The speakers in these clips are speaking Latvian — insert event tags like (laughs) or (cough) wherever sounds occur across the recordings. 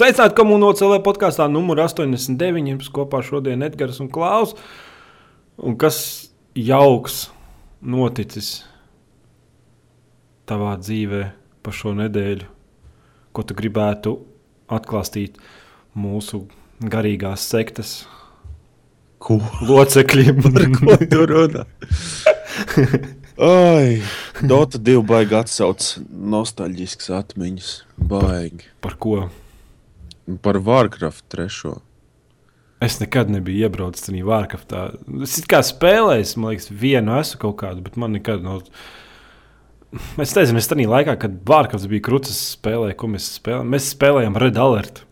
Sveicināti komunālajā CLV podkāstā numur 89. Jums kopā šodien Edgars un Klaus. Un kas jauks noticis tavā dzīvē pa šo nedēļu, ko tu gribētu atklāstīt mūsu garīgās sektas Ko? locekļiem? (laughs) Par ko tu runā? (laughs) Ai, Dota 2 baigi atsauc nostalģiskas atmiņas. Baigi. Par ko? Par Warcraft 3. Es nekad nebiju iebraucis tajā Vārkaftā. Es kā spēlēju, man liekas, vienu esmu kaut kādu, bet man nekad nav. Es nezinu, es tajā laikā, kad Vārkafts bija krūtis, spēlēju, ko mēs spēlējām. Mēs spēlējām Red Alert.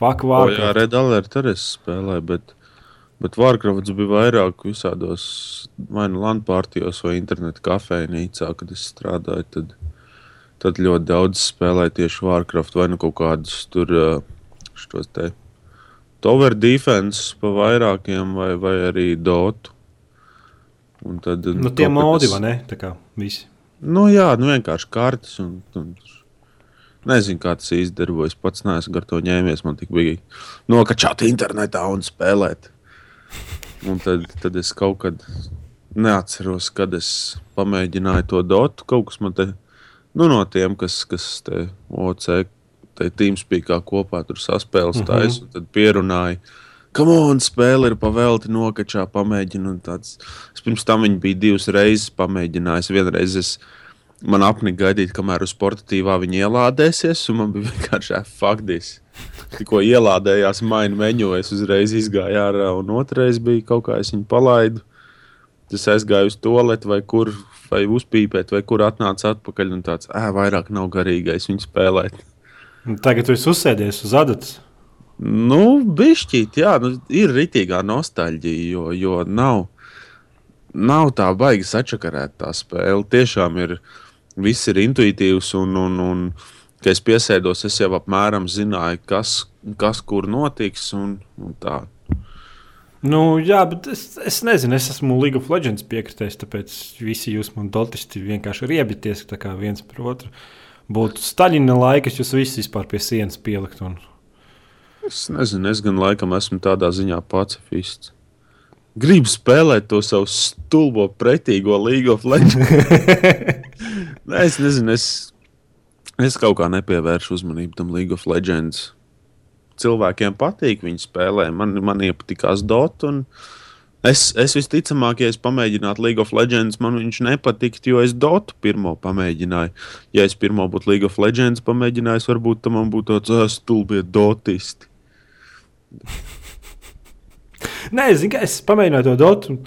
Fuck, O, jā, Vārkafts. Red Alert arī es spēlēju, bet, bet Warcraft bija vairāk visādos vai nu LAN partijos vai internetu kafejnīcā, kad es strādāju. Tad, tad ļoti daudz spēlēju tieši Warcraft vai nu kaut kādus tur ā, šos te Tower Defense pa vairākiem vai, vai arī Dotu. Un tad, Nu, tie modi, vai ne? Tā kā visi. Nu, jā, nu vienkārši kartes. Un, un, nezinu, kā tas īsti darbojas. Pats neesmu ar to ņēmies. Man tik bija nokačāt internetā un spēlēt. Un tad, tad es kaut kad neatceros, kad es pamēģināju to dotu. Kaut kas man te, nu, no tiem, kas, kas te OC, te Teamspeakā kopā tur saspēles Mhm. taisa, un tad pierunāja. Kam on, spēle ir pavelti nokačā, pamēģinu. tāds. Es pirms tam viņu biju divas reizes pamēģinājis. Vienreiz es man apnika gaidīt, kamēr uz sportatīvā viņa ielādēsies, un man bija (laughs) vienkārši faktis. Tikko ielādējās mainu meņu, es uzreiz izgāju ārā, un otrreiz bija kaut kā es viņu palaidu. Es aizgāju uz to lietu, vai kur, vai uzpīpēt, vai kur atnāca atpakaļ. Un tāds, vairāk nav garīgais viņu spēlēt. Tagad tu esi uzsēdies uz adatas. Nu, bišķīt, jā, nu, ir rītīgā nostalģija, jo, jo nav, nav tā baigi sačakarēt tā spēle. Tiešām ir, viss ir intuitīvs un, un, un kad es piesēdos, es jau apmēram zināju, kas, kas kur notiks un, un tā. Nu, jā, bet es, es nezinu, es esmu League of Legends piekritējis, tāpēc visi jūs man dotisti vienkārši kā viens par otru. Būtu Staļina laiks, jūs visi vispār pie sienas pielikt. Un... Es nezinu, es gan laikam esmu tādā ziņā pacifists. Gribu spēlēt to savu stulbo, pretīgo League of Legends. (laughs) Nē, es nezinu, es, es kaut kā nepievēršu uzmanību tam League of Legends. Cilvēkiem patīk viņa spēlē, man, man iepatikās Dota. un Es, es visticamāk, ja es pamēģinātu League of Legends, man viņš nepatiktu, jo es Dotu pirmo pamēģināju. Ja es pirmo būtu League of Legends pamēģinājis, varbūt tam būtu tāds "Ā, stulbie dotisti. (laughs) Nē, es, es pamēģināju to dotu.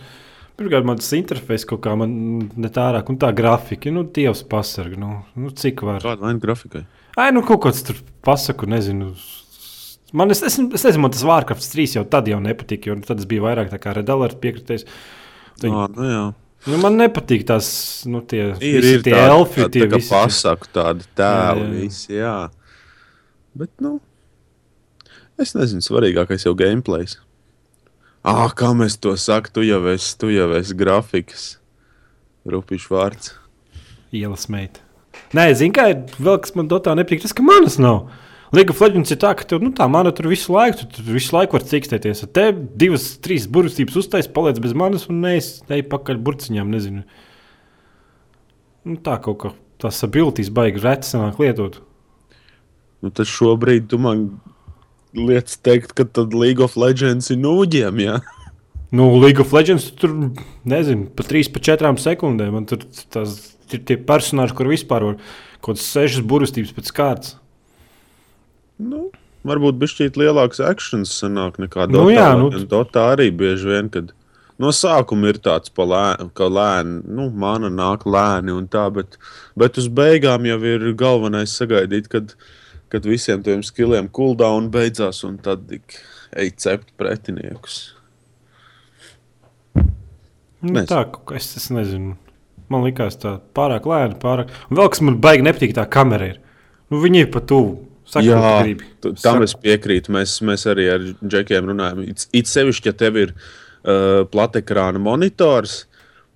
Pirmkārt, man tas interfejs kaut kā ne tā ārāk, un tā grafika, nu, dievs pasargā. Nu, nu, cik var? Kāda vaina grafikai? Ai, nu, kaut kāds tur pasaku, nezinu. Man, es, es, es nezinu, man tas Vārkafts 3 jau tad jau nepatika, jo tad es biju vairāk tā kā Redalers piekritējis. Viņi- Jā, nu jā. Nu, man nepatīk tās, nu, tie, Ir, ir tie tādi- elfi, tā, tie tā visi. pasaku tādi tēli, Jā, jā. visi, jā. Bet, nu, es nezinu, svarīgākais jau gameplays. Ah, kā mēs to sakām, tu jau esi, tu jau esi grafikas. Rupišs vārds. Ielas meita. Nē, zinu, kā ir vēl kas man dotā nepatīk, tas, ka manas nav. Liga of Legends ir tā, ka tev, nu, tā mana tur visu laiku, tu tur visu laiku var cikstēties. Ar te divas, trīs burvestības uztais, paliec bez manas un ej pakaļ burciņām, nezinu. Nu, tā kaut kā tās abilities baigi reti sanāk lietot. Nu, tad šobrīd tu man liekas teikt, ka tad League of Legends ir nūģiem, jā. (laughs) Nu, League of Legends tur, nezinu, pa 3, pa 4 sekundēm. Man tur tās, ir tie personāļi, kur vispār var kaut kādas 6 burvestības pēc kārtas. Nu, varbūt bišķīt lielāks akcents sanāk nekā Nu Dotā. jā, lai nu Dotā arī bieži vien, kad no sākuma ir tāds pa lē, ka lēni, nu, mana nāk lēni un tā, bet, bet uz beigām jau ir galvenais sagaidīt, kad, kad visiem tiem skilliem cooldown beidzās un tad tik ej cept pretiniekus. Nu, Nezinu. tā, es, es nezinu. Man liekas, tā pārāk lēna. Pārāk... Un vēl kas man baigi nepatīk, tā kamera ir. Nu, viņi ir pat tuvu. Saka, Jā, tam Saka. es piekrītu. Mēs, mēs arī ar džekiem runājam. It, it sevišķi, ja tev ir uh, platekrāna monitors,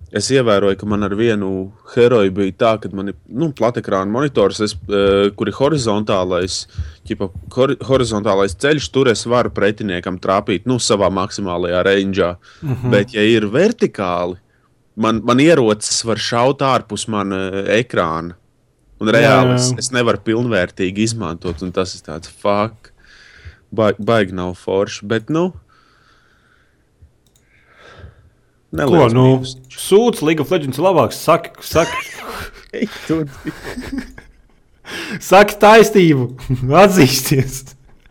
es ievēroju, ka man ar vienu heroju bija tā, ka man ir nu, platekrāna monitors, es, uh, kur ir horizontālais, ķipa, hor horizontālais ceļš. Tur es varu pretiniekam trāpīt nu, savā maksimālajā rangeā. Mm -hmm. Bet, ja ir vertikāli, man, man ierocis var šaut ārpus manas ekrāna. Un reāli es, es nevaru pilnvērtīgi izmantot, un tas ir tāds fuck. Baigi, baigi nav forši. Bet, nu, Ko, nu, sūdz League of Legends labāks. Saki, saki. saki taisnību, atzīsties.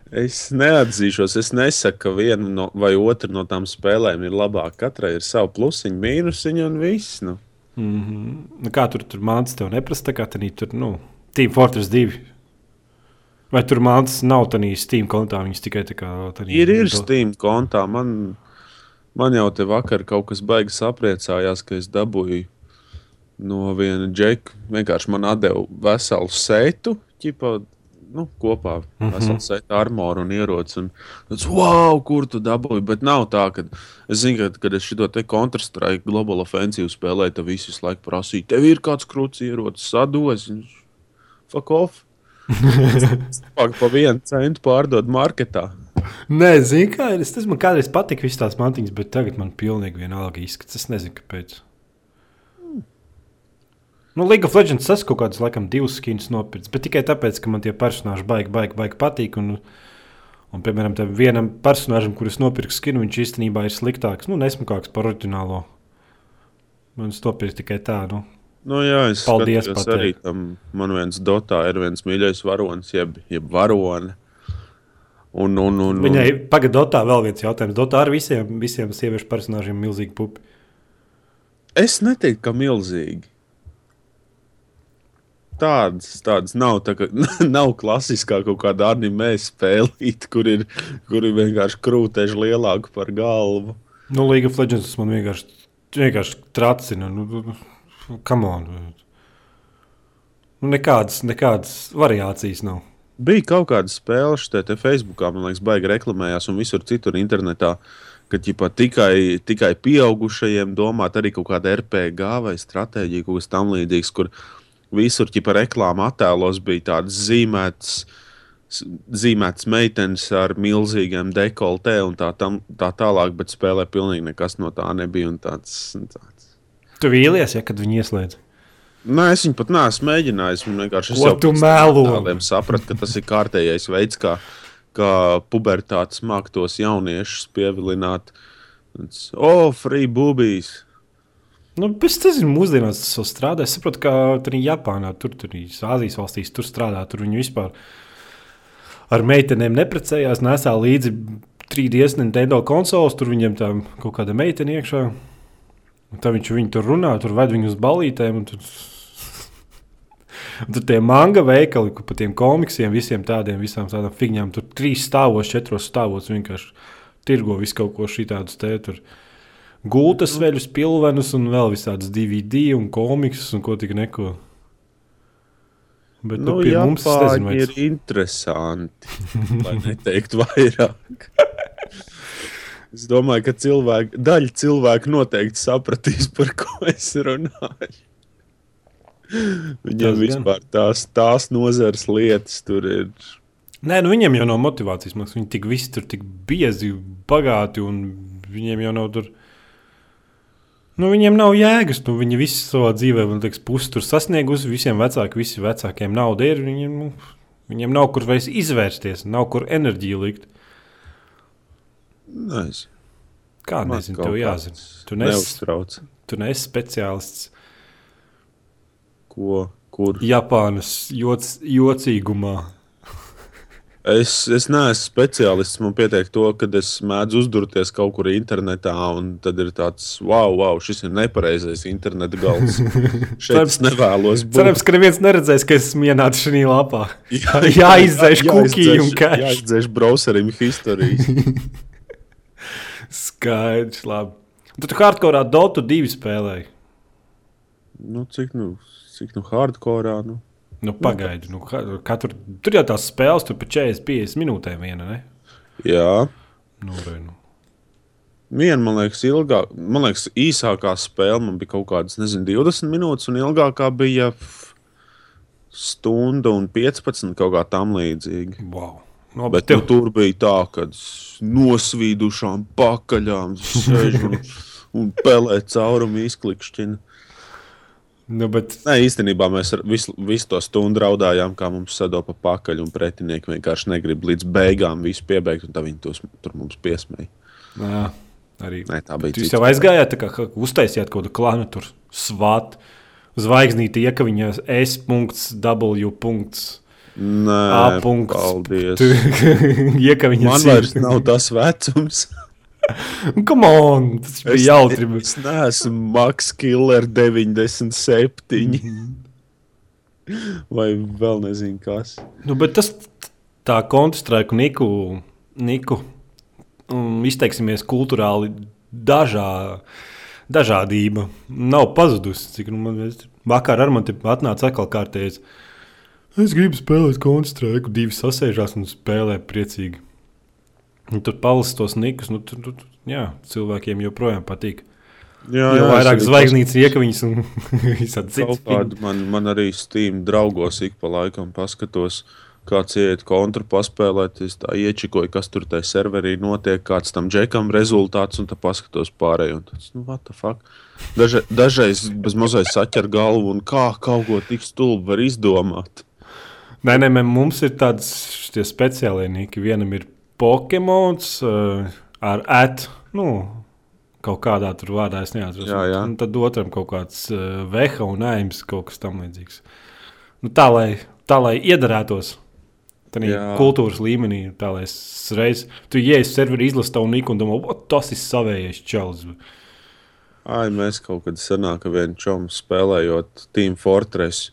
Es neatzīšos, es nesaku, ka viena no, vai otra no tām spēlēm ir labāka. Katrai ir sava plusiņa, mīnusiņa un viss. Nu. Mm -hmm. kā tur tur mācās, tev neprasa, kā tā tur, nu, Team Fortress 2. Vai tur mācās nav tādā Steam kontā, viņas tikai tā kā tādā. Ir, ir Steam kontā. Man Man jau te vakar kaut kas baigs apriecājās, ka es dabūju no viena džeka. Vienkārši man deva veselu seitu, ķipa, nu, kopā mm -hmm. seitu armoru un ieroci. Un tas, wow, kur tu dabūji? Bet nav tā, ka es zinu, ka, kad es šo te Counter-Strike Global Offensive spēlēju, tad visi visu laiku prasīja, tev ir kāds krūts ierocis, sados, fuck off. (laughs) pa vienu centu pārdod marketā. Nē, zinu, kā es, tas man kādreiz patika, visas tās mantiņas, bet tagad man pilnīgi vienalga izskats. Es nezinu, kāpēc. Nu, League of Legends es kaut kādus, laikam, divus skins nopirku, bet tikai tāpēc, ka man tie personāļi baigi, baigi, baigi patīk. Un, un, piemēram, tam vienam personāžam, kurus nopirku skinu, viņš īstenībā ir sliktāks, nu, nesmukāks par oriģinālo. Man tas nopirks tikai tā, nu. Nu, jā, es Paldies, arī tam. Man viens dotā ir viens mīļais varonis, jeb, jeb varone. Un, un, un, Viņai pagaidām, Dotā vēl viens jautājums. Dotā ar visiem, visiem sieviešu personāžiem milzīgi pupi. Es neteiktu, ka milzīgi. Tādas, tādas nav. Tā, ka, (laughs) nav klasiskā kaut kāda anime spēlīte, kur ir, kur ir vienkārši krūteži lielāka par galvu. Nu, League of Legends man vienkārši, vienkārši tracina. Nu, come on. Nu, nekādas, nekādas variācijas nav. Bija kaut kāda spēle, šeit Facebookā, man liekas, baigi reklamējās, un visur citur internetā, ka ģipā, tikai, tikai pieaugušajiem domāt arī kaut kāda RPG vai stratēģija, kaut kas tam līdzīgs, kur visur ģipā, reklāma attēlos bija tādas zīmētas. Zīmēts meitenes ar milzīgiem dekoltē un tā, tam, tā tālāk, bet spēlē pilnīgi nekas no tā nebija. Tāds, tāds. Tu vīlies, ja kad viņi ieslēdz? Nē, es viņu pat neesmu mēģinājis. Man vienkārši Ko tu mēlo? sapratu, ka tas ir kārtējais veids, kā, kā pubertātes māktos jauniešus pievilināt. O, oh, free boobies! Nu, es nezinu, mūsdienās tas strādā. Es saprotu, ka tur ir Japānā, tur, tur ir Āzijas valstīs, tur strādā. Tur viņi vispār ar meitenēm neprecējās, nesā līdzi 3D Nintendo konsoles, tur viņiem tā kaut kāda meitene iekšā. Un tā viņš viņu tur runā, tur ved viņu uz balītēm. Tur, (laughs) tur tie manga veikali, kur pa tiem komiksiem, visiem tādiem, visām tādām figņām, tur trīs stāvos, četros stāvos vienkārši tirgo visu kaut ko šitādus te. Tur. Gultas veļus, pilvenus un vēl visādas DVD un komiksus un ko tik neko. Bet nu, pie mums tas ir interesanti. (laughs) Lai neteiktu vairāk. (laughs) Es domāju, ka cilvēki, daļa cilvēku noteikti sapratīs, par ko es runāju. Viņiem tas vispār tās, tās nozares lietas tur ir. Nē, nu viņiem jau nav motivācijas. Maks. Viņi tik visi tur tik biezi, bagāti, un viņiem jau nav tur. Nu, viņiem nav jēgas. Nu, viņi visi savā dzīvē, man liekas, pusi tur sasniegusi. Visiem vecākiem, visi vecākiem nauda ir. Viņiem, nu, viņiem nav kur vairs izvērsties, nav kur enerģiju likt. Nezinu. Kā nezinu, tev jāzina. Tu neuztrauc. Tu neesi speciālists. Ko? Kur? Japānas joc, jocīgumā. Es, es neesmu speciālists. Man pietiek to, ka es mēdzu uzdurties kaut kur internetā, un tad ir tāds, wow, wow šis ir nepareizais interneta gals. (laughs) Es nevēlos būt. Cerams, ka neviens neredzēs, ka esmu ienācis šajā lapā. (laughs) Jā, (laughs) jāizdzēš kukiju un kā. Jāizdzēš browserim historijas. Skaidrs, labi. Tad tu hardcore Dota 2 spēlēji. Nu, cik nu, cik nu hardcore? Nu? Nu, pagaidi, nu, katru, tur jau tās spēles, tur pa 40, 50 minūtēm viena. Ne? Jā. Nu, vai, nu. Viena, man liekas, ilgāk, man liekas, īsākā spēle man bija kaut kādas, nezinu, 20 minūtes, un ilgākā bija stunda un 15 kaut kā tam līdzīga. Wow. No, Bet tev, nu, tur bija tā, ka nosvīdušām pakaļām sēž un, (laughs) un pelē caurumu izklikšķina. Nu, bet, Nē, īstenībā mēs visu, visu to stundu raudājām, kā mums sadopa pakaļ, un pretinieki vienkārši negrib līdz beigām visu piebeigt, un tā viņi tos, tur mums piesmēja. nā, arī. Nē, tā bija Jūs cita jau aizgājāt, kā ka uztaisījāt kaut kādu klānu, tur svāt, zvaigznīti, iekaviņā S.W. Nē, A. paldies. (laughs) Iekaviņā Man vairs nav tas vecums. (laughs) (laughs) Come on, tas bija jautri. bet- Es neesmu Max Killer 97. (laughs) Vai vēl nezinu, kas. Nu, bet tas tā kontrastrēku Niku, Niku um, izteiksimies kultūrāli dažā, dažādība nav pazudusi. Cik nu man es- vakar ar mani atnāca atkal kārtējis. Es gribu spēlēt kontrastrēku, divi sasēžās un spēlē priecīgi. Tur palas tos nikus, nu, tur, tur, jā, cilvēkiem joprojām patīk. Jā, es vairāk zvaigznītes iekaviņas un (laughs) visādi kādu man, man arī Steam draugos ik pa laikam paskatos, kāds iet kontru paspēlēt. Es tā iečikoju, kas tur tajā serverī notiek, kāds tam džekam rezultāts, un tad paskatos pārējo. un tāds, Nu, what the fuck? Daža, dažreiz bez mazais saķer galvu, un kā kaut ko tik stulbu var izdomāt. Nē, nē, mums ir tāds speciāli niki. Vienam ir Pokemons uh, ar at, nu, kaut kādā tur vārdā es neatceros. Jā, jā. Un tad otram kaut kāds uh, veha un aims, kaut kas tam līdzīgs. Nu, tā, lai, tā, lai iedarētos. Tā ir Jā. kultūras līmenī, tā lai es reiz, tu ienāc serverī, izlasi to niku un domā, "Ot, tas ir savējais čels. Ai, mēs kaut kad senāk ar vienu čomu spēlējot Team Fortress.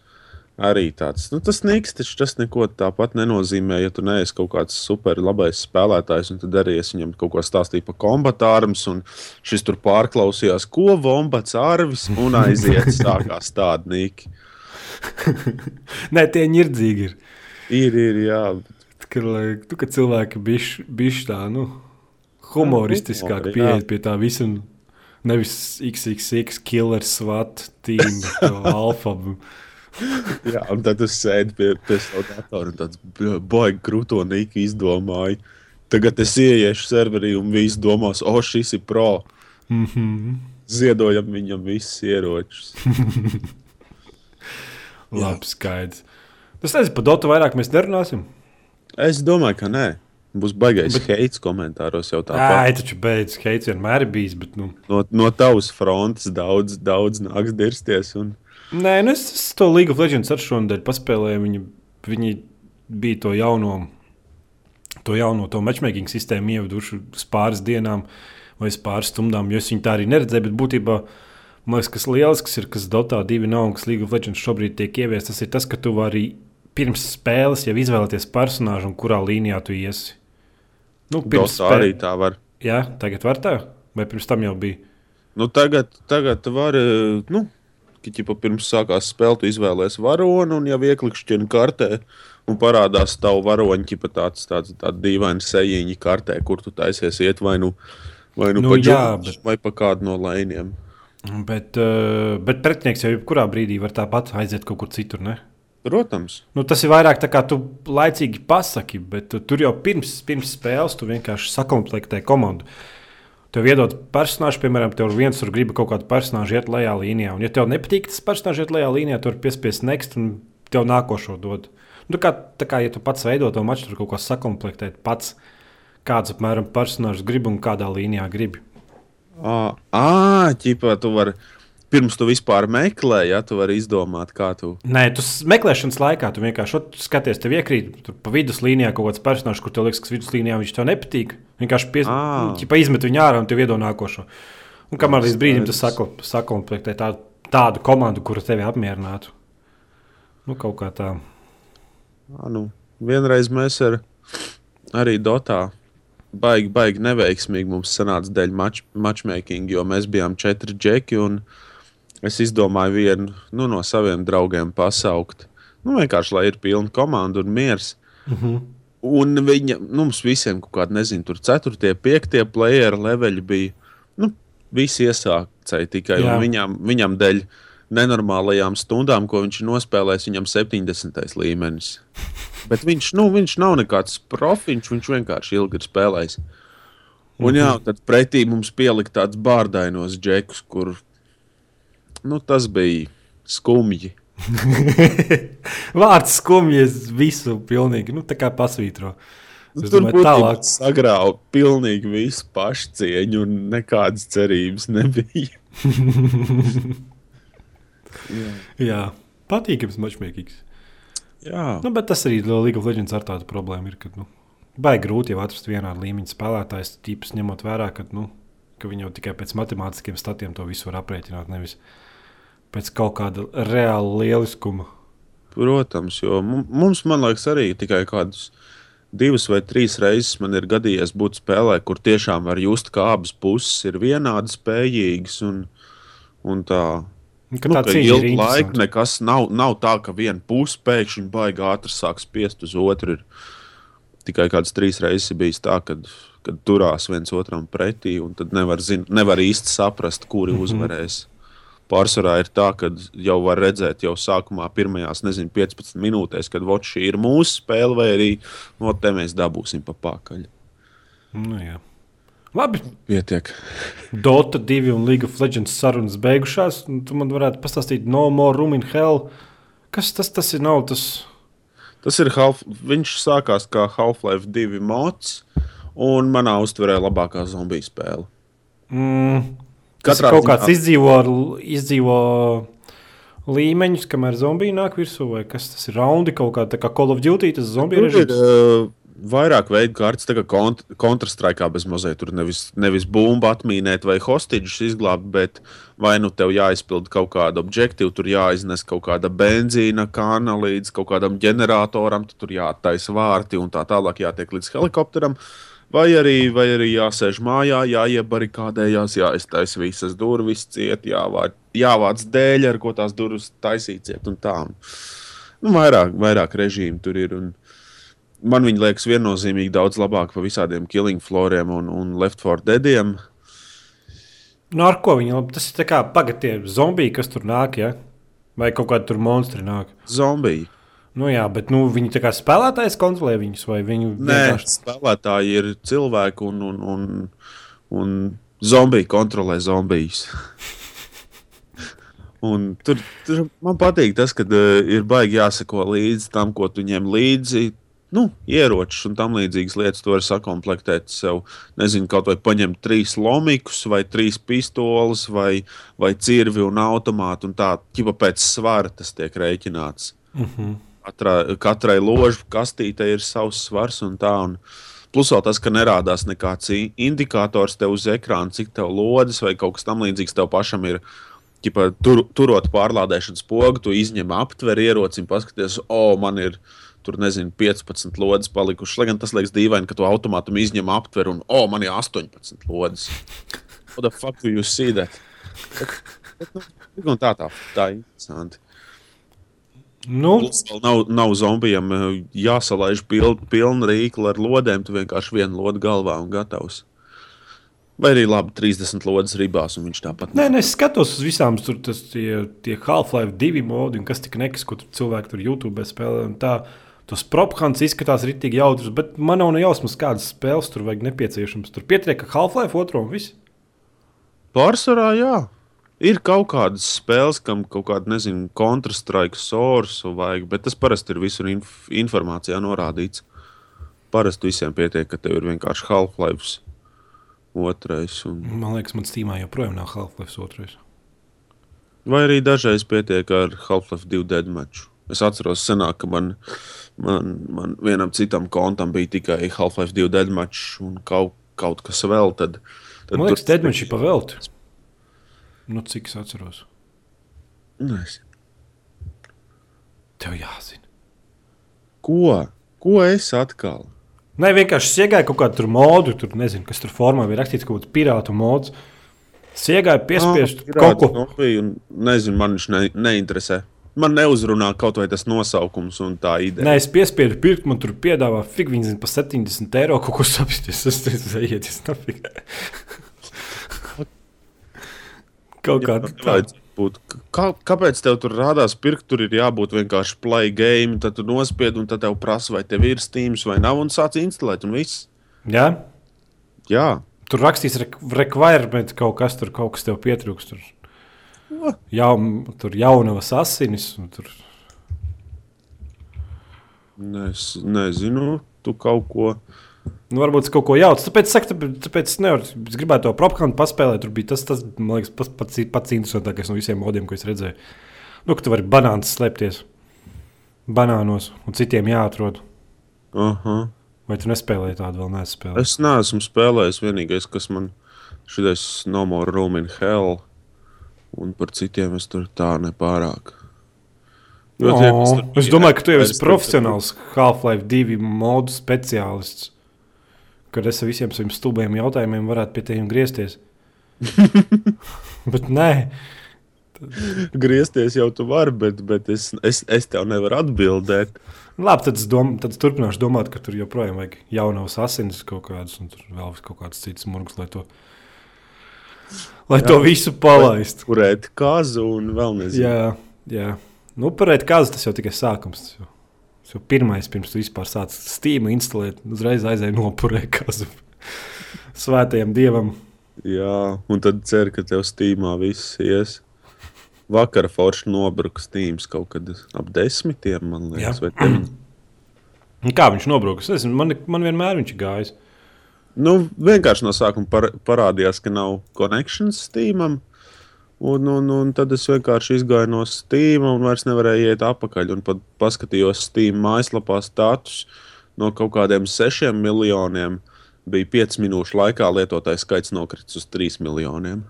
Arī tāds nu, tas niks, taču tas neko tāpat nenozīmē. Ja tu neesi kaut kāds super labais spēlētājs, un tad arī es viņam kaut ko stāstīju par kombatārums, un šis tur pārklausījās, ko vombats arvis un aiziet. (laughs) Sākās tāda (laughs) nīka. Nē, tie nirdzīgi ir. Ir, ir, jā. Ka, lai, tu, ka cilvēki bijuši tā, nu, humoristiskāk pieeja pie tā visa. un Nevis XXX, killer, SWAT, team, (laughs) alfa. (laughs) jā. Un tad tu sēdi pie, pie sava datora un tāds baigi krūto nīku izdomāji. Tagad es ieiešu serverī un visi domās, o, šis ir pro. Mm -hmm. Ziedojam viņam visus ieročus. (laughs) Labi, skaidrs. Es nezinu, par Dotu vairāk mēs nerunāsim. Es domāju, ka nē. Būs baigais Bet- heits komentāros jau Jā, tāpat. taču beidz, Keits vienmēr ir bijis. Bet, nu. No, no tavas frontes daudz, daudz nāks dirsties. Un... Nē, nu es, es to League of Legends ar šonadēļ paspēlēju. Viņi, viņi bija to jauno, to jauno to matchmaking sistēmu ieveduši uz pāris dienām vai uz pāris stundām, jo es viņu tā arī neredzēju. Bet būtībā man liekas, kas lielisks ir, kas Dotā 2 nav un kas League of Legends šobrīd tiek ieviests, tas ir tas, ka tu vari pirms spēles jau izvēlēties personāžu un kurā līnijā tu iesi. Nu, pirms Dotā arī tā var. Jā, tagad var tā, vai pirms tam jau bija. Nu, tagad, tagad tu vari, nu, kad jau pirms sākās spēle, tu izvēlējies varoni un jau ieklikšķini kartē. Un parādās tavu varoņu, ķipa tāds, tāds, tāds dīvains sejiņš kartē, kur tu taisies iet vai nu, vai nu, Nu, pa jā, džungļus, bet- vai pa kādu no lēniem. Bet, uh, bet pretinieks jau jebkurā brīdī var tāpat aiziet kaut kur citur. Ne? Protams, Nu, tas ir vairāk tā kā tu laicīgi pasaki, bet tu, tur jau pirms, pirms spēles tu vienkārši sakomplektē komandu. Tev iedod personāžu, piemēram, tev viens tur grib kaut kādu personāžu iet lejā līnijā. Un, ja tev nepatīk tas personāžs iet lejā līnijā, tur piespiest next un tev nākošo dod. Nu, kā, tā kā ja tu pats veido to maču, tur kaut ko sakomplektēt pats, kāds apmēram personāžs grib un kādā līnijā gribi. Ah, ah ķipā, tu vari pirms tu vispār meklē, ja tu vari izdomāt, kā tu. Nē, tu meklēšanas laikā tu vienkārši ot, skaties, tev iekrīt tur pa vidus līnijā kaut kāds personāžs, kur tev liekas, ka vidus līnijā viņš tev nepatīk. Vienkārši pies, ķipa izmet viņu ārā un tev iedod nākošo. Un kamēr līdz brīdim tas sako- sakomplektē tā, tādu komandu, kura tevi apmierinātu. Nu, kaut kā tā. Ah, nu, vienreiz mēs ar, arī Dotā baigi, baigi neveiksmīgi mums sanāca dēļ match, matchmaking, jo mēs bijām četri džeki. un Es izdomāju vienu nu, no saviem draugiem pasaukt. Nu, vienkārši, lai ir pilna komanda un miers. Uh -huh. Un viņa, nu, mums visiem kaut kāda, nezinu, tur 4, 5 playeri leveļi bija. nu, visi iesācēji tikai viņam, viņam dēļ nenormālajām stundām, ko viņš ir nospēlējis, viņam 70. līmenis. (laughs) Bet viņš, nu, viņš nav nekāds profiņš, viņš vienkārši ilgi ir spēlējis. Un jā, tad pretī mums pielikt tāds bārdainos džekus, kur nu, tas bija skumji. (laughs) Vārds skumjas visu pilnīgi, nu, tā kā pasvītro. Es Tur domāju, tālāk. sagrāva pilnīgi visu pašcieņu, un nekādas cerības nebija. (laughs) Jā, patīkams matchmakings. Jā, Nu, bet tas arī League of Legends ar tādu problēmu ir, ka, nu, baigi grūti jau atrast vienādu līmeņa spēlētājs, tīpaši ņemot vērā, ka, nu, ka viņi jau tikai pēc matemātiskiem statiem to visu var aprēķināt, nevis pēc kaut kāda reāla lieliskuma. protams, jo mu- mums, man liekas, arī tikai kādas divas vai trīs reizes man ir gadījies būt spēlē, kur tiešām var just, ka abas puses ir vienādi spējīgas. Un, un tā, Ka nu, tā cīņa ir interesanta. nekas nav, nav tā, ka viena puse pēkšņi baigā ātri sāk spiest uz otru. Ir tikai kādas trīs reizes bijis tā, kad, kad turās viens otram pretī, un tad nevar, zin, nevar īsti saprast, kuri mm -hmm. uzvarēs. Pārsvarā ir tā, ka jau var redzēt, jau sākumā, pirmajās, nezinu, 15 minūtēs, kad vot šī ir mūsu spēle, vai arī no te mēs dabūsim pa pakaļ. Nu, jā. Labi, Pietiek. Dota 2 un League of Legends sarunas beigušās. un Tu man varētu pastāstīt, no more room in hell. Kas tas, tas ir? Nav tas. Tas ir half, viņš sākās kā Half-Life 2 mods, un manā uztverē labākā zombiju spēle. Mm, Katrā kaut kāds izdzīvo, izdzīvo līmeņus, kamēr zombiji nāk virsū, vai kas tas ir? Raundi kaut kā, tā kā Call of Duty, tas zombiju ir režīms. uh, vairāk veidu kārtas, kā kont Counter-Strike bez mazliet. Tur nevis, nevis bumbu atmīnēt vai hostages izglābt, bet vai nu tev jāizpild kaut kāda objektīva, tur jāiznes kaut kāda benzīna kāna līdz kaut kādam ģeneratoram, tur jāattaisa vārti un tā tālāk jātiek līdz helikopteram. Vai arī, vai arī jāsēž mājā, jāiebarikādējās, jāiztaisa visas durvis, ciet, jāvāc, jāvāc dēļ, ar ko tās durvis taisīsiet un tā. Nu, vairāk, vairāk režīmu tur ir. Un, man viņa liekas viennozīmīgi daudz labāk par visādiem killing floriem un, un left for deadiem. Nu, ar ko viņi? Tas ir tā kā pagatie zombiji, kas tur nāk, ja? Vai kaut kādi tur monstri nāk. Zombiji. Nu, jā, bet nu, viņi tā kā spēlētājs kontrolē viņus, vai viņi Nē, vienkārši spēlētāji ir cilvēki un, un, un, un zombiji kontrolē zombijus. (laughs) Un tur, tur man patīk tas, ka uh, ir baigi jāsako līdzi tam, ko tu ņem līdzi. Nu, ieročus un tam līdzīgas lietas, to var sakomplektēt sev. Nezinu, kaut vai paņemt trīs lomikus, vai trīs pistoles, vai, vai cirvi un automātu. Un tā, ķipa pēc svara tas tiek rēķināts. uh -huh. Katrai, katrai ložu kastītei ir savs svars un tā. Un plus vēl tas, ka nerādās nekāds indikators tev uz ekrāna, cik tev lodes vai kaut kas tamlīdzīgs tev pašam ir. Ķipa, tur, turot pārlādēšanas pogu, tu izņem aptveri ieroci un paskaties, o, oh, man ir tur, nezinu, 15 lodes palikušas. Lai gan tas liekas dīvaini, ka tu automātam izņem aptveri un, o, oh, man ir 18 lodes. What the fuck do you see that? Bet, nu, tā, tā, tā ir interesanti. Nu, nav, nav zombijam eh, jāsalaiž piln, pilna rīkla ar lodēm. Tu vienkārši vienu lodu galvā un gatavs. Vai arī labi 30 lodes ribās, un viņš tāpat Nē, nē, es skatos uz visām tur tas, tie, tie Half-Life 2 modi, un kas tik nekas, ko tur cilvēki tur YouTube spēlē. un Tā, tas propagants izskatās rītīgi jautrs, bet man nav ne jausmas, kādas spēles tur vajag nepieciešams. Tur pietiek, ka Half-Life 2 un viss. Pārsvarā, jā. Ir kaut kādas spēles, kam kaut kāda, nezinu, kontrastrike source vajag, bet tas parasti ir visur inf informācijā norādīts. Parasti visiem pietiek, ka tev ir vienkārši Half-Life otrais. Un... Man liekas, man Steamā joprojām nav Half-Life 2. Vai arī dažreiz pietiek ar Half-Life 2 deadmatchu. Es atceros, senāk, ka man, man, man vienam citam kontam bija tikai Half-Life 2 deadmatch un kaut, kaut kas vēl. Tad, tad Man liekas, Deadmatch ir pavelti. Nu, cik es atceros? Nezinu. Tev jāzina. Ko? Ko es atkal? Nē, vienkārši iegāja kaut kādu modu, tur nezinu, kas tur formā bija rakstīts, kaut kāds pirātu mods. Iegāja piespiežt Ah, kaut ko. un Nezinu, man viņš ne, neinteresē. Man neuzrunā kaut vai tas nosaukums un tā ideja. Nē, es piespiedu pirkt, man tur piedāvā fig, viņi zina, par 70 eiro kaut ko sapsties. Es teicu, ejiet, es nafig. Kaut kā Jā, tā. nevajadz būt. Kā, kāpēc tev tur rādās, pirkt, tur ir jābūt vienkārši play game, tad tu nospied, un tad tev prasa, vai tev ir Steam vai nav, un sāc instalēt, un viss. Jā? Jā, Tur rakstīs re requirement, kaut kas tur, kaut kas tev pietrūkst. Tur, O. jau, tur jaunavas asinis. Tur. es nezinu, tu kaut ko. Nu, varbūt tas kaut ko jauts. Tāpēc, saku, tāpēc, es, nevaru, es gribētu to propagānu paspēlēt. Tur bija tas, tas man liekas, pats, pats, pats interesantākais no visiem modiem, ko es redzēju. Nu, ka tu vari banāns slēpties banānos, un citiem jāatrod. Aha. Vai tu nespēlēji tādu vēl nespēlēt? Es neesmu spēlējis. Vienīgais, kas man šis No More Room in Hell, un par citiem es tur tā nepārāk. Jo tie, kas tur es domāju, ka tu jau es esi profesionāls Half-Life 2 modu speciālists. Kad es ar visiem saviem stulbiem jautājumiem varētu pie tiem griezties. (laughs) Bet nē, Griezties jau tu vari, bet, bet es, es, es tev nevaru atbildēt. labi, tad es, dom, tad es turpināšu domāt, ka tur joprojām vajag jaunas asinis kaut kādas, un tur vēl kaut kādas citas murgas, lai to, lai Jā. to visu palaistu. Kurēt kazu un vēl nezinu. Jā, jā. Nu, parēt kāzu tas jau tikai sākums. Jau, jau pirmais, pirms tu vispār sāc Steam instalēt, uzreiz aizēja nopurēt kāzu. (laughs) Svētajam dievam. Jā, un tad cer, ka tev stīmā viss ies. Vakar forši nobruka stīms kaut kad ap desmitiem, man liekas. Un Kā viņš nobruka? Es nezinu, man, man vienmēr viņš ir gājis. Nu, vienkārši no sākuma par, parādījās, ka nav konekšanas Steamam. Un, un, un tad es vienkārši izgāju no Steam un vairs nevarēju iet atpakaļ. Un pat paskatījos Steam mājaslapā status no kaut kādiem sešiem miljoniem. Bija 5 minūšu laikā lietotājs skaits nokritis uz 3 miljoniem.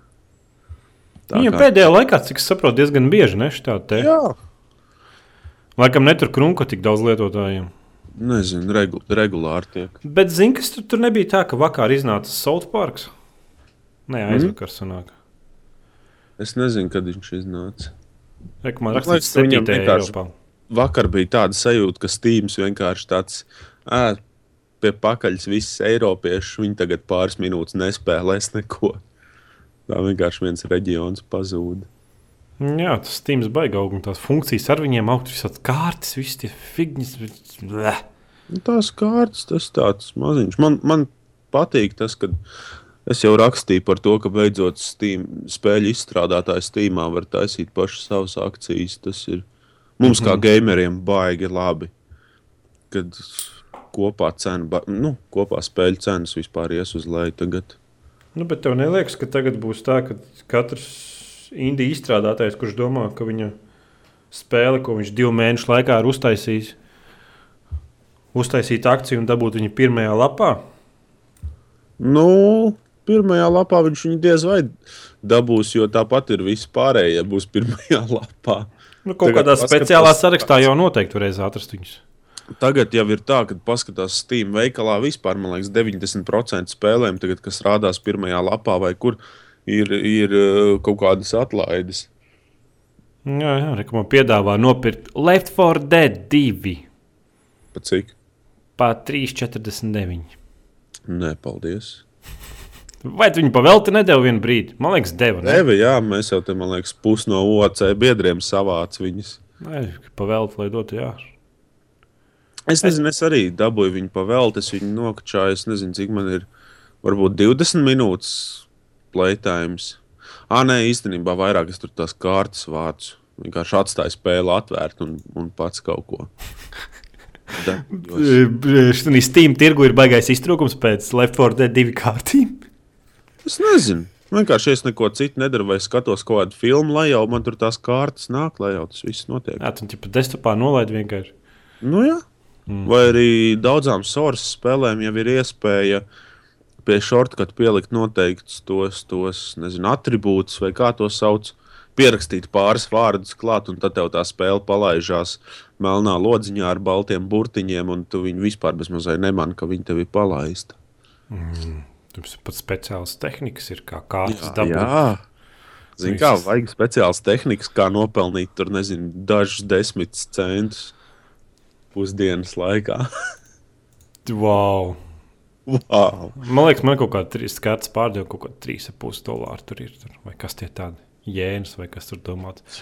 Tā Viņam kā- pēdējā laikā, cik es saprotu, diezgan bieži ne šādi te. Jā, Laikam netur krunko tik daudz lietotājiem. nezinu, regu, regulāri tiek. Bet zini, kas tur, tur nebija tā, ka vakar iznāca South Parks. Nē, Mhm. aizvakar sanāk. Es nezinu, kad viņš iznāca. Reku, man liekas, ka viņam 7. vienkārši-. Vakar bija tāda sajūta, ka Steams vienkārši tāds ā, pie pakaļas viss Eiropieši. Viņi tagad pāris minūtes nespēlēs neko. Tā vienkārši viens reģions pazūd. Jā, tas Steams baigs augsts. Tās funkcijas ar viņiem augt, visādi kārtas, visas tie figņas. bleh. Nu, tās kārtas, tas tāds maziņš. Man, man patīk tas, ka es jau rakstīju par to, ka beidzot Steam, spēļu izstrādātāji Steamā var taisīt paši savas akcijas. Tas ir mums, kā gameriem, baigi labi. Kad kopā, cena, nu, kopā spēļu cenas vispār ies uz leju tagad. Nu, bet tev neliekas, ka tagad būs tā, ka katrs indiju izstrādātājs, kurš domā, ka viņa spēle, ko viņš divu mēnešu laikā ir uztaisījis, uztaisīt akciju un dabūt viņu pirmajā lapā. Nu, pirmajā lapā viņš viņu diez vai dabūs, jo tāpat ir visi pārējie būs pirmajā (laughs) lapā. Nu, kaut Tagad kādā speciālā sarakstā jau noteikti varēs atrast viņus. Tagad jau ir tā, ka paskatās Steam veikalā vispār, man liekas, 90% spēlēm, tagad, kas rādās pirmajā lapā vai kur, ir, ir eh, kaut kādas atlaides. Jā, jā reku, man piedāvā nopirkt Left 4 Dead 2 Pa cik? par 3,49. Nē, paldies. Vai tu viņu pavelti nedēļu vienu brīdi? Man liekas, deva. Ne? Nē, jā, mēs jau te, man liekas, pusi no OC biedriem savāc viņus. Nē, pavelti, lai dotu, jā. Es nezinu, es arī dabūju viņu pa velti, es viņu nokačāju. Es nezinu, cik man ir. Varbūt 20 minūtes playtime. Ah, nē, īstenībā vairāk es tur tās kārtas vācu. Vienkārši atstāju spēli atvērtu un, un pats kaut ko. (laughs) Šī Steam tirgu ir baigais iztrūkums pēc Left 4 Dead 2 kārtīm. Es nezinu. Vienkārši es neko citu nedaru, vai skatos kaut kādu filmu, lai jau man tur tās kārtas nāk, lai jau tas viss notiek. Jā, tu pat desktopā nolaidi vienkārši. Nu, jā. Mm. Vai arī daudzām source spēlēm jau ir iespēja pie shortcut pielikt noteiktus tos, tos nezinu, attribūtus, vai kā to sauc, pierakstīt pāris vārdus klāt, un tad tev tā spēle palaižās melnā lodziņā ar baltiem burtiņiem, un tu viņu vispār bezmazliet nemani, ka viņi tev ir palaista. Tur pat speciāls tehnikas ir kā kārtas Jā, dabūt. jā. Zini, kā vajag speciāls tehnikas, kā nopelnīt tur, nezinu, dažus desmit centus pusdienas laikā. (laughs) Wow. wow. Man liekas, man kaut kāda kārtas pārdeva kaut kāda 3,5 dolāru tur ir. Tur. Vai kas tie tādi? jēnas vai kas tur domāts.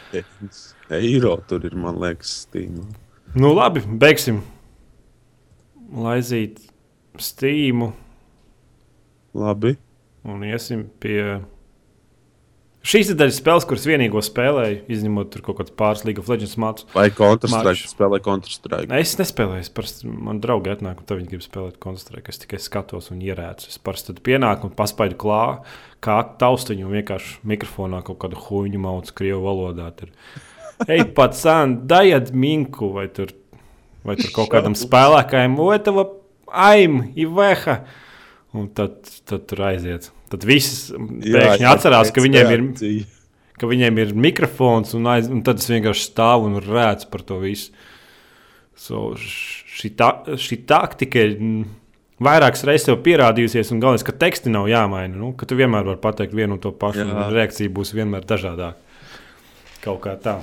Eiro tur ir, man liekas, stīma. Nu, labi, beigsim. Laizīt stīmu Labi. un iesim pie. Šīs daļas spēles, kuras vienīgo spēlēju, izņemot tur kaut kādas pāris League of Legends mācības. Vai Counter-Strike spēlē Counter-Strike? Es nespēlēju, es parasti man draugi atnāk, un tad viņi grib spēlēt koncentrēt. Es tikai skatos un ierēcu. Es parasti tad pienāku un paspaidu klā, kā taustiņu un vienkārši mikrofonā kaut kādu huņu maucu krievu valodā. Tur. Ej, pats dajiet minku vai tur, vai tur kaut kādam spēlēkājam, vai tava aim, iveha. Un tad, tad tur aiziet. Tad viss pēkšņi atcerās, ka viņiem ir reakcija. ka viņiem ir mikrofons, un, aiz, un tad es vienkārši stāvu un rēcu par to visu. So, šī, ta, šī taktika ir vairākas reizes jau pierādījusies, un galvenais, ka teksti nav jāmaina. Nu, ka tu vienmēr vari pateikt vienu un to pašu, Jā. un reakcija būs vienmēr dažādāka. Kaut kā tā.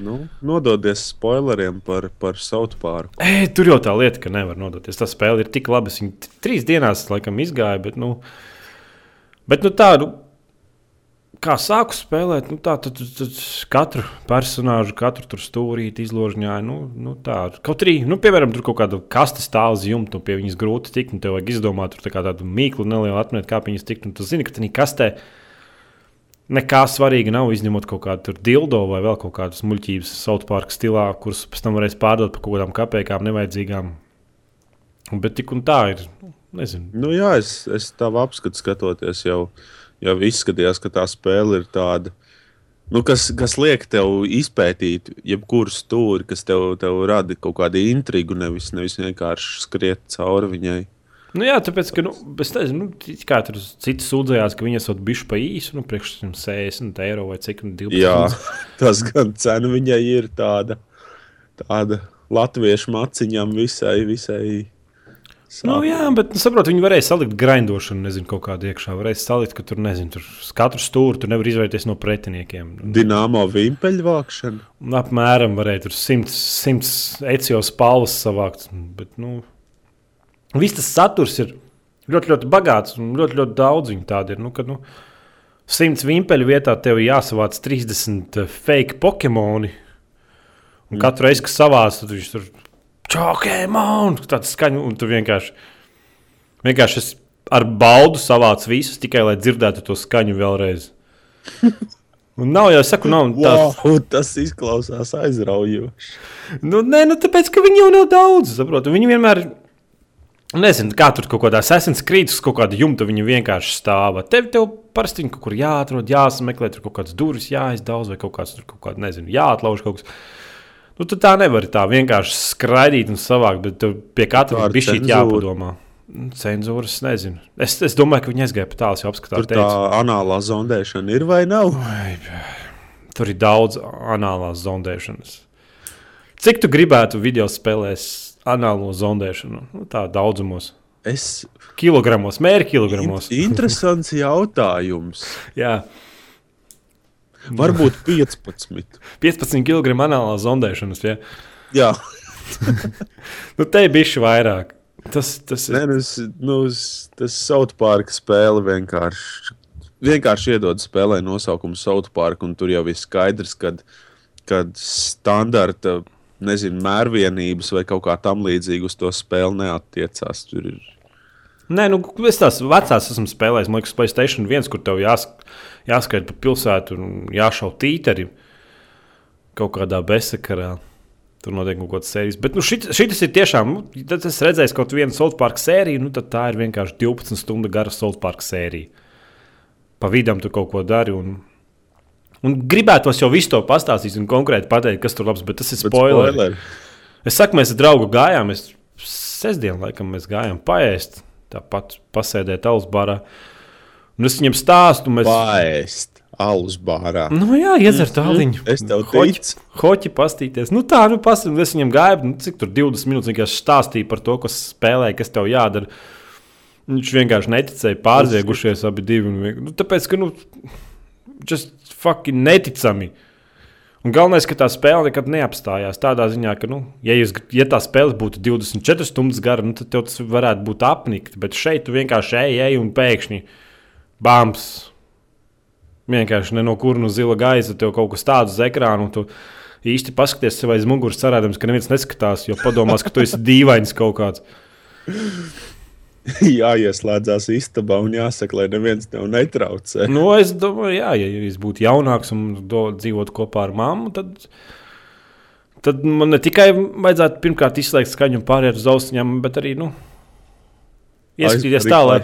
Nu, nododies spoileriem par, par South Park. E, tur jau tā lieta, ka nevar nodoties. Tā spēle ir tik laba. Viņa trīs dienās laikam izgāja, bet, nu, bet nu, tādu. Kā sāku spēlēt, nu, tā tad, tad, katru personāžu, katru stūrīti izložņāju. Nu, nu, tā, kaut arī, nu, piemēram, tur kaut kāda kaste stāv uz jumta, un pie viņas grūti tikt, tev vajag izdomāt tur tā kā tādu mīklu nelielu atmiņu, kā viņas tikt. Un tu zini, ka tā kastē nekā svarīga nav, izņemot kaut kādu dildo vai vēl kaut kādas muļķības, South Park stilā, kuras pēc tam varēs pārdot par kaut kādām kapekām, nevajadzīgām. Bet tik un tā ir. nu, Nezinu. Nu, jā, es, es tavu apskatu skatoties, jau, jau izskatījās, ka tā spēle ir tāda. Nu, kas, kas liek tev izpētīt, jebkuru stūri, kas tev, tev rada kaut kādu intrigu, nevis, nevis vienkārši skriet cauri viņai. Nu, jā, tāpēc, ka, nu, es nezinu, nu, kā tur citi sūdzējās, ka viņi esat bijuši pa īsu, nu, priekš 60 eiro vai cik, nu, 12. Jā, (laughs) tas gan cena viņai ir tāda, tāda latviešu maciņām visai, visai. Nu, jā, bet, nu, saprot, viņi varēja salikt grindošanu, nezinu, kaut kādā iekšā. Varēja salikt, ka tur, nezinu, tur katru stūri tur nevar izvairīties no pretiniekiem. Dināmo vimpeļu vākšana. Apmēram varēja tur simts, simts ecijos palvas savākt. Bet, nu, viss tas saturs ir ļoti, ļoti bagāts un ļoti, ļoti daudz viņu tādu ir. Nu, kad, nu, simts vimpeļu vietā tev jāsavāc 30 fake pokemoni. Un katru reizi, kad savāc, tad viņš tur čakēmon, tāds skaņu, un tu vienkārši, vienkārši es ar baudu savāc visus tikai, lai dzirdētu to skaņu vēlreiz. (laughs) Un nav jau, es saku, nav tāds. Wow, tas izklausās aizraujoši. Nu, nē, nu, tāpēc, ka viņi jau nav daudz. Saprotu. Viņi vienmēr, nezinu, kā tur kaut kādā Creed, uz kaut kāda jumta viņi vienkārši stāv. Tev, tev parasti viņi kaut kur jāatrod, jāsameklē, tur kaut kādas durvis jāizdauz, vai kaut kāds tur kaut kāda, nezinu, jāatlauž kaut kas. Nu, tu tā nevari tā vienkārši skraidīt un savākt, bet pie katra bija šī jāpadomā. Nu, Cenzūras, nezinu. Es, es domāju, ka viņi aizgāja pa tālu, jau apskatās. Tur tā anālā zondēšana ir vai nav? Tur ir daudz anālās zondēšanas. Cik tu gribētu video spēlēs anālo zondēšanu? Nu, tā daudzumos. Es. Kilogramos, mērķi kilogramos. In, interesants jautājums. (laughs) Jā, Varbūt 15. 15 kg anālā zondēšanas. Ja? Jā, (laughs) Nu, te ir bijuši vairāk. Tas, tas ir. Nē, nu, es, nu, tas South Park spēle vienkārši. Vienkārši iedod spēlē nosaukumu South Park, un tur jau ir skaidrs, ka standarta nezinu, mērvienības vai kaut kā tam līdzīga uz to spēli neatiecās. Tur ir Nē, nu, es tās vecās esmu spēlējis. Man liekas, Playstation 1, kur tev jās, jāskaita pa pilsētu un jāšauj tīteri kaut kādā bezsakarā. Tur notiek kaut kādas sērijas. Bet nu, šitas ir tiešām, nu, tad es redzēju kaut vienu South Park sēriju, nu, tad tā ir vienkārši 12 stundu gara South Park sērija. Pa vidam tu kaut ko dari. Un, un gribētos jau visu to pastāstīt un konkrēti pateikt, kas tur labs, bet tas ir Bet spoileri. spoileri. Es saku, mēs ar draugu gājām. Mēs sestdien, laikam, mēs gājām paēst, tāpat pasēdēt alus barā. Un es viņam stāstu, mēs Paēst alus bārā. Nu, jā, iedzert tāliņu. Es tev teicu. Hoķi pastīties. Nu, tā, nu, pastīties. Es viņam gāju, nu, cik tur 20 minūtes vienkārši stāstīju par to, kas spēlē, kas tev jādara. Viņš vienkārši neticēja, pārziegušies abi divi. Nu, tāpēc, ka, nu, just fucking neticami. Un galvenais, ka tā spēle nekad neapstājās. Tādā ziņā, ka, nu, ja, jūs, ja tā spēle būtu 24 stundas gara, nu, tad tas varētu būt apnikt. Bet šeit tu vienkārši ej, ej un pēkšņi bāms. Vienkārši ne no kur no zila gaisa tev kaut kas tāds uz ekrāna. Tu īsti paskaties sev aiz muguras, cerēdams, ka neviens neskatās, jo padomās, ka tu esi (laughs) dīvains kaut kāds. (laughs) Jāieslēdzās istabā un jāsaka, lai neviens tev netraucē. Nu, es domāju, jā, ja es būtu jaunāks un dzīvotu kopā ar mammu, tad, tad man ne tikai vajadzētu pirmkārt izslēgt skaņu un pāriet uz austiņām, bet arī nu, ieskatīties tā, lai,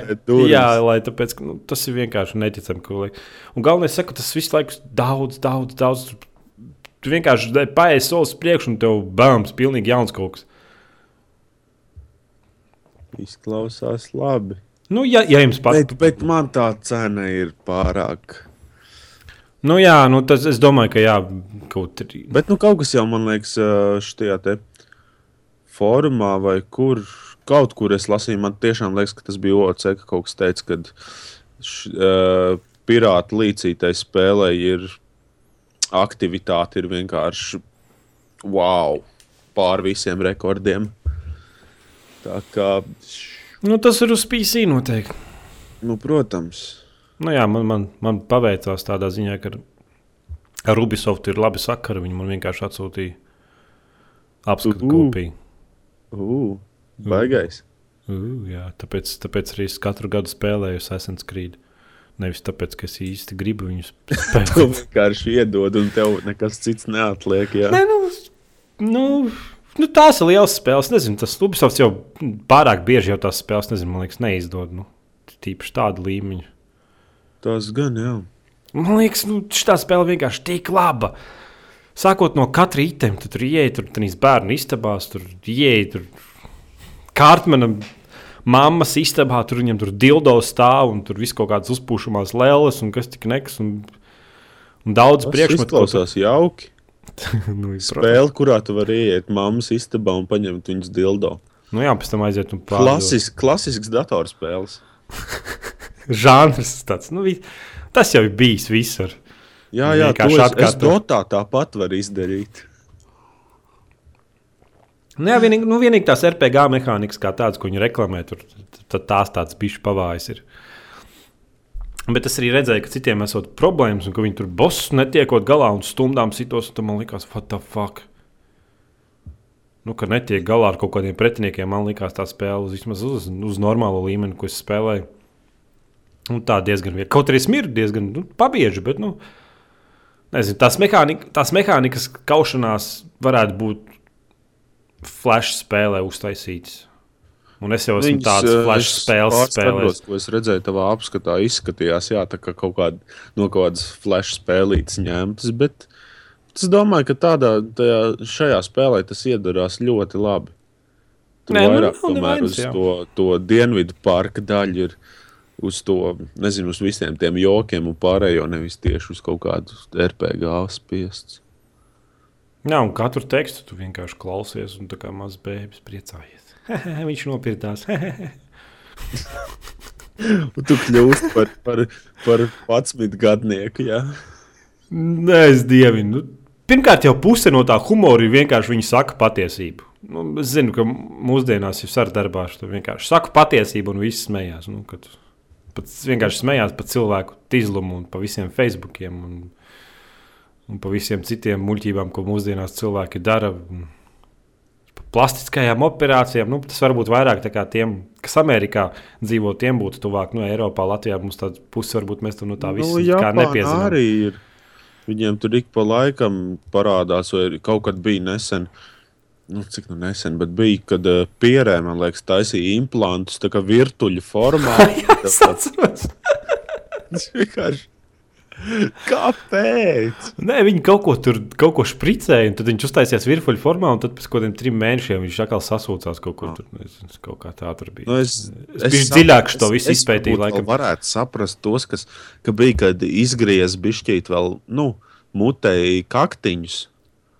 jā, lai tāpēc, nu, tas ir vienkārši neticami. Un galvenais, saka, tas visu laiku daudz, daudz, daudz. Tu, vienkārši paiesi solis uz priekšu un tev bāms, pilnīgi jauns kaut kas. Izklausās labi. Nu, ja, ja jums patīk, Bet, bet man tā cena ir pārāk. nu, jā, nu, tas es domāju, ka jā, kaut arī. Bet nu, kaut kas jau man liekas, šajā te formā vai kur. Kaut kur es lasīju, man tiešām liekas, ka tas bija OC, ka kaut kas teica, ka uh, pirāta līcītai spēlē ir aktivitāte, ir vienkārši wow, pār visiem rekordiem. Tā kā, Nu, tas ir uz PC noteikti. nu, protams, Nu, jā, man, man, man paveicās tādā ziņā, ka ar Ubisoft ir labi sakari. Viņi man vienkārši atsūtīja apskatu Uhu. kopiju. uh, baigais. Uh, jā, tāpēc, tāpēc arī es katru gadu spēlēju Assassin's Creed. Nevis tāpēc, ka es īsti gribu viņus (laughs) Tu spēlēt. vienkārši iedod, un tev nekas cits neatliek. Jā. Nē, nu, nu, nu, tās ir liels spēles. Nezinu, tas Ubisoft jau pārāk bieži jau tās spēles, nezinu, man liekas, neizdod. Nu, tīpaši tādu līmeņu. Tas gan, jā. Man liekas, nu, šī spēle vienkārši tik laba. Sākot no katra itema, tu tur ienāc, tur trīs bērnu istabās, tur ienāc, tur kārtmena mammas istabā, tur viņam tur dildo stāv un tur viss kaut kādas uzpūšamās lēles un kas tik nekas. Un, un daudz Tas priekšmetu. ko tu- izklausās jauki. (laughs) nu. Spēle, kurā tu vari iet mammas istabā un paņemt viņas dildo. nu, jā, pēc tam aiziet un pārdot. Klasis, klasisks datorspēles. (laughs) Žanrs tāds. Nu, tas jau ir bijis visur. Jā, jā, to Vienkārši es, es atkārto. dotā tāpat varu izdarīt. Nu, jā, vienīgi, nu, vienīgi tās RPG mehānikas, kā tādas, ko viņi reklamē, tur tad tās tādas bišķi pavājas. Ir. Bet es arī redzēju, ka citiem esot problēmas, un ka viņi tur bosus netiekot galā un stundām sitos. un Man liekas, what the fuck? Nu, ka netiek galā ar kaut kādiem pretiniekiem. Man liekas, tā spēle vismaz uz, uz normālo līmeni, ko es spēlēju. Un tā diezgan viegli. Kaut arī smirda diezgan nu, pabieži, bet nu, nezinu, tās, mehānika, tās mehānikas kaušanās varētu būt flash spēlē uztaisītas. Un es jau esmu tāds eh, flash es spēles spēlējis. Ko es redzēju tavā apskatā, izskatījās, jā, tā kā kaut kāda no kaut kādas flash spēlītes ņemtas. Bet es domāju, ka tādā, tajā, šajā spēlē tas iedarās ļoti labi. Tur Nē, nu, vairāk nav tomēr uz to, to dienvidu parka daļu ir. Uz to, nezinu, uz visiem tiem jokiem un pārējo, nevis tieši uz kaut kādu RPG spiests. Jā, un katru tekstu tu vienkārši klausies, un tā kā mazs bērns priecājies. (laughs) Viņš nopirkās. Un (laughs) tu kļūsi par, par, par 11 gadnieku. Jā. Nē, es dievinu. Nu, pirmkārt, jau puse no tā humora ir vienkārši viņi saka patiesību. Nu, es zinu, ka mūsdienās ir sardarbā, tu vienkārši saka patiesību, un viss smējās. Nu, kad pats vienkārši smējās par cilvēku tīzlumu un pa visiem Facebookiem un, un pa visiem citiem muļķībām, ko mūsdienās cilvēki dara. Un par Plastiskajām operācijām, nu, tas varbūt vairāk tiem, kas Amerikā dzīvo, tiem būtu tuvāk. Nu, Eiropā, Latvijā mums tāda puse varbūt mēs tur no tā visa Nu, Japānā nepiezinām. arī ir. Viņiem tur ik pa laikam parādās, vai kaut kad bija nesen. Nu, cik nu nesen, bet bija, kad uh, pierē, man liekas, taisīja implantus tā kā virtuļu formā. (laughs) Es atceros. (laughs) Tas vienkārši. (laughs) Kāpēc? Nē, viņi kaut ko tur kaut ko špricēja, un tad viņš uztaisījās virfuļu formā, un tad pēc kaut kādiem trim mēnešiem viņš atkal sasūcās kaut kur tur. Nezinu, kaut kā tā tur bija. Nu, es Es biju dziļāk šo visu izpētīju, varbūt vēl laikam. varētu saprast tos, kas ka bija, kad izgriez bišķīt vēl, nu, mutēji kaktiņus.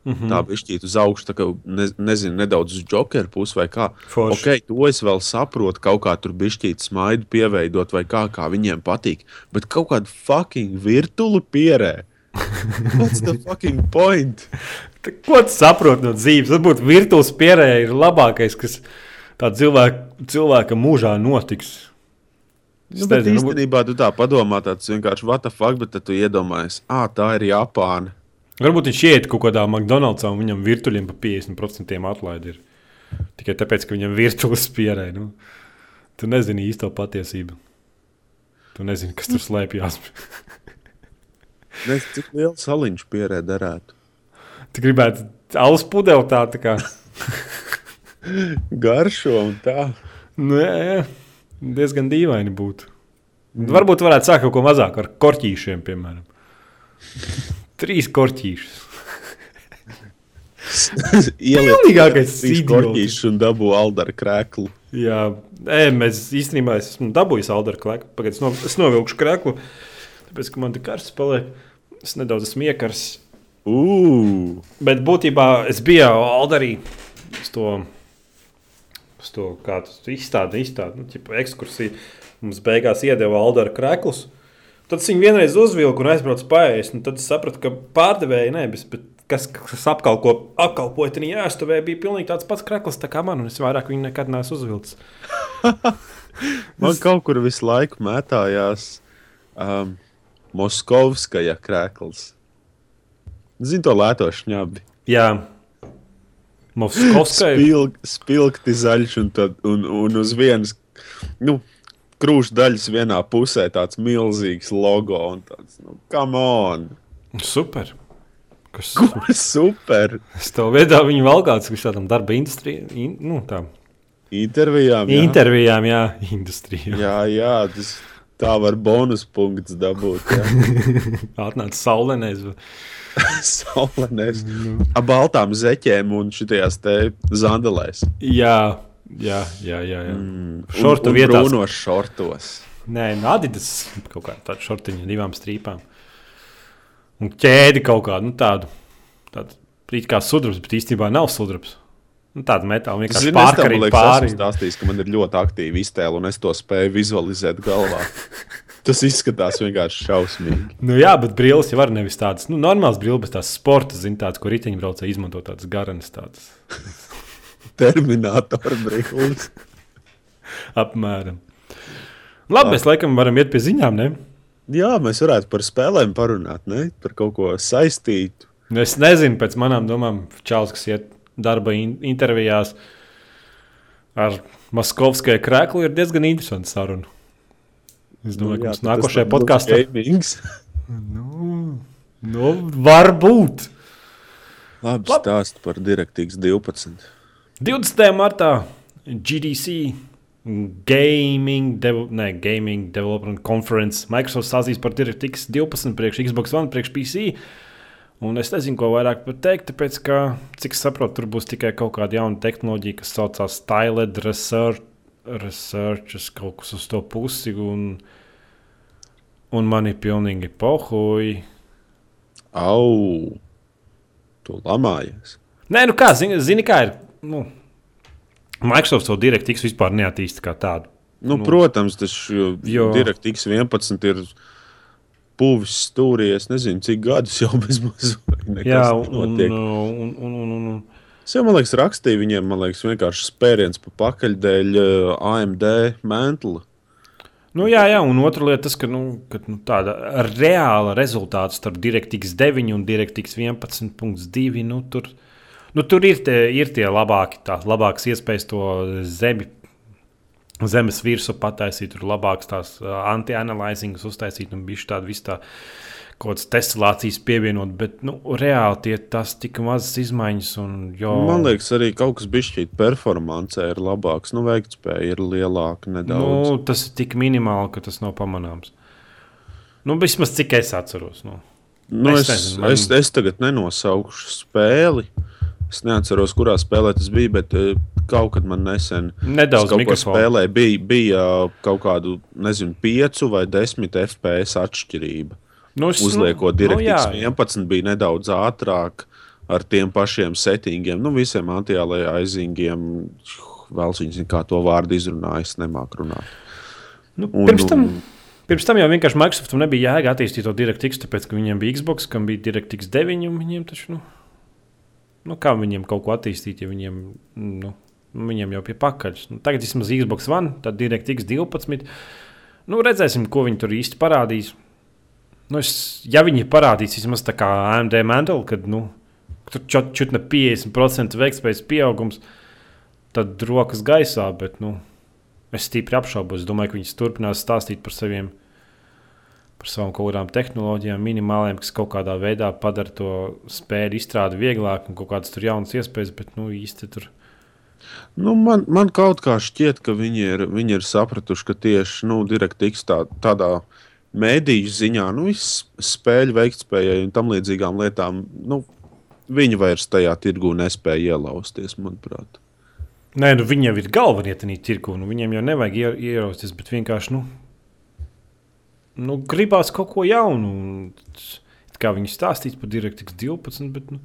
Mm. -hmm. Tā bišķīt uz augšu, tā kā, ne, nezinu, nedaudz uz jokeru pusi vai kā. Forši. Ok, to es vēl saprotu, kaut kā tur bišķīt smaidu pieveidot vai kā, kā viņiem patīk. Bet kaut kādu fucking virtuālu pierē. (laughs) What's the fucking point? Ko tu saproti no dzīves? Varbūt virtuāls pierēja ir labākais, kas tā cilvēka, cilvēka mūžā notiks. Nu, bet īstenībā tu tā padomā, tāds vienkārši what the fuck, bet tu iedomājies, ah, tā ir Japāna. Varbūt viņš iet kaut kādā McDonald'sā un viņam virtuļiem pa 50% atlaidi ir. Tikai tāpēc, ka viņam (laughs) virtuļs pierē. Nu. Tu nezini īsto patiesību. Tu nezini, kas tur slēpjas. (laughs) Nezinu, cik liela saliņš pierē derētu. Tu gribētu alus pudeli tā, tā kā. (laughs) Garšo un tā. Nu, jā, jā. Diezgan dīvaini būtu. Mm. Varbūt varētu sākt kaut ko mazāk ar korķīšiem, piemēram. Trīs korķīšus. (laughs) Pilnīgākais idiots. korķīšus un dabū aldara krēklu. Jā, e, mēs īstenībā es esmu dabūjis Aldara krēklu. Pagaidiet, es, no, es novilkšu krēklu, tāpēc, ka man te karsts paliek. Es nedaudz esmu iekars. Ugh! Bet būtībā es biju Aldarī uz to, uz to kā tas izstādi, izstādi, nu, ekskursiju. Mums beigās iedeva Aldara krēklus. Tad es viņu vienreiz uzvilku un aizbraucu pārējais. Tad es sapratu, ka pārdevēja nebija. Bet kas, kas apkalpo, apkalpoja tajā ēstuvē, bija pilnīgi tāds pats krēkls tā kā man. un Es vairāk viņu nekad neesmu uzvilcis. (laughs) Man kaut kur visu laiku mētājās um, Moskovskaja krēkls. Zini to lēto šņabi. Jā, Moskovskai. Spilg, spilgti zaļš un, tad, un, un uz vienas nu, krūšu daļas vienā pusē tāds milzīgs logo. Un tāds, nu, come on! Super. Kas, Super! es tev veidā viņu valgāts, kurš tādam darba industrijā, in, nu, tā, Intervijām. jā. intervijām, jā, industrijā. Jā, jā, tas tā var bonus punkts dabūt. (laughs) Atnāca saulenēs. (laughs) Saulenēs. Ar baltām zeķēm un šitās te zandelēs. Jā, jā, jā. jā, jā. Mm. Šortu un, un vietās. brūnos šortos. Nē, nu, Adidas (laughs) kaut kāda tāda šortiņa, divām strīpām. Un ķēdi kaut kādu nu, tādu. tādu it kā sudrabs, bet īstenībā nav sudrabs. Nu, tāda metāla vienkārši Zini, es pārkarīga liekas, pāri. esmu stāstījis, ka man ir ļoti aktīva iztēle, un es to spēju vizualizēt galvā. (laughs) Tas izskatās vienkārši šausmīgi. Nu, jā, bet brilles jau var nevis tādas, nu, normālas brilles, bet tās sporta, zin, tādas, ko riteņbraucēji izmanto tādas garanas, tādas (laughs) Terminātora brīvs. (laughs) apmēram. Labi, mēs laikam varam iet pie ziņām, ne? Jā, mēs varētu par spēlēm parunāt, ne? par kaut ko saistītu. Nu, Es nezinu, pēc manām domām, Čāls, kas iet darba in intervijās ar Maskovskajā krēklu, ir diezgan interesanta saruna. Es domāju, ka mums nākošajā podkāstā. Gamings. (laughs) Nu, nu, varbūt. Labi, stāst par DirectX 12. 20. martā GDC Gaming, Dev ne, Gaming Development Conference Microsoft stāstīs par DirectX 12 priekš Xbox One, priekš PC. Un es nezinu, ko vairāk pateikt, tāpēc, ka, cik es saprotu, tur būs tikai kaut kāda jauna tehnoloģija, kas saucās Styled Research, Research kaut kas uz to pusi. Un, un man ir pilnīgi pohuji. Au! Tu lamājies. Nē, nu kā, zini, zini kā ir. Nu, Microsoft to DirectX vispār neattīsta kā tādu. Nu, Nu, protams, tas jo- DirectX 11 ir puvis stūrī. Es nezinu, cik gadus jau (laughs) bez mazliet Jā, un, un, un, un, un. Es jau, man liekas, rakstīju viņiem, man liekas, vienkārši spēriens pa pakaļ dēļ uh, AMD mēntla. Nu, jā, jā, un otra lieta, tas, ka nu, kad, nu, tāda reāla rezultāta starp DirectX 9 un DirectX 11.2. Nu, tur, nu, tur ir tie, ir tie labāki, tās labākas iespējas to zemi, zemes virsmu pataisīt, tur labākas tās uh, anti-analyzingas uztaisīt un bišķi tādu visu tā. Kaut kādas testācijas pievienot, bet nu, reāli tie tas tik mazas izmaiņas. Un, jo, Man liekas, arī kaut kas bišķīt performancē ir labāks. Nu, veiktspēja ir lielāka nedaudz. Nu, tas ir tik minimāli, ka tas nav pamanāms. Nu, vismaz cik es atceros. Nu. Nu, Es es, nezinu, es, man- es, es tagad nenosaukšu spēli. Es neatceros, kurā spēlē tas bija, bet eh, kaut kad man nesen Nedaudz spēlēju. Bija, bija kaut kādu, nezinu, 5 vai 10 FPS atšķirība. Nu, es- Uzliekot nu, DirectX jā, 11, bija nedaudz ātrāk ar tiem pašiem settingiem, nu, visiem anti-aliasingiem. Vēl viņš kā to vārdu izrunāja, es nemāku runāt. Nu, Un- pirms, tam, un- pirms tam jau vienkārši Microsoftam nebija jēga attīstīt to DirectX, tāpēc, ka viņiem bija Xbox, kam bija DirectX 9, un viņiem taču, nu, nu kā viņiem kaut ko attīstīt, ja viņiem, nu, viņiem jau pie pakaļas. Nu, tagad vismaz Xbox One, tad DirectX 12. Nu, redzēsim, ko viņi tur īsti parādīs. Nu, es, ja viņi parādīs vismaz tā kā AMD mantle, kad nu, tur čut, čut ne 50% veiktspējas pieaugums, tad rokas gaisā. Bet, nu, es stipri apšaubos. Es domāju, ka viņi turpinās stāstīt par saviem par savām kaut kādām tehnoloģijām, minimāliem, kas kaut kādā veidā padara to spēļu izstrādi vieglāk un kaut kādas tur jaunas iespējas, bet nu, īsti tur. Nu, man, man kaut kā šķiet, ka viņi ir, viņi ir sapratuši, ka tieši nu, DirectX tā, tādā mēdīņu ziņā, nu, spēļu veiktspējai un tam līdzīgām lietām, nu, viņi vairs tajā tirgu nespēja ielausties, manuprāt. Nē, nu, viņi jau ir galvenie tajā tirgu. Nu, viņiem jau nevajag ierausties, bet vienkārši nu, nu, gribās kaut ko jaunu. Kā viņi stāstīs par DirectX 12, bet nu,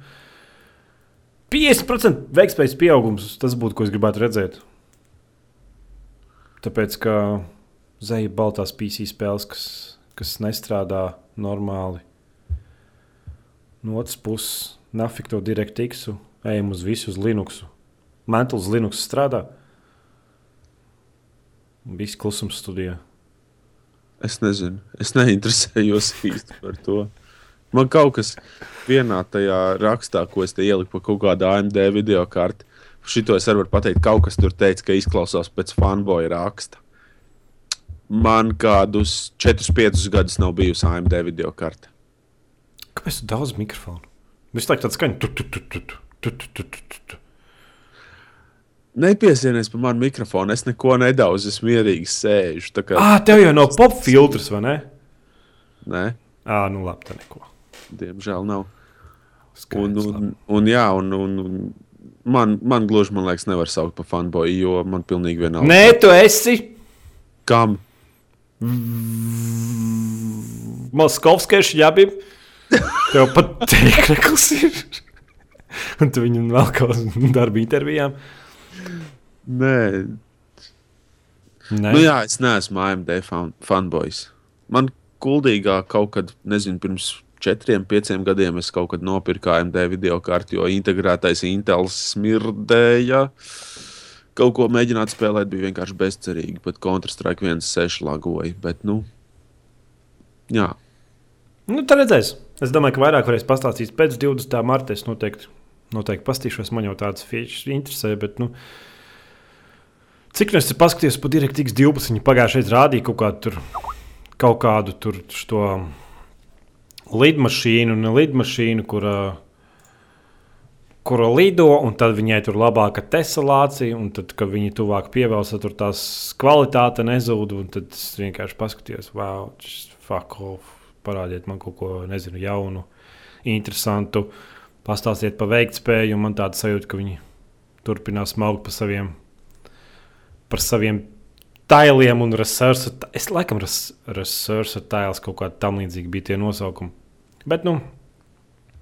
50% veiktspējas pieaugums tas būtu, ko es gribētu redzēt. Tāpēc, ka zeja baltās PC spēles, kas, kas nestrādā normāli. No otras puses, nafik to DirectX, ejam uz visu, uz Linux. Mantls Linux strādā. Viss klusums studijā. Es nezinu, es neinteresējos īsti par to. Man kaut kas vienā tajā rakstā, ko es te ieliku par kaut kādu AMD video karti, šito es varu pateikt, kaut kas tur teica, ka izklausās pēc fanboja raksta. Man kādus 4-5 gadus nav bijusi AMD video karte. Kāpēc tu daudz mikrofonu? Tā kā tāds skaņa. Nepiesienies par manu mikrofonu. Es neko nedaudz, es mierīgi sēžu. Kā... Ah, tev jau nav pop filtrs, vai ne? Nē, ah, nu labi, tā neko. Diemžēl nav. Skaidrs, un, un, un, jā, un, un, un man, man gluži, man liekas, nevar saukt par fanboju, jo man pilnīgi vienalga. Nē, tu esi. Kam? Moskovskais jābija. Tev pat (laughs) teikt, ir. Un tu viņam vēl kaut kādā darba intervijā. Nē. Nē. Nu, jā, es neesmu AMD fan, fanboys. Man kuldīgā kaut kad, nezinu, pirms četriem, pieciem gadiem es kaut kad nopirku AMD video karti, jo integrētais Intels smirdēja. Kaut ko mēģināt spēlēt bija vienkārši bezcerīgi, bet Counter-Strike 1.6 lagoja. Bet, nu, jā. Nu, tā redzēs. Es domāju, ka vairāk varēs pastāstīt pēc 20. marta. Es noteikti, noteikti pastīšos. Man jau tādas features interesē. Bet, nu, uh, Cik no es paskatījos par DirectX 12, viņi pagājušajā gadā rādīja kaut kādu, tur, kaut kādu tur, to lidmašīnu, ne lidmašīnu, kura, kura lido, un tad viņai tur labāka tesalācija, un tad, kad viņi tuvāk pievēlsa, tur tās kvalitāte nezūd, un tad es vienkārši paskatījos, wow, fuck off, parādiet man kaut ko, nezinu, jaunu, interesantu, pastāstiet par veiktspēju, un man tāda sajūta, ka viņi turpinās smaukt pa saviem par saviem tailiem un resursu. Es laikam resursu tails kaut kāda tam līdzīga bija tie nosaukumi. Bet, nu,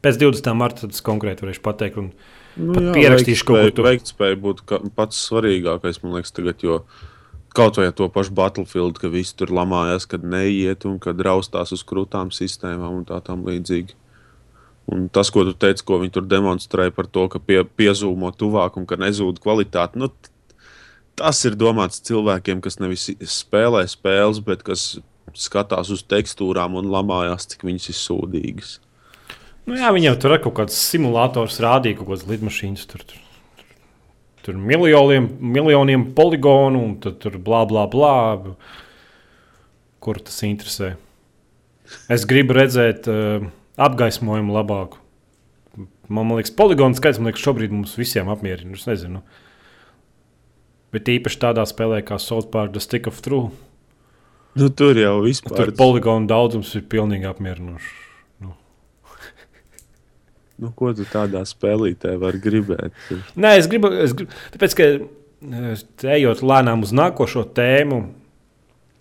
pēc 20. marta tas konkrēti varēšu pateikt. Un nu, jā, pierakstīšu kaut ko tādu. Veiktspēja būtu pats svarīgākais, man liekas, tagad. Jo... Kaut vai to pašu Battlefield, ka visi tur lamājas, kad neiet un kad raustās uz krūtām sistēmām un tā tam līdzīgi. Un tas, ko tu teici, ko viņi tur demonstrēja par to, ka pie, piezūmo tuvāk un ka nezūd kvalitāte, nu, tas ir domāts cilvēkiem, kas nevis spēlē spēles, bet kas skatās uz tekstūrām un lamājās, cik viņas ir sūdīgas. Nu, jā, viņi jau tur ir kaut kāds simulators, rādīja kaut kādas lidmašīnas. Tur, tur, tur miljoniem, miljoniem poligonu un tur blā, blā, blā. Kur tas interesē? Es gribu redzēt uh, apgaismojumu labāku. Man, man liekas, poligonu skaits man liekas, šobrīd mums visiem apmierina. Es nezinu. Bet īpaši tādā spēlē kā South Park, The Stick of True. Nu, tur jau vispār. Tur poligonu daudzums ir pilnīgi apmierinošs. Nu. nu, ko tu tādā spēlītē vari gribēt? Nē, es gribu, es gribu tāpēc, ka ejot lēnām uz nākošo tēmu,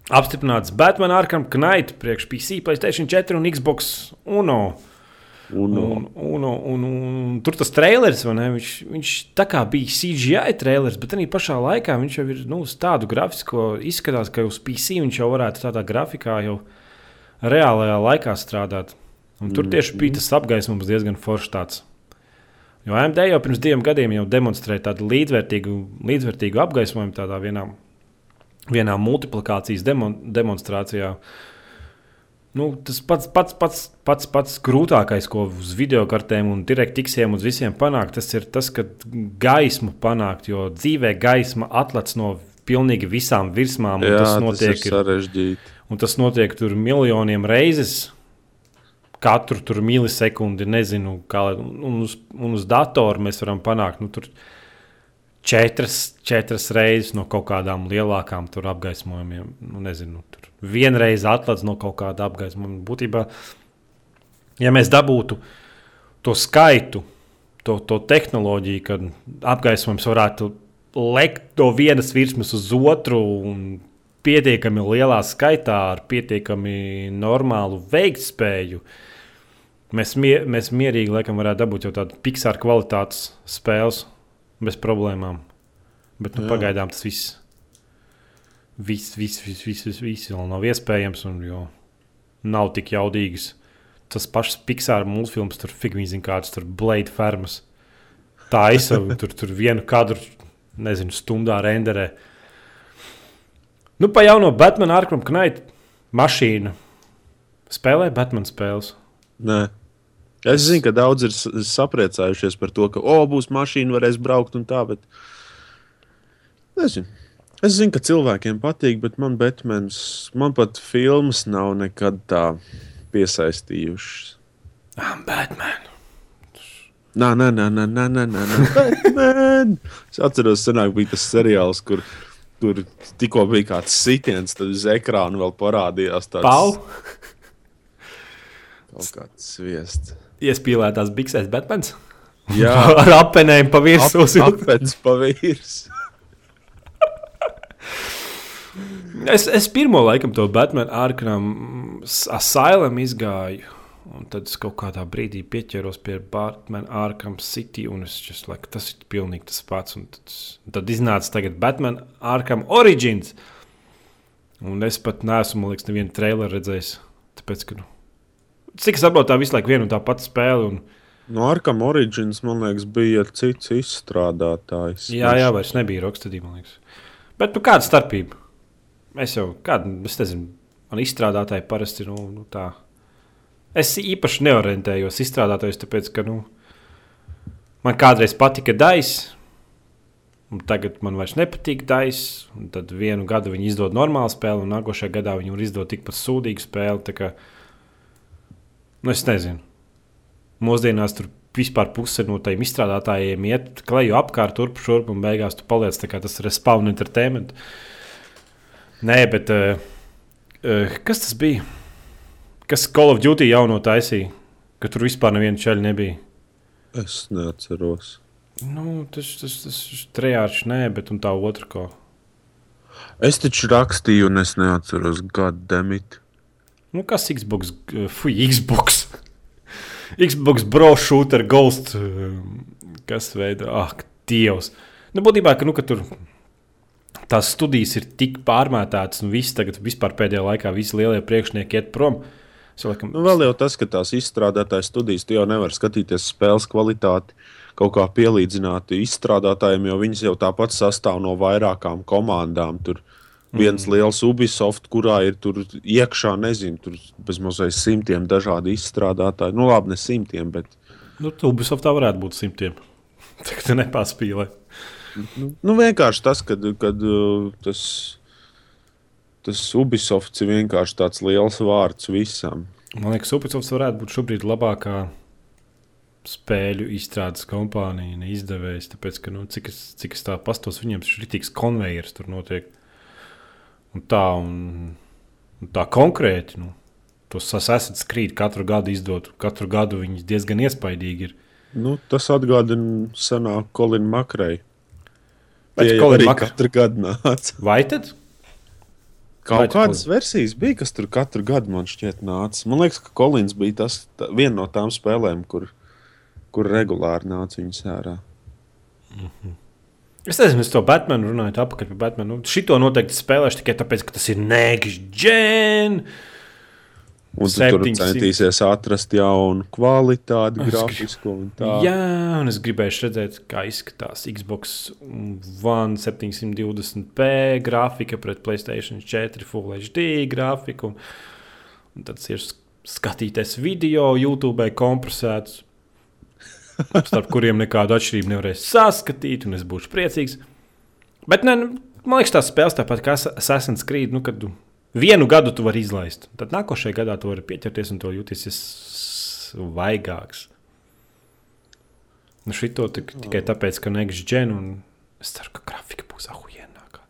apstiprināts Batman Arkham Knight priekš PC, PlayStation 4 un Xbox Uno. Un, un, un, un, un tur tas trailers, viņš, viņš tā kā bija CGI trailers, bet arī pašā laikā viņš jau ir nu, tādu grafisko izskatās, ka uz PC viņš jau varētu tādā grafikā jau reālajā laikā strādāt. Un tur tieši bija tas apgaismums diezgan foršs. Tāds. Jo AMD jau pirms diviem gadiem jau demonstrēja tādu līdzvērtīgu, līdzvērtīgu apgaismojumu tādā vienā vienā multiplikācijas demon, demonstrācijā. Nu, tas pats, pats, pats, pats, pats grūtākais, ko uz video kartēm un direktīksiem uz visiem panākt, tas ir tas, ka gaismu panākt, jo dzīvē gaisma atlec no pilnīgi visām virsmām. Jā, tas notiek tas ir sarežģīti. Un tas notiek tur miljoniem reizes. Katru tur milisekundi, nezinu, kā. Un uz, un uz datoru mēs varam panākt nu, četras, četras reizes no kaut kādām lielākām apgaismojumiem. Nu, nezinu, tur vienreiz atlaidz no kaut kāda apgaismojuma. Būtībā, ja mēs dabūtu to skaitu, to, to tehnoloģiju, kad apgaismojums varētu lekt no vienas virsmas uz otru pietiekami lielā skaitā, ar pietiekami normālu veiktspēju, mēs, mie mēs mierīgi laikam, varētu dabūt jau tādu Pixar kvalitātes spēles bez problēmām. Bet nu, pagaidām tas viss, viss, viss, viss, viss, viss, viss vēl nav iespējams, un nav tik jaudīgs. Tas pašs Pixar multfilms, tur figūrs, kāds tur Blade Fermas. Tā aizsauga, (laughs) tur, tur vienu kadru, nezinu, stundā renderē. Nu, pa jauno Batman Arkham Knight mašīnu. Spēlē Batman spēles. Nē. Es zinu, ka daudz ir sapriecājušies par to, ka, oh, būs mašīna, varēs braukt un tā, bet. Nezinu. Es zinu, ka cilvēkiem patīk, bet man Batmans, man pat filmas nav nekad tā piesaistījušas. I'm Batman. Nē, nē, nē, nē, nē, nē, nē. Batman! Es atceros, senāk bija tas seriāls, kur tur tikko bija kāds sitiens, tad uz ekrāna vēl parādījās tāds Pau! kaut kāds sviests. Iespīlētās biksēs Batmans. Jā, (laughs) Ar apenēm pa virsmu. apēc pa virs. (laughs) Es, es pirmo laikam to Batman Arkham Asylum izgāju. Un tad es kaut kādā brīdī pieķeros pie Batman Arkham City. Un es just, like, tas ir pilnīgi tas pats. Un tad, tad iznāca tagad Batman Arkham Origins. Un es pat neesmu, man liekas, nevienu traileru redzējis. Tāpēc, ka, nu, cik es saprotu, tā visu laiku viena un tā pati spēle. Un, No Arkam Origins, man liekas, bija cits izstrādātājs. jā, jā, vairs nebija Rocksteady, man liekas. Bet, nu, kāda starpība? Es jau, kāda, es nezinu, man izstrādātāji parasti, nu, nu tā. Es īpaši neorientējos izstrādātājos, tāpēc, ka, nu, man kādreiz patika Dais, un tagad man vairs nepatīk Dais, tad vienu gadu viņi izdod normālu spēli, un nākošajā gadā viņi var izdot tikpat sūdīgu spēli, nu, es nezinu. Mūsdienās tur vispār puse no tiem izstrādātājiem iet kleju apkārt, turp šurp, un beigās tu paliec tas ir spawn entertainment. Nē, bet uh, uh, kas tas bija? Kas Call of Duty jauno taisīja? Ka tur vispār neviena ceļa nebija. Es neatceros. Nu, tas tas tas trejārš, nē, bet un tā otra ko. Es taču rakstīju, un es neatceros gadu demit. Nu, kas Xbox? uh, Fui, (laughs) Xbox. Xbox Bro Shooter Ghost. uh, Kas veido? Ak, Dievs. Nu, būtībā, ka, nu, ka tur tās studijas ir tik pārmētātas, un viss tagad vispār pēdējā laikā visi lielie priekšnieki iet prom. Es laikam, Nu, vēl jau tas, ka tās izstrādātājas studijas, tu jau nevar skatīties spēles kvalitāti, kaut kā pielīdzināt izstrādātājiem, jo viņas jau tāpat sastāv no vairākām komandām. Tur viens mm. liels Ubisoft, kurā ir tur iekšā, nezinu, tur bezmazliet simtiem dažādu izstrādātāju. Nu, labi, ne simtiem, bet nu, Ubisoftā varētu būt simtiem. (laughs) Tagad nepārspīlē. nu, nu, vienkārši tas, kad, kad uh, tas, tas Ubisoft ir vienkārši tāds liels vārds visam. Man liekas, Ubisoft varētu būt šobrīd labākā spēļu izstrādes kompānija, ne izdevējs. Tāpēc, ka, nu, cik, es, cik es tā pastos, viņiem ir rītīgs konvejers tur notiek. Un tā, un, un tā konkrēti. Nu, tos esat skrīt katru gadu izdot. Katru gadu viņi diezgan iespaidīgi ir. Nu, tas atgādina senāku Kolinu Makreju. Bet Tie Colin arī Mak- katru gadu nāca. Vai tad? Vai Kaut tu kādas versijas bija, kas tur katru gadu man šķiet nāca. Man liekas, ka Kolins bija tas, tā, viena no tām spēlēm, kur, kur regulāri nāca viņas ārā. Es nezinu, es to Batmanu runāju, atpakaļ pie Batmana. Nu, šito noteikti spēlēšu tikai tāpēc, ka tas ir Nēģis Džēns. Un tu tur 700. centīsies atrast jaunu kvalitāti, Es grafisku un tā. Jā, un es gribēju redzēt, kā izskatās Xbox One 720p grafika pret Playstation 4 Full HD grafiku. Un, un tad ir skatīties video, YouTube kompresēts, starp kuriem nekādu atšķirību nevarēs saskatīt, un es būšu priecīgs. Bet ne, man liekas, tās spēles tāpat kā Assassin's Creed, nu, kad vienu gadu tu vari izlaist. Tad nākošajā gadā tu vari pieķerties un to jūties vaigāks. Nu, šito tik, tikai tāpēc, ka next gen, un es ceru, ka grafika būs ahujienākā.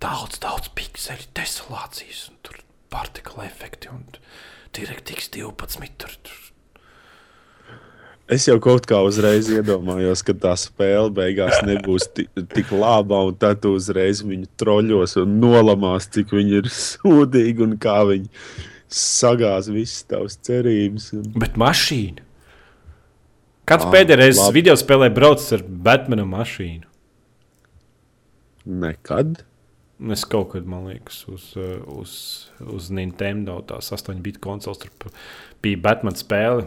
Daudz, daudz pikseļu, desolācijas, un tur partikla efekti, un DirectX 12. Tur, tur. Es jau kaut kā uzreiz iedomājos, ka tā spēle beigās nebūs ti- tik laba, un tad tu uzreiz viņu troļļos un nolamās, cik viņi ir sūdīgi un kā viņi sagāz visas tavas cerības. Un... Bet mašīna. Kāds Ah, pēdējais video spēlē braucis ar Batmana mašīnu? Nekad. Es kaut kad, man liekas, uz, uz, uz Nintendo tās 8-bit konsoles tur bija Batman spēle.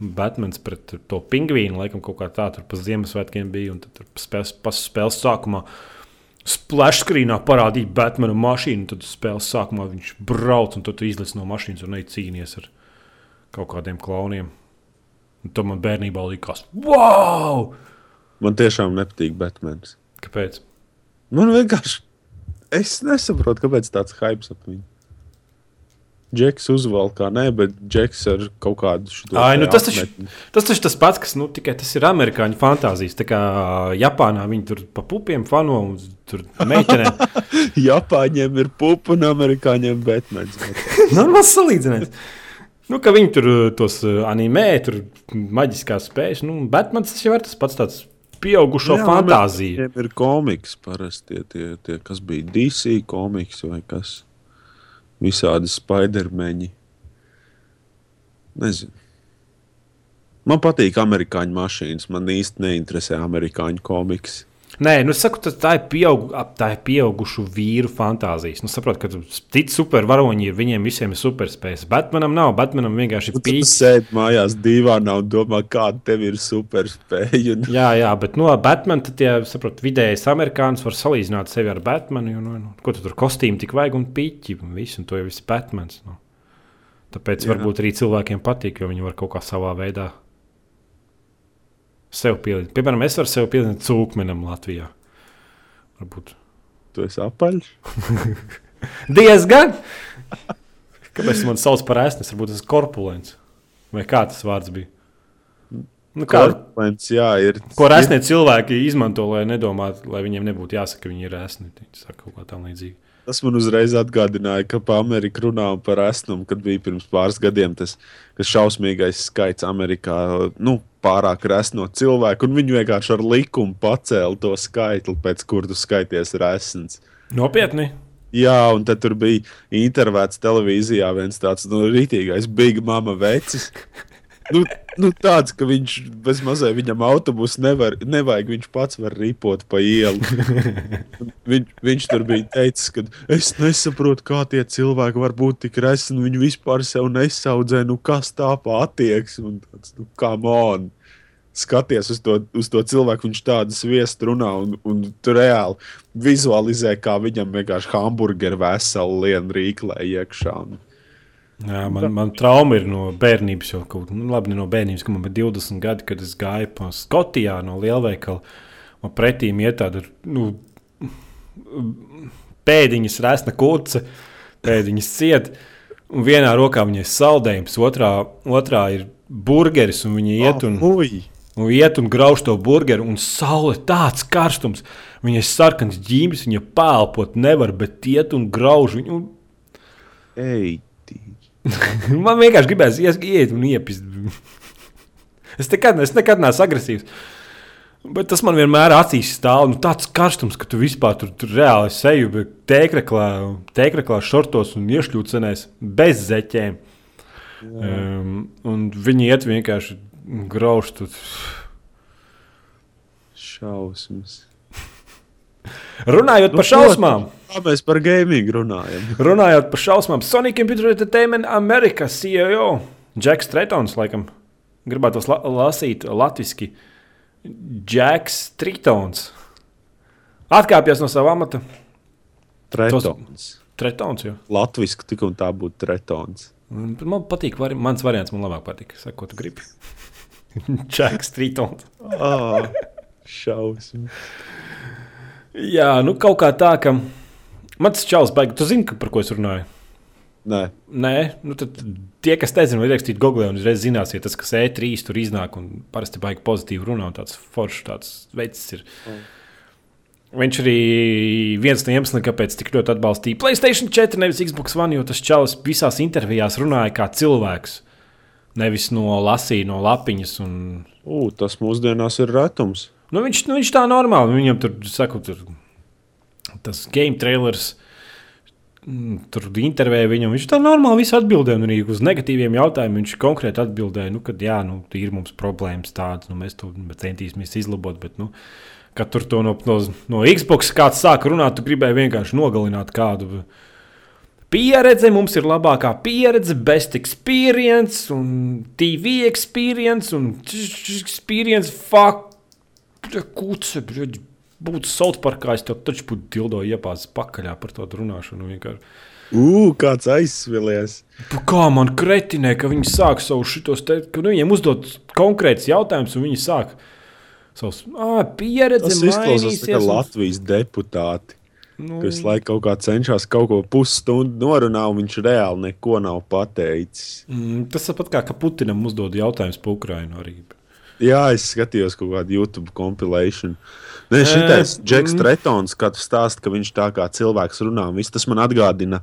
Batmans pret to pingvīnu, laikam, kaut kā tā, tur pa Ziemassvētkiem bija. Un tad spēles, spēles sākumā splash screenā parādīja Batmana mašīnu. Tad spēles sākumā viņš brauc un tad izlaiž no mašīnas un ej cīnīties ar kaut kādiem klauniem. Un to man bērnībā likās, wow! Man tiešām nepatīk Batmans. Kāpēc? Man vienkārši. Es nesaprotu, kāpēc tāds hype ap viņu. Džeks uzvalkā, nē, bet Džeks ar kaut kādu šo Ai, nu tas taču- Tas taču tas pats, kas nu, tikai tas ir amerikāņu fantāzijas. Tā kā Japānā viņi tur pa pupiem fano un tur meitenēm. (laughs) Japāņiem ir pupa un amerikāņiem Batmans. (laughs) Normāls salīdzinājums. Nu, ka viņi tur tos animē, tur maģiskās spējas. Nu, Batmans tas jau ir tas pats tāds pieaugušo Jā, fantāziju. Viņiem ir komiks parasti, tie, tie, tie, kas bija DC komiks vai kas. Visādi spidermeņi. Nezinu. Man patīk amerikāņu mašīnas. Man īsti neinteresē amerikāņu komiks. Nē, nu, es saku, tā ir, pieaug, tā ir pieaugušu vīru fantāzijas. Nu, saprot, ka citi supervaroņi ir, viņiem visiem ir superspējas. Batmanam nav, Batmanam vienkārši ir Nu, Tu pīks. sēdi mājās divānā un domā, kāda tev ir superspēja. Un... (laughs) Jā, jā, bet no Batmana tad, ja saprot, vidējais amerikānis var salīdzināt sevi ar Batmanu. Jo, nu, nu, ko tu tur kostīmu tik vajag un piķi un visu, un to jau viss ir Batmans. Nu. Tāpēc. Jā. varbūt arī cilvēkiem patīk, jo viņi var kaut kā savā veidā sev pielīdzināt. Piemēram, es varu sev pielīdzināt cūkmenam Latvijā. Varbūt Tu esi apaļš. (laughs) diezgan. Kāpēc man sauc par ēstni? Varbūt tas ir korpulents. Vai kā tas vārds bija? Nu, kā, Korpulents, jā, ir. Ko resnie cilvēki izmanto, lai nedomātu, lai viņiem nebūtu jāsaka, ka viņi ir resni. Viņi saka kaut kā tam līdzīga. Tas man uzreiz atgādināja, ka par Ameriku runājām par esnumu, kad bija pirms pāris gadiem tas šausmīgais skaits Amerikā. Nu, pārāk resno cilvēku, un viņi vienkārši ar likumu pacēla to skaitli, pēc kur tu skaities resns. Nopietni. Jā, un tad tur bija intervētas televīzijā viens tāds nu, rītīgais, Big Mama vecis. Nu, nu tāds, ka viņš bez mazai viņam autobusu nevar, nevajag, viņš pats var ripot pa ielu. Viņ, viņš tur bija teicis, ka es nesaprotu, kā tie cilvēki var būt tik resni. Viņi vispār sev nesaudzē, nu kas tā pa attieksme. Un tāds, Nu, kā man! Skaties uz to, uz to cilvēku, viņš tādu sviestu runā, un, un tu reāli vizualizē, kā viņam vienkārši hamburgeru veselu lienu rīklē iekšā. Un, Jā, man, man trauma ir no bērnības, jau kaut nu, labi, ne no bērnības, ka man bija 20 gadi, kad es gāju pa Skotijā no lielveikala. Man pretī iet tāda nu, pēdiņas, resna kurce, pēdiņas ciet. Un vienā rokā viņai ir saldējums, otrā, otrā ir burgeris, un viņi iet un, Ui! un, iet un grauž to burgeru, un saule ir tāds karstums. Viņai ir sarkans ģīmis, viņa pēlpot nevar, bet iet un grauž viņu. Ei, tī. (laughs) Man vienkārši gribējās ies- iet un iepist. (laughs) Es nekad, es nekad neesmu agresīvs. Bet tas man vienmēr acīs stāv. Nu, tāds karstums, ka tu vispār tur, tur reāli seju tēkraklā, tēkraklā šortos un iešļūcenēs bez zeķēm. Um, un viņi iet vienkārši grauž. Tu. Šausmas. Runājot par šausmām, Kā mēs par gaming runājam? (laughs) runājot par šausmām, Sonic Computer Entertainment America CEO Džeks Tretons, laikam, gribētu la lasīt latviešu. Džeks Tritons atkāpjas no sava amata. Tretons. Tretons jau. Latvijas tik un tā būtu tretons. Man patīk, vari, mans variants man labāk patīk. Saka, ko tu gribi? Džeks Tritons. Oh, šausmas. Jā, nu kaut kā tā, ka man tas čels beigas. Tu zini, par ko es runāju? Nē, Nē, nu tad tie, kas nezina, var ierakstīt Google un uzreiz zinās, ja tas, kas E3 tur iznāk un parasti baigi pozitīvi runā, un tāds foršs tāds veids ir. Mm. Viņš arī viens no iemesliem, kāpēc tik ļoti atbalstīja Playstation 4, nevis Xbox One, jo tas čalis visās intervijās runāja kā cilvēks. Nevis no lasīja no lapiņas. Un... U, tas mūsdienās ir retums. Nu, viņš, nu, viņš tā normāli. Viņam tur, saku, tur tas game trailers. mm, Tur intervēja viņu. Viņš tā normāli atbildēja. un Arī uz negatīviem jautājumiem viņš konkrēti atbildēja, nu, ka jā, nu, ir mums problēmas tādas, nu, mēs to centīsimies izlabot. Bet, nu, kad tur no, no, no Xbox kāds sāka runāt, tu gribēji vienkārši nogalināt kādu. Pieredze mums ir labākā pieredze, best experience, un TV experience, un experience. Fuck, kuce, būtu Southparkā, es tev taču būtu dildo iepāzis pakaļā par to runāšanu. Vienkārši. U, kāds aizsvilies. Tu Kā man kretinē, ka viņi sāk savu šitos te, ka nu, viņiem uzdot konkrēts jautājums, un viņi sāk savus pieredzi. Tas izklausās kā Latvijas deputāti, Nu, kas laikam kaut kā cenšas kaut ko pusstundu norunāt, un viņš reāli neko nav pateicis. mm, tas tāpat kā, ka Putinam uzdod jautājumus par Ukrajinu arī. Jā, es skatījos kaut kādu YouTube kompilāciju. Nē, šitais Eh, Džeks mm. Tretons, kad stāsta, ka viņš tā kā cilvēks runā, un viss tas man atgādina.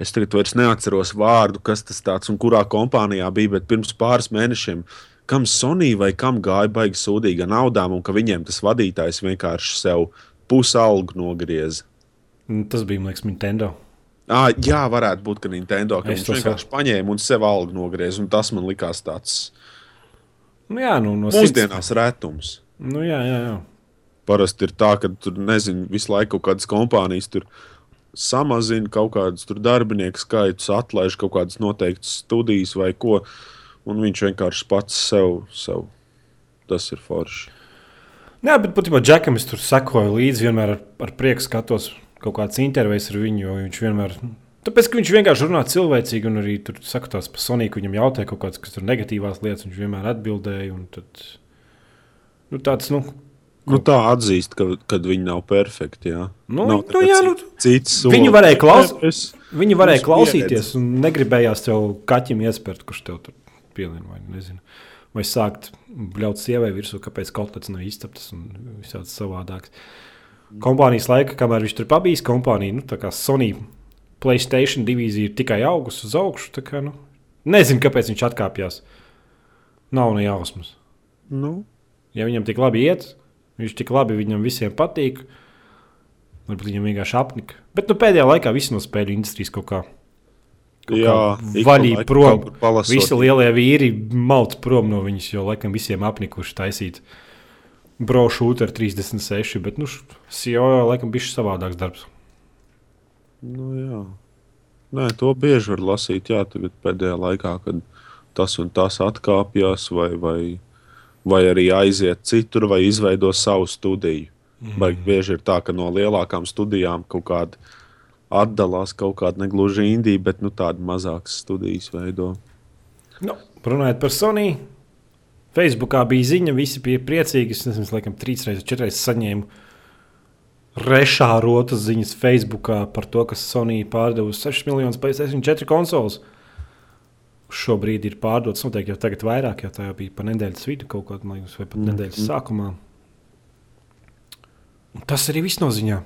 Es tagad vairs neatceros vārdu, kas tas tāds un kurā kompānijā bija, bet pirms pāris mēnešiem, kam Sony vai kam gāja baigi sūdīga naudām, un ka viņiem tas vadītājs vienkārši sev pusalgu nogrieza. Mm, Tas bija, man liekas, Nintendo. Ah, jā, varētu būt, ka Nintendo ka Es viņš vienkārši paņēma un sev algu nogrieza, un tas man likās tāds Nu, jā, nu, no mūsdienās retums. Nu, jā, jā, jā. Parasti ir tā, ka tur nezinu, visu laiku kaut kādas kompānijas tur samazina kaut kādus darbinieku skaitus, atlaiž kaut kādas noteiktas studijas vai ko, un viņš vienkārši pats sev, sev. tas ir forši. Jā, bet patiesībā Džekam es tur sekoju līdzi, vienmēr ar, ar prieku skatos kaut kādas intervijas ar viņu, jo viņš vienmēr. Tāpēc, viņš vienkārši runā cilvēcīgi, un arī tur sakās par Soniku. Viņam jautāja kaut kādas, kas tur negatīvās lietas, viņš vienmēr atbildēja. un Tad, nu, tāds, nu, Nu, tā atzīst, ka kad viņi nav perfekti. Jā. Nu, nav nu, jā, nu, cits viņi varēja klaus- klausīties. viņi varēja klausīties, un negribējās tev kaķim iespērt, kurš tev tur pielien vai nezinu. Vai sākt bļaut sievai virsū, kāpēc kotlets nav izceptas un visāds savādāks. Kompānijas laika, kamēr viņš tur pabijis, kompānija, nu, tā kā Sony Playstation divīzija ir tikai augusi uz augšu. Kā, nu, nezinu, kāpēc viņš atkāpjas. Nav ne jausmas. Nu, Ja viņam tik labi iet, viņš tik labi viņam visiem patīk. Varbūt viņam vienkārši apnika. Bet nu, pēdējā laikā viss no spēļu industrijas kaut kā Kaut jā, vaļīgi prom. Visi lielie vīri malt prom no viņas, jo laikam visiem apnikuši taisīt brošūtu ar 36, bet nu, CEO laikam bija savādāks darbs. Nu, jā. Nē, to bieži var lasīt. Jā, tagad pēdējā laikā, kad tas un tas atkāpjas, vai, vai, vai arī aiziet citur, vai izveido savu studiju. Mm. Baigi bieži ir tā, ka no lielākām studijām kaut kāda atdalās kaut kāda negluži indija, bet nu, tāda mazākas studijas veido. Nu, runājot par Sony, Facebookā bija ziņa, visi bija priecīgi. Es nezinu, laikam trīs reizes, četras reizes saņēmu rešārotas ziņas Facebookā par to, ka Sony pārdevusi 6 miljonus PlayStation 4 konsoles. Šobrīd ir pārdotas noteikti jau tagad vairāk, jo tā jau bija pa nedēļas vidu kaut kādā vai pat Mhm. nedēļas sākumā. Un tas arī viss no ziņām.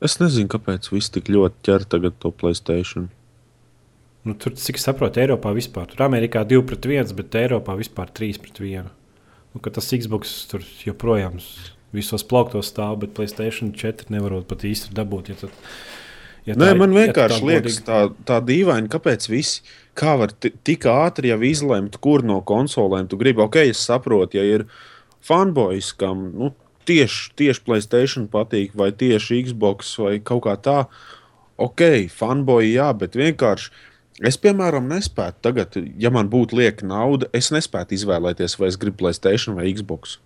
Es nezinu, kāpēc viss tik ļoti ķer tagad to Playstation. Nu, tur, cik es saprotu, Eiropā vispār. Tur Amerikā 2 pret 1, bet Eiropā vispār 3 pret 1. Nu, tas Xbox tur joprojām s- visos plauktos stāv, bet Playstation 4 nevarot pat īsti dabūt. Ja tad, ja Nē, tā- man ja vienkārši tā liekas, tā, tā dīvaini, kāpēc visi kā var ti- tik ātri jau izlemt, kur no konsolēm tu gribi. Ok, es saprotu, ja ir fanboys, kam nu, tieši, tieši Playstation patīk, vai tieši Xbox, vai kaut kā tā. Ok, fanboy, jā, bet vienkārši. Es, piemēram, nespētu tagad, ja man būtu lieka nauda, es nespētu izvēlēties, vai es gribu Playstation vai Xbox.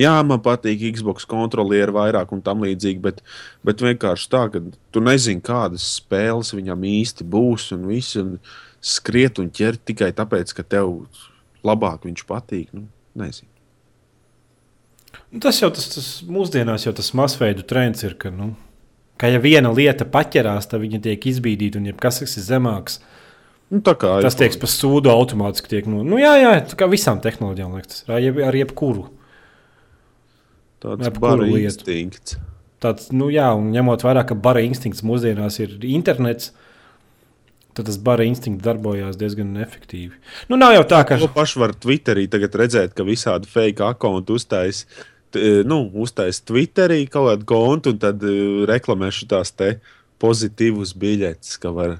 Jā, man patīk Xbox kontrolieri vairāk un tam līdzīgi, bet, bet vienkārši tā, ka tu nezini, kādas spēles viņam īsti būs un viss, un skriet un ķert tikai tāpēc, ka tev labāk viņš patīk. Nu, nezinu. Nu, tas jau tas, tas mūsdienās, jau tas masveidu trends ir, ka, nu, ka ja viena lieta paķerās, tad viņa tiek izbīdīta un jebkas, kas ir zemāks, Nu, kā tas tiek pa sūdu automātiski. Tiek, nu, nu, jā, jā, tā kā visām tehnoloģijām liekas, ar, jeb, ar jebkuru. Tāds jebkuru bara instinkts. Tāds, nu, jā, un ņemot vērā, ka bara instinkts mūsdienās ir internets, tad tas bara instinkts darbojās diezgan efektīvi. Nu, nav jau tā, ka To pašu var Twitterī redzēt, ka visādi fake akkonti uztais. t- Nu, uztais Twitterī kaut kādu kontu un tad uh, reklamē šīs te pozitīvus biļetes, ka var.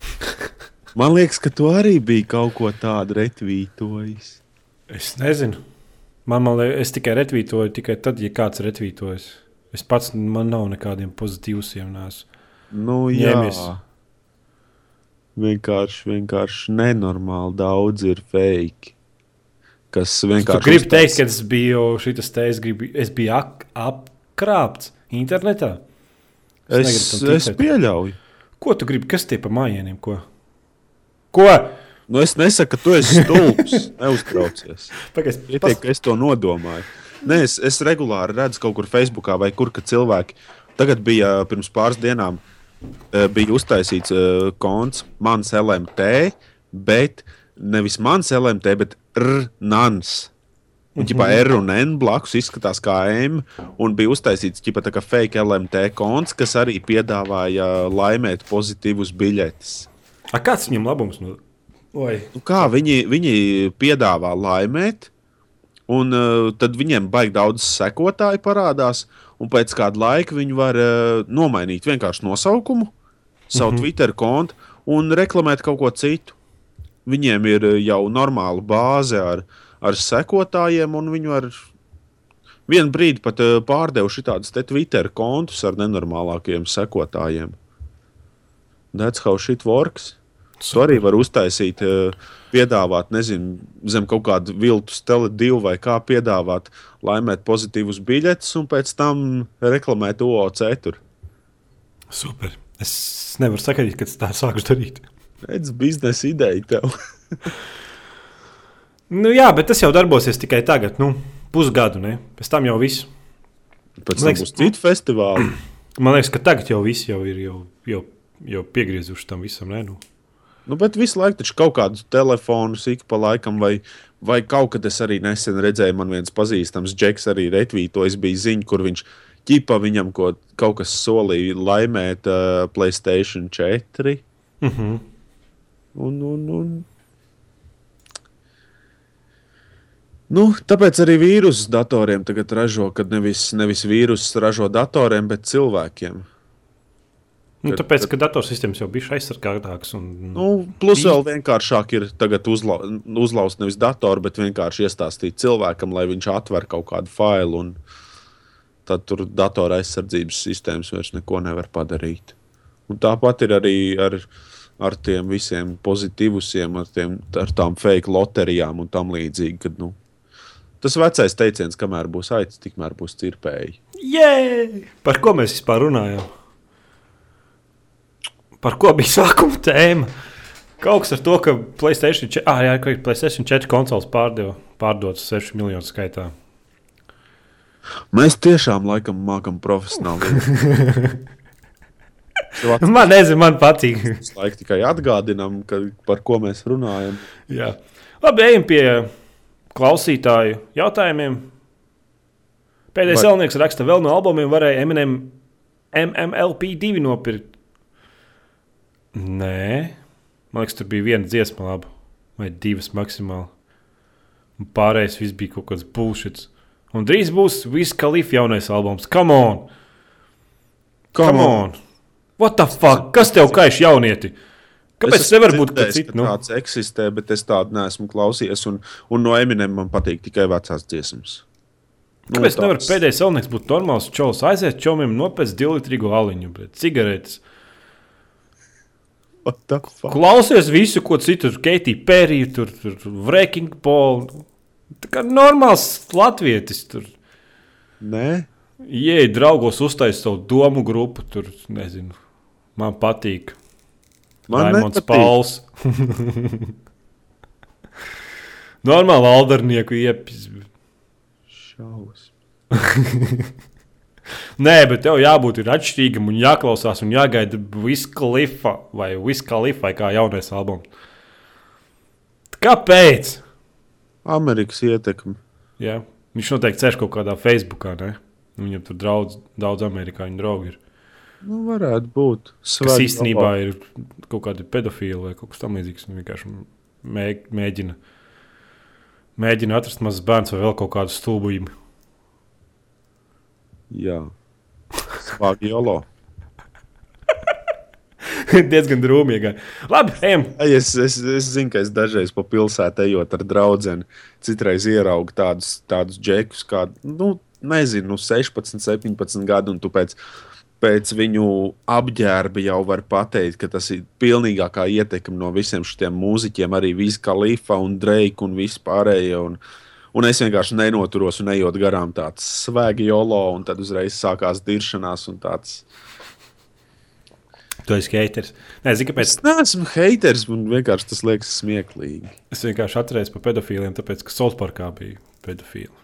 (laughs) Man liekas, ka tu arī biji kaut ko tādu retvītojis. es nezinu. Man, man liekas, es tikai retvītoju tikai tad, ja kāds retvītojas. Es pats man nav nekādiem pozitīviem nāsiem. Nu, jā, Ņemies. vienkārši, vienkārši nenormāli daudz ir fake. Kas vienkārši uztais- teikt, ka es biju šis te, es, gribu, es biju ak, apkrāpts internetā? es, es ticēt. pieļauju. Ko tu gribi? Kas tie pa mājieniem? Ko? Ko? Nu, es nesaku, ka tu esi stulbs. Neuztraucies. Pagaid, Pietiek, ka es to nodomāju. Nē, es, es regulāri redzu kaut kur Facebookā vai kur, cilvēki. Tagad bija pirms pāris dienām, bija uztaisīts eh, konts mans LMT, bet nevis mans LMT, bet RNANS. Un ģipā R un N blakus izskatās kā M, un bija uztaisīts ģipā tā kā fake LMT konts, kas arī piedāvāja laimēt pozitīvus biļetes. A, kāds viņam labums? No... Nu, kā viņi, viņi piedāvā laimēt, un uh, tad viņiem baigi daudz sekotāju parādās, un pēc kāda laika viņi var uh, nomainīt vienkārši nosaukumu, savu mm -hmm. Twitter kontu un reklamēt kaut ko citu. Viņiem ir uh, jau normāla bāze ar, ar sekotājiem, un viņi var vienu brīdi pat uh, pārdevuši tādus Twitter kontus ar nenormālākiem sekotājiem. That's how shit works. Tu arī vari uztaisīt, eh, piedāvāt, nezinu, zem kaut kāda viltus teledivu vai kā piedāvāt, laimēt pozitīvus biļetes un pēc tam reklamēt OOC tur. Super. Es nevaru sagaidīt, kad tā sākšu darīt. Redz, biznesa ideja tev. (laughs) Nu, jā, bet tas jau darbosies tikai tagad, nu, pusgadu. Ne? Pēc tam jau viss. Pēc tam būs citi festivāli. (clears throat) Man liekas, ka tagad jau viss jau ir jau, jau, jau piegriezuši tam visam. Ne? Nu. Nu, bet visu laiku taču kaut kādus telefonus ik pa laikam, vai, vai kaut kad es arī nesen redzēju, man viens pazīstams Džeks arī retvītojas, bija ziņa, kur viņš ķipa viņam ko, kaut kas solīja laimēt uh, Playstation 4. Uh -huh. Un, un, un. Nu, tāpēc arī vīrusus datoriem tagad ražo, kad nevis, nevis vīrusus ražo datoriem, bet cilvēkiem. Nu, Kad- tāpēc, ka datorsistēmas jau bija aizsargātākas. Un, Nu, plus vēl vienkāršāk ir tagad uzla, uzlauzt nevis datoru, bet vienkārši iestāstīt cilvēkam, lai viņš atver kaut kādu failu. un Tad tur datora aizsardzības sistēmas vairs neko nevar padarīt. Un tāpat ir arī ar, ar tiem visiem pozitīviem, ar, tiem, ar tām fake loterijām un tam līdzīgi. Kad, nu, tas vecais teiciens, kamēr būs aicis, tikmēr būs cirpēji. Jē! Par ko mēs vispār runājam? Par ko bija sākuma tēma? Kaut kas ar to, ka Playstation 4, ah, jā, Playstation 4 konsoles pārdeva pārdotas 6 miljonu skaitā. Mēs tiešām laikam mākam profesionāli. (laughs) Man nezinu, man patīk. Visu laiku tikai atgādinām, ka, par ko mēs runājam. Jā. Labi, ejam pie klausītāju jautājumiem. Pēdējais Vai- Elnieks raksta, vēl no albumiem varēja Eminem MMLP2 nopirkt. Nē, man liekas, tur bija viena dziesma, laba, vai divas maksimāli. Un pārējais viss bija kaut kāds bullshit. Un drīz būs viss Kalifa jaunais albums. Come on! Come on! What the fuck? Kas tev kaiš jaunieti? Kāpēc tas nevar būt cits? ka tāds eksistē, bet es tādu neesmu klausījies. Un, un no Eminem man patīk tikai vecās dziesmas. Kāpēc Nu, nevar tāds- pēdējais salnieks būt normāls čels, aiziet čomiem, nopēc divlitrīgu aliņu, bet cigaretes. Klausies visu, ko citu, tur Keitija Perija, tur, tur Wrecking Ball. Tā kā normāls latvietis tur. Nē, Ieej, draugos, uztaisīt savu domu grupu. Tur, nezinu, man patīk. man Raimons. Pauls. (laughs) Normāli valdarnieku iepis. Šaus. (laughs) Nē, bet tev jābūt ir atšķirīgam un jāklausās un jāgaida Viskalifa vai Viskalifa vai kā jaunais albums. Kāpēc? Amerikas ietekme. Jā. Viņš noteikti sēž kaut kādā Facebookā. Ne? Viņam tur draudz, daudz amerikāņu draugu ir. Nu, varētu būt. Kas Svagi īstenībā labā. ir kaut kādi pedofili vai kaut kas tamlīdzīgs. Viņi vienkārši mēg, mēģina, mēģina atrast mazus bērnus vai vēl kaut kādu stulbumu. Jā. Svagi jolo. (laughs) Diezgan drūmīgi. Labi, ejam. Es, es, es zinu, ka es dažreiz pa pilsētu ejot ar draugu, citreiz ieraugu tādus, tādus džekus, kā, nu, nezinu, nu, 16, 17 gadu, un tu pēc, pēc viņu apģērba jau vari pateikt, ka tas ir pilnīgākā ietekme no visiem šiem mūziķiem, arī Visa Lifa un Drake un vispārējie. Un, un es vienkārši nenoturos un ejot garām tāds svēgi jolo, un tad uzreiz sākās diršanās un tāds. Tu esi haters. Nē, zini, kāpēc? Es neesmu haters, man vienkārši tas liekas smieklīgi. Es vienkārši atceros par pedofīliem, tāpēc, ka Solsparkā bija pedofili.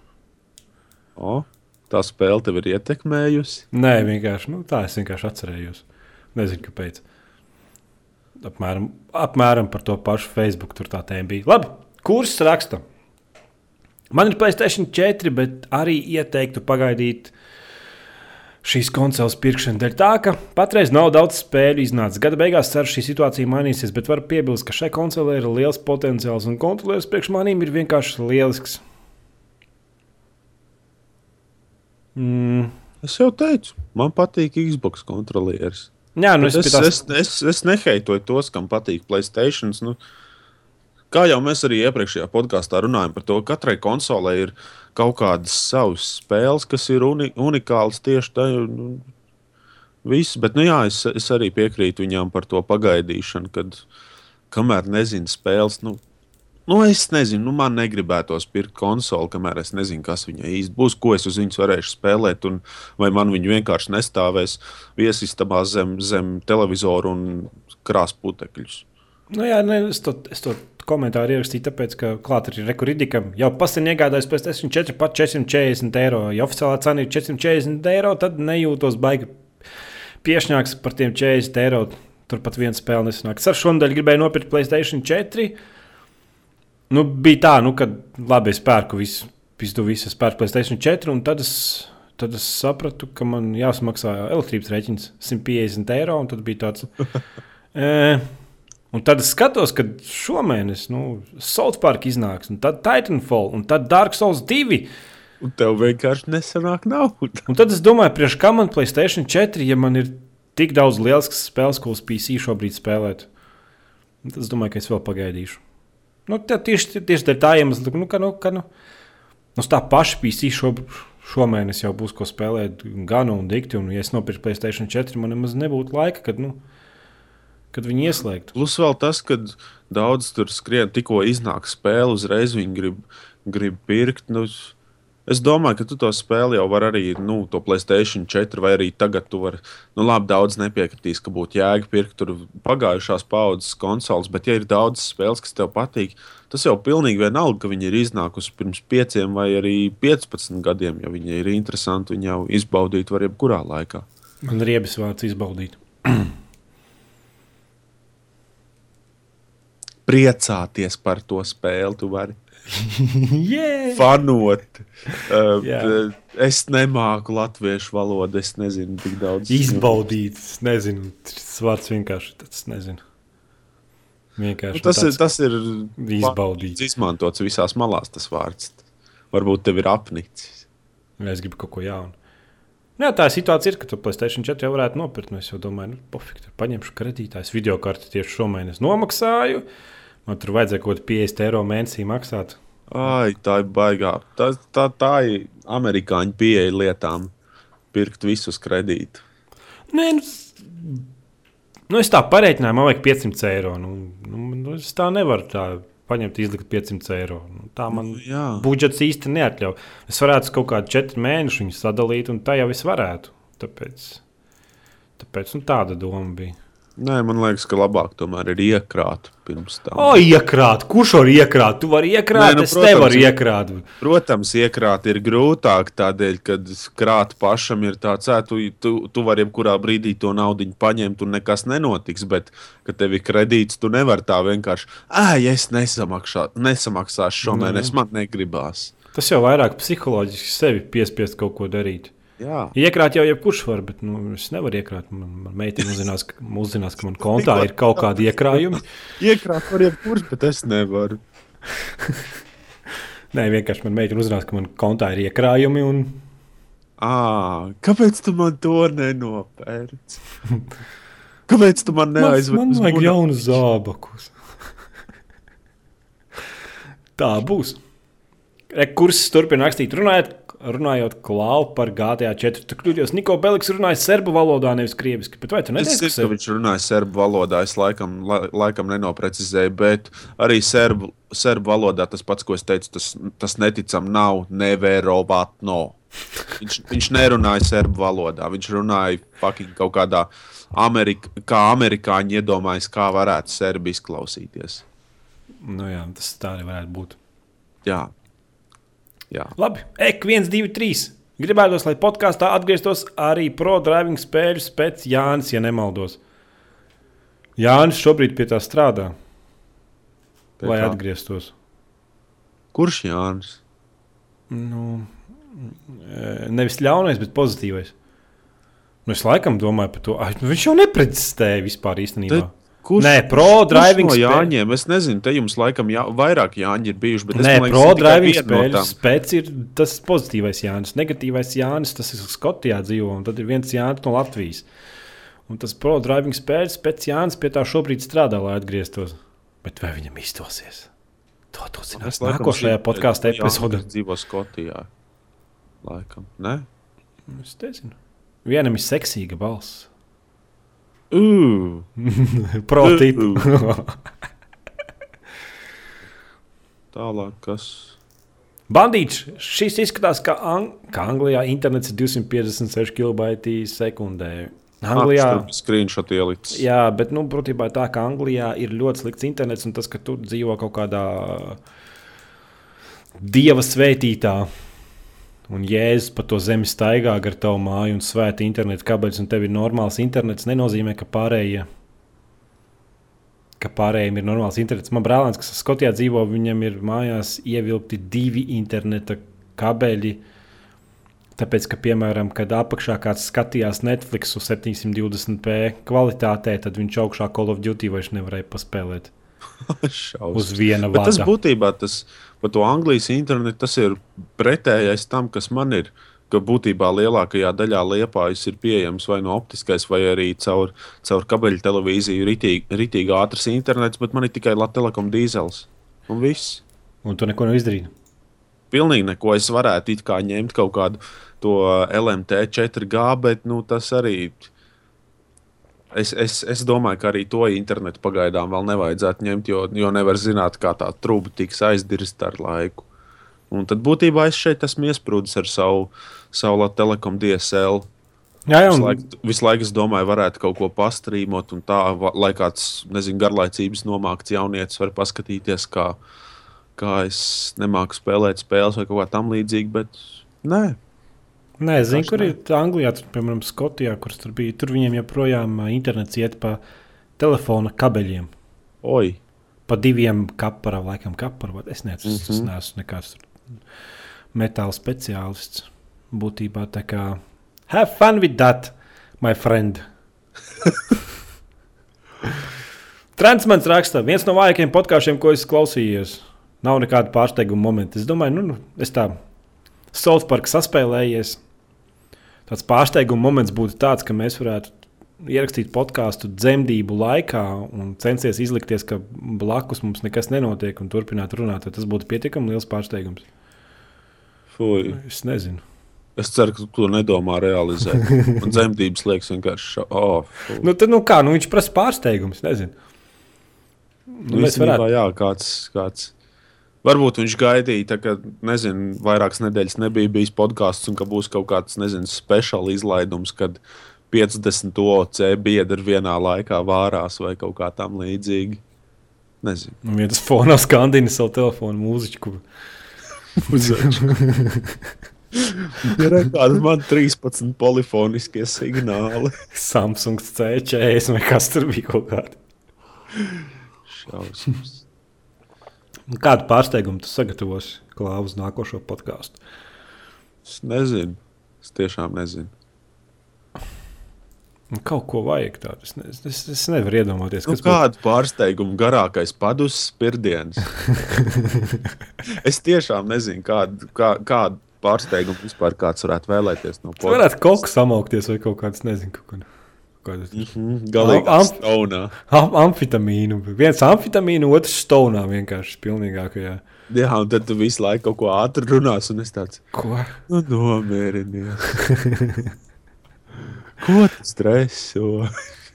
O, tā spēle tev ir ietekmējusi. Nē, vienkārši nu, tā es vienkārši atcerējos. Nezinu, kāpēc. Apmēram, apmēram par to pašu Facebook tur tā tēma bija. Labi, kurs raksta. Man ir Playstation 4, bet arī ieteiktu pagaidīt šīs konsoles pirkšanu dēļ tā, ka patreiz nav daudz spēļu iznācis. Gada beigās ceru, šī situācija mainīsies, bet varu piebilst, ka šai konsolē ir liels potenciāls un kontrolieris priekš manīm ir vienkārši lielisks. Mm. Es jau teicu, man patīk Xbox kontrolieris. Jā, nu es, Es, es, es, es, es neheitoju tos, kam patīk Playstation. Nu, kā jau mēs arī iepriekšējā podkāstā runājām par to, ka katrai konsolē ir kaut kādas savas spēles, kas ir uni, unikālas tieši tajā. Nu, viss, bet nu, jā, es, es arī piekrītu viņām par to pagaidīšanu, kad kamēr nezinu spēles. Nu, Nu, es nezinu, nu, man negribētos pirkt konsoli, kamēr es nezinu, kas viņai īsti būs, ko es uz viņas varēšu spēlēt, un vai man viņa vienkārši nestāvēs viesistabā zem, zem televizora un krās putekļus. Nu, jā, ne, es, to, es to komentāru ierakstīju, tāpēc, ka klāt ir rekuridikam. Jau pasen iegādājos pēc 4 pat 440 eiro. Ja oficiālā cena ir 440 eiro, tad nejūtos baigi piešņāks par tiem 40 eiro. Turpat viena spēle nesanāk. Es ar šo nedēļu gribēju nopirkt Playstation 4. Nu, bija tā, nu, ka labi, es pērku visu, visu, visu es pērku Playstation 4, un tad es, tad es sapratu, ka man jāsamaksā elektrības rēķins 150 eiro, un tad bija tāds. (laughs) e, un tad es skatos, ka šomēnes nu, South Park iznāks, un tad Titanfall, un tad Dark Souls 2. Un tev vienkārši nesanāk nauda. Un tad es domāju, priekš kā man Playstation 4, ja man ir tik daudz lielas spēles, ko uz PC šobrīd spēlēt. Tad es domāju, ka es vēl pagaidīšu. Nu, tā, tieši, tieši tā iemesla, nu, ka, nu, ka nu, nu, uz tā paša PC šo, šomēnes jau būs ko spēlēt, gan un dikti. Un, ja es nopirku Playstation 4, man nemaz nebūtu laika, kad, nu, kad viņi ieslēgtu. Plus vēl tas, ka daudz tur skrien, tikko iznāk spēle, uzreiz viņi grib, grib pirkt. Nu, es domāju, ka tu to spēli jau vari arī, nu, to Playstation 4 vai arī tagad tu vari, nu, labi, daudz nepiekritīs, ka būtu jēga pirkt tur pagājušās paudzes konsoles, bet ja ir daudz spēles, kas tev patīk, tas jau pilnīgi vienalga, ka viņi ir iznākusi pirms pieciem vai arī 15 gadiem. Ja viņi ir interesanti, viņi jau izbaudīt var jebkurā laikā. Man ir riebis vārds izbaudīt. (clears throat) Priecāties par to spēli, tu vari. (laughs) yeah! fanot. Uh, Jā. es nemāku latviešu valodu, es nezinu, cik daudz. Izbaudīt, es nezinu, tas vārds vienkārši tāds, nezinu. Vienkārši Nu, tas, ir, tāds tas ir izbaudīt. izmantots visās malās, tas vārds. Varbūt tev ir apnicis. Es gribu kaut ko jaunu. Jā, tā situācija ir, ka tu Playstation 4 jau varētu nopirkt. Nu, es jau domāju, nu, pofīgi, tur paņemšu kredītājs. Video karti tieši šomēnes nomaksāju. Man tur vajadzēja kaut kādā 50 eiro mēnesī maksāt. Ai, tā ir baigā. Tā, tā, tā ir amerikāņu pieeja lietām. Pirkt visus kredītus. Nē, nu, nu, es tā pareiķināju, man vajag 500 eiro. Nu, nu, nu, es tā nevaru tā paņemt, izlikt 500 eiro. Nu, tā man Jā. budžets īsti neatļauj. Es varētu kaut kādu 4 mēnešu sadalīt, un tā jau es varētu. Tāpēc, tāpēc nu, tāda doma bija. Nē, man liekas, ka labāk tomēr ir iekrāt pirms tam. O, iekrāt! Kurš var iekrāt? Tu vari iekrāt, Nē, nu, es protams, nevaru iekrāt. Protams, iekrāt ir grūtāk, tādēļ, ka krāt pašam ir tāds, ka tu, tu, tu vari jebkurā brīdī to naudu paņemt un nekas nenotiks. Bet, kad tev ir kredīts, tu nevari tā vienkārši, ah, ja es nesamaksā, nesamaksāšu šomēnes, man negribās. Tas jau vairāk psiholoģiski sevi piespiest kaut ko darīt. Jā, Iekrāt jau jebkurš var, bet nu, es nevaru iekrāt. Man, man meitene uzzinās, ka, uzzinās, ka man kontā ir kaut kādi iekrājumi. (laughs) iekrāt var jebkurš, bet es nevaru. Nē, vienkārši man meitene uzzinās, ka man kontā ir iekrājumi. Un... À, kāpēc tu man to nenopērci? Kāpēc tu man Man, neaizvedi? man uz vajag Buda- jaunu zābakus. Tā būs. Re, Kurs turpina rakstīt, runājot, runājot klau par GTA 4. Tur kļūdījos, Niko Beliks runāja serbu valodā, nevis krieviski. Bet vai tu Es neteici, zinu, ka ka serbu? viņš runāja serbu valodā. Es laikam, la, laikam nenoprecizēju, bet arī serbu, serbu valodā tas pats, ko es teicu, tas, tas neticam nav neverovatno. Viņš, viņš nerunāja serbu valodā. Viņš runāja fucking kaut kādā Amerika, kā amerikāņi iedomājas, kā varētu serbi izklausīties. Nu, jā, tas tā arī varētu būt. Jā. Jā. Labi, ek, 1, 2, 3. Gribētos, lai podkāstā atgrieztos arī pro driving spēļu spēc Jānis, ja nemaldos. Jānis šobrīd pie tā strādā, Pie lai kā? atgrieztos. Kurš Jānis? Nu, e, nevis ļaunais, bet pozitīvais. Nu, es laikam domāju par to. Ai, nu, viņš jau neprecizēja vispār īstenībā. Te- Kurš, Nē, pro driving no Jāņiem? Es nezinu, te jums laikam jā, vairāk Jāņi ir bijuši. Es Nē, liekas, pro tikai driving spēļu spēc ir tas pozitīvais Jānis. Negatīvais Jānis, tas ir Skotijā dzīvo, un tad ir viens Jānis no Latvijas. Un tas pro driving spēļu spēc Jānis pie tā šobrīd strādā, lai atgrieztos. Bet vai viņam izdosies? To tu zinās Es nākošajā podkāstu epizodē. dzīvo Skotijā. Laikam, ne? Es nezinu. Vienam ir seksīga balss. Ugh, (laughs) Protīt. (laughs) tālāk, kas. Bandīts, šis izskatās, ka, Ang ka Anglijā internets ir 256 kB/s. Anglijā, Screenshot ielicis. jā, bet nu, būtībā tā, ka Anglijā ir ļoti slikts internets, un tas, ka tu dzīvo kaut kādā dieva svētītā, un jēzus pa to zemi staigā gar tavu māju un svēta interneta kabeļus, un tev ir normāls internets, nenozīmē, ka pārējie. Ka pārējiem ir normāls internets. Man brālēns, kas Skotijā dzīvo, viņam ir mājās ievilkti divi interneta kabeļi. Tāpēc, ka, piemēram, kad apakšā kāds skatījās Netflix uz 720p kvalitātē, tad viņš augšā Call of Duty vairs nevarēja paspēlēt. (laughs) uz viena Bet tas vada. būtībā, tas, par to Anglijas internetu, tas ir pretējais tam, kas man ir. Ka būtībā lielākajā daļā liepājas ir pieejams vai no optiskais, vai arī caur, caur kabeļu televīziju, ritīgi, ritīgi ātrs internets, bet man ir tikai Latvijas dīzels. Un viss. Un tu neko neizdarīji. Pilnīgi neko es varētu it kā ņemt kaut kādu to LMT 4G, bet nu, tas arī. Es, es, es domāju, ka arī to internetu pagaidām vēl nevajadzētu ņemt, jo, jo nevar zināt, kā tā trūka tiks aizdirsta ar laiku. Un tad būtībā es šeit esmu iesprūdis ar savu, savu Latvijas telekom DSL. Jā, jā, Visu un, laiku, visu laiku es domāju, varētu kaut ko pastrīmot, un tā, lai kāds, nezinu, garlaicības nomākts jaunietis var paskatīties, kā, kā es nemāku spēlēt spēles vai kaut kā tam līdzīga, bet nē. Nē, zinu, kur ir Anglijā, tur, piemēram, Skotijā, kur tur bija. Tur viņiem joprojām internets iet pa telefona kabeļiem. Oi, Pa diviem kaparām, laikam, kaparām. Es nezinu, mm -hmm. tas neesmu nekāds metāla speciālists. Būtībā tā kā have fun with that, my friend. (laughs) Transmans raksta, viens no vājākajiem podkāstiem, ko es klausījos. Nav nekāda pārsteiguma momenta. Es domāju, nu, nu, es tā South Park saspēlējies. Tāds pārsteiguma moments būtu tāds, ka mēs varētu ierakstīt podkāstu dzemdību laikā un censies izlikties, ka blakus mums nekas nenotiek un turpināt runāt, tas būtu pietiekami liels pārsteigums. Fui. Es nezinu. Es ceru, ka tu to nedomā realizēt. (laughs) Un dzemdības liekas vienkārši. Oh, fui. Nu, tad, nu kā, nu, viņš prasa pārsteigumus. Nezinu. Nu, mēs varētu. Jā, kāds, kāds. Varbūt viņš gaidīja, tā, ka, nezinu, vairākas nedēļas nebija bijis podkāsts, un ka būs kaut kāds, nezinu, speciāls izlaidums, kad 50 OC biedri vienā laikā vārās vai kaut kā tam līdzīga. Nezinu. Un viens fonā skandina savu telefonu mūziķu. (laughs) Ir kādi man 13 polifoniskie signāli. Samsung C40 vai kas tur bija kaut kādi. Šausmas. Kādu pārsteigumu tu sagatavosi klāvu uz nākošo podkāstu? Es nezinu. Es tiešām nezinu. Nu, Kaut ko vajag tādu. Es, ne, es, es nevaru iedomāties, Nu, kas būtu. kādu pārsteigumu garākais padus spiediens? (laughs) es tiešām nezinu, kādu, kā, kādu pārsteigumu vispār kāds varētu vēlēties no Tas varētu kaut kas samaukties vai kaut kāds, nezinu, kaut kādu. Kādu Mhm, Galīgi Am- stonā. am amfetamīnu. Viens amfetamīnu, otrs stonā vienkārši pilnīgākajā. Jā, un tad tu visu laiku kaut ko ātri runās, un es tāds Ko? nu, nomierinies. ko tu streso?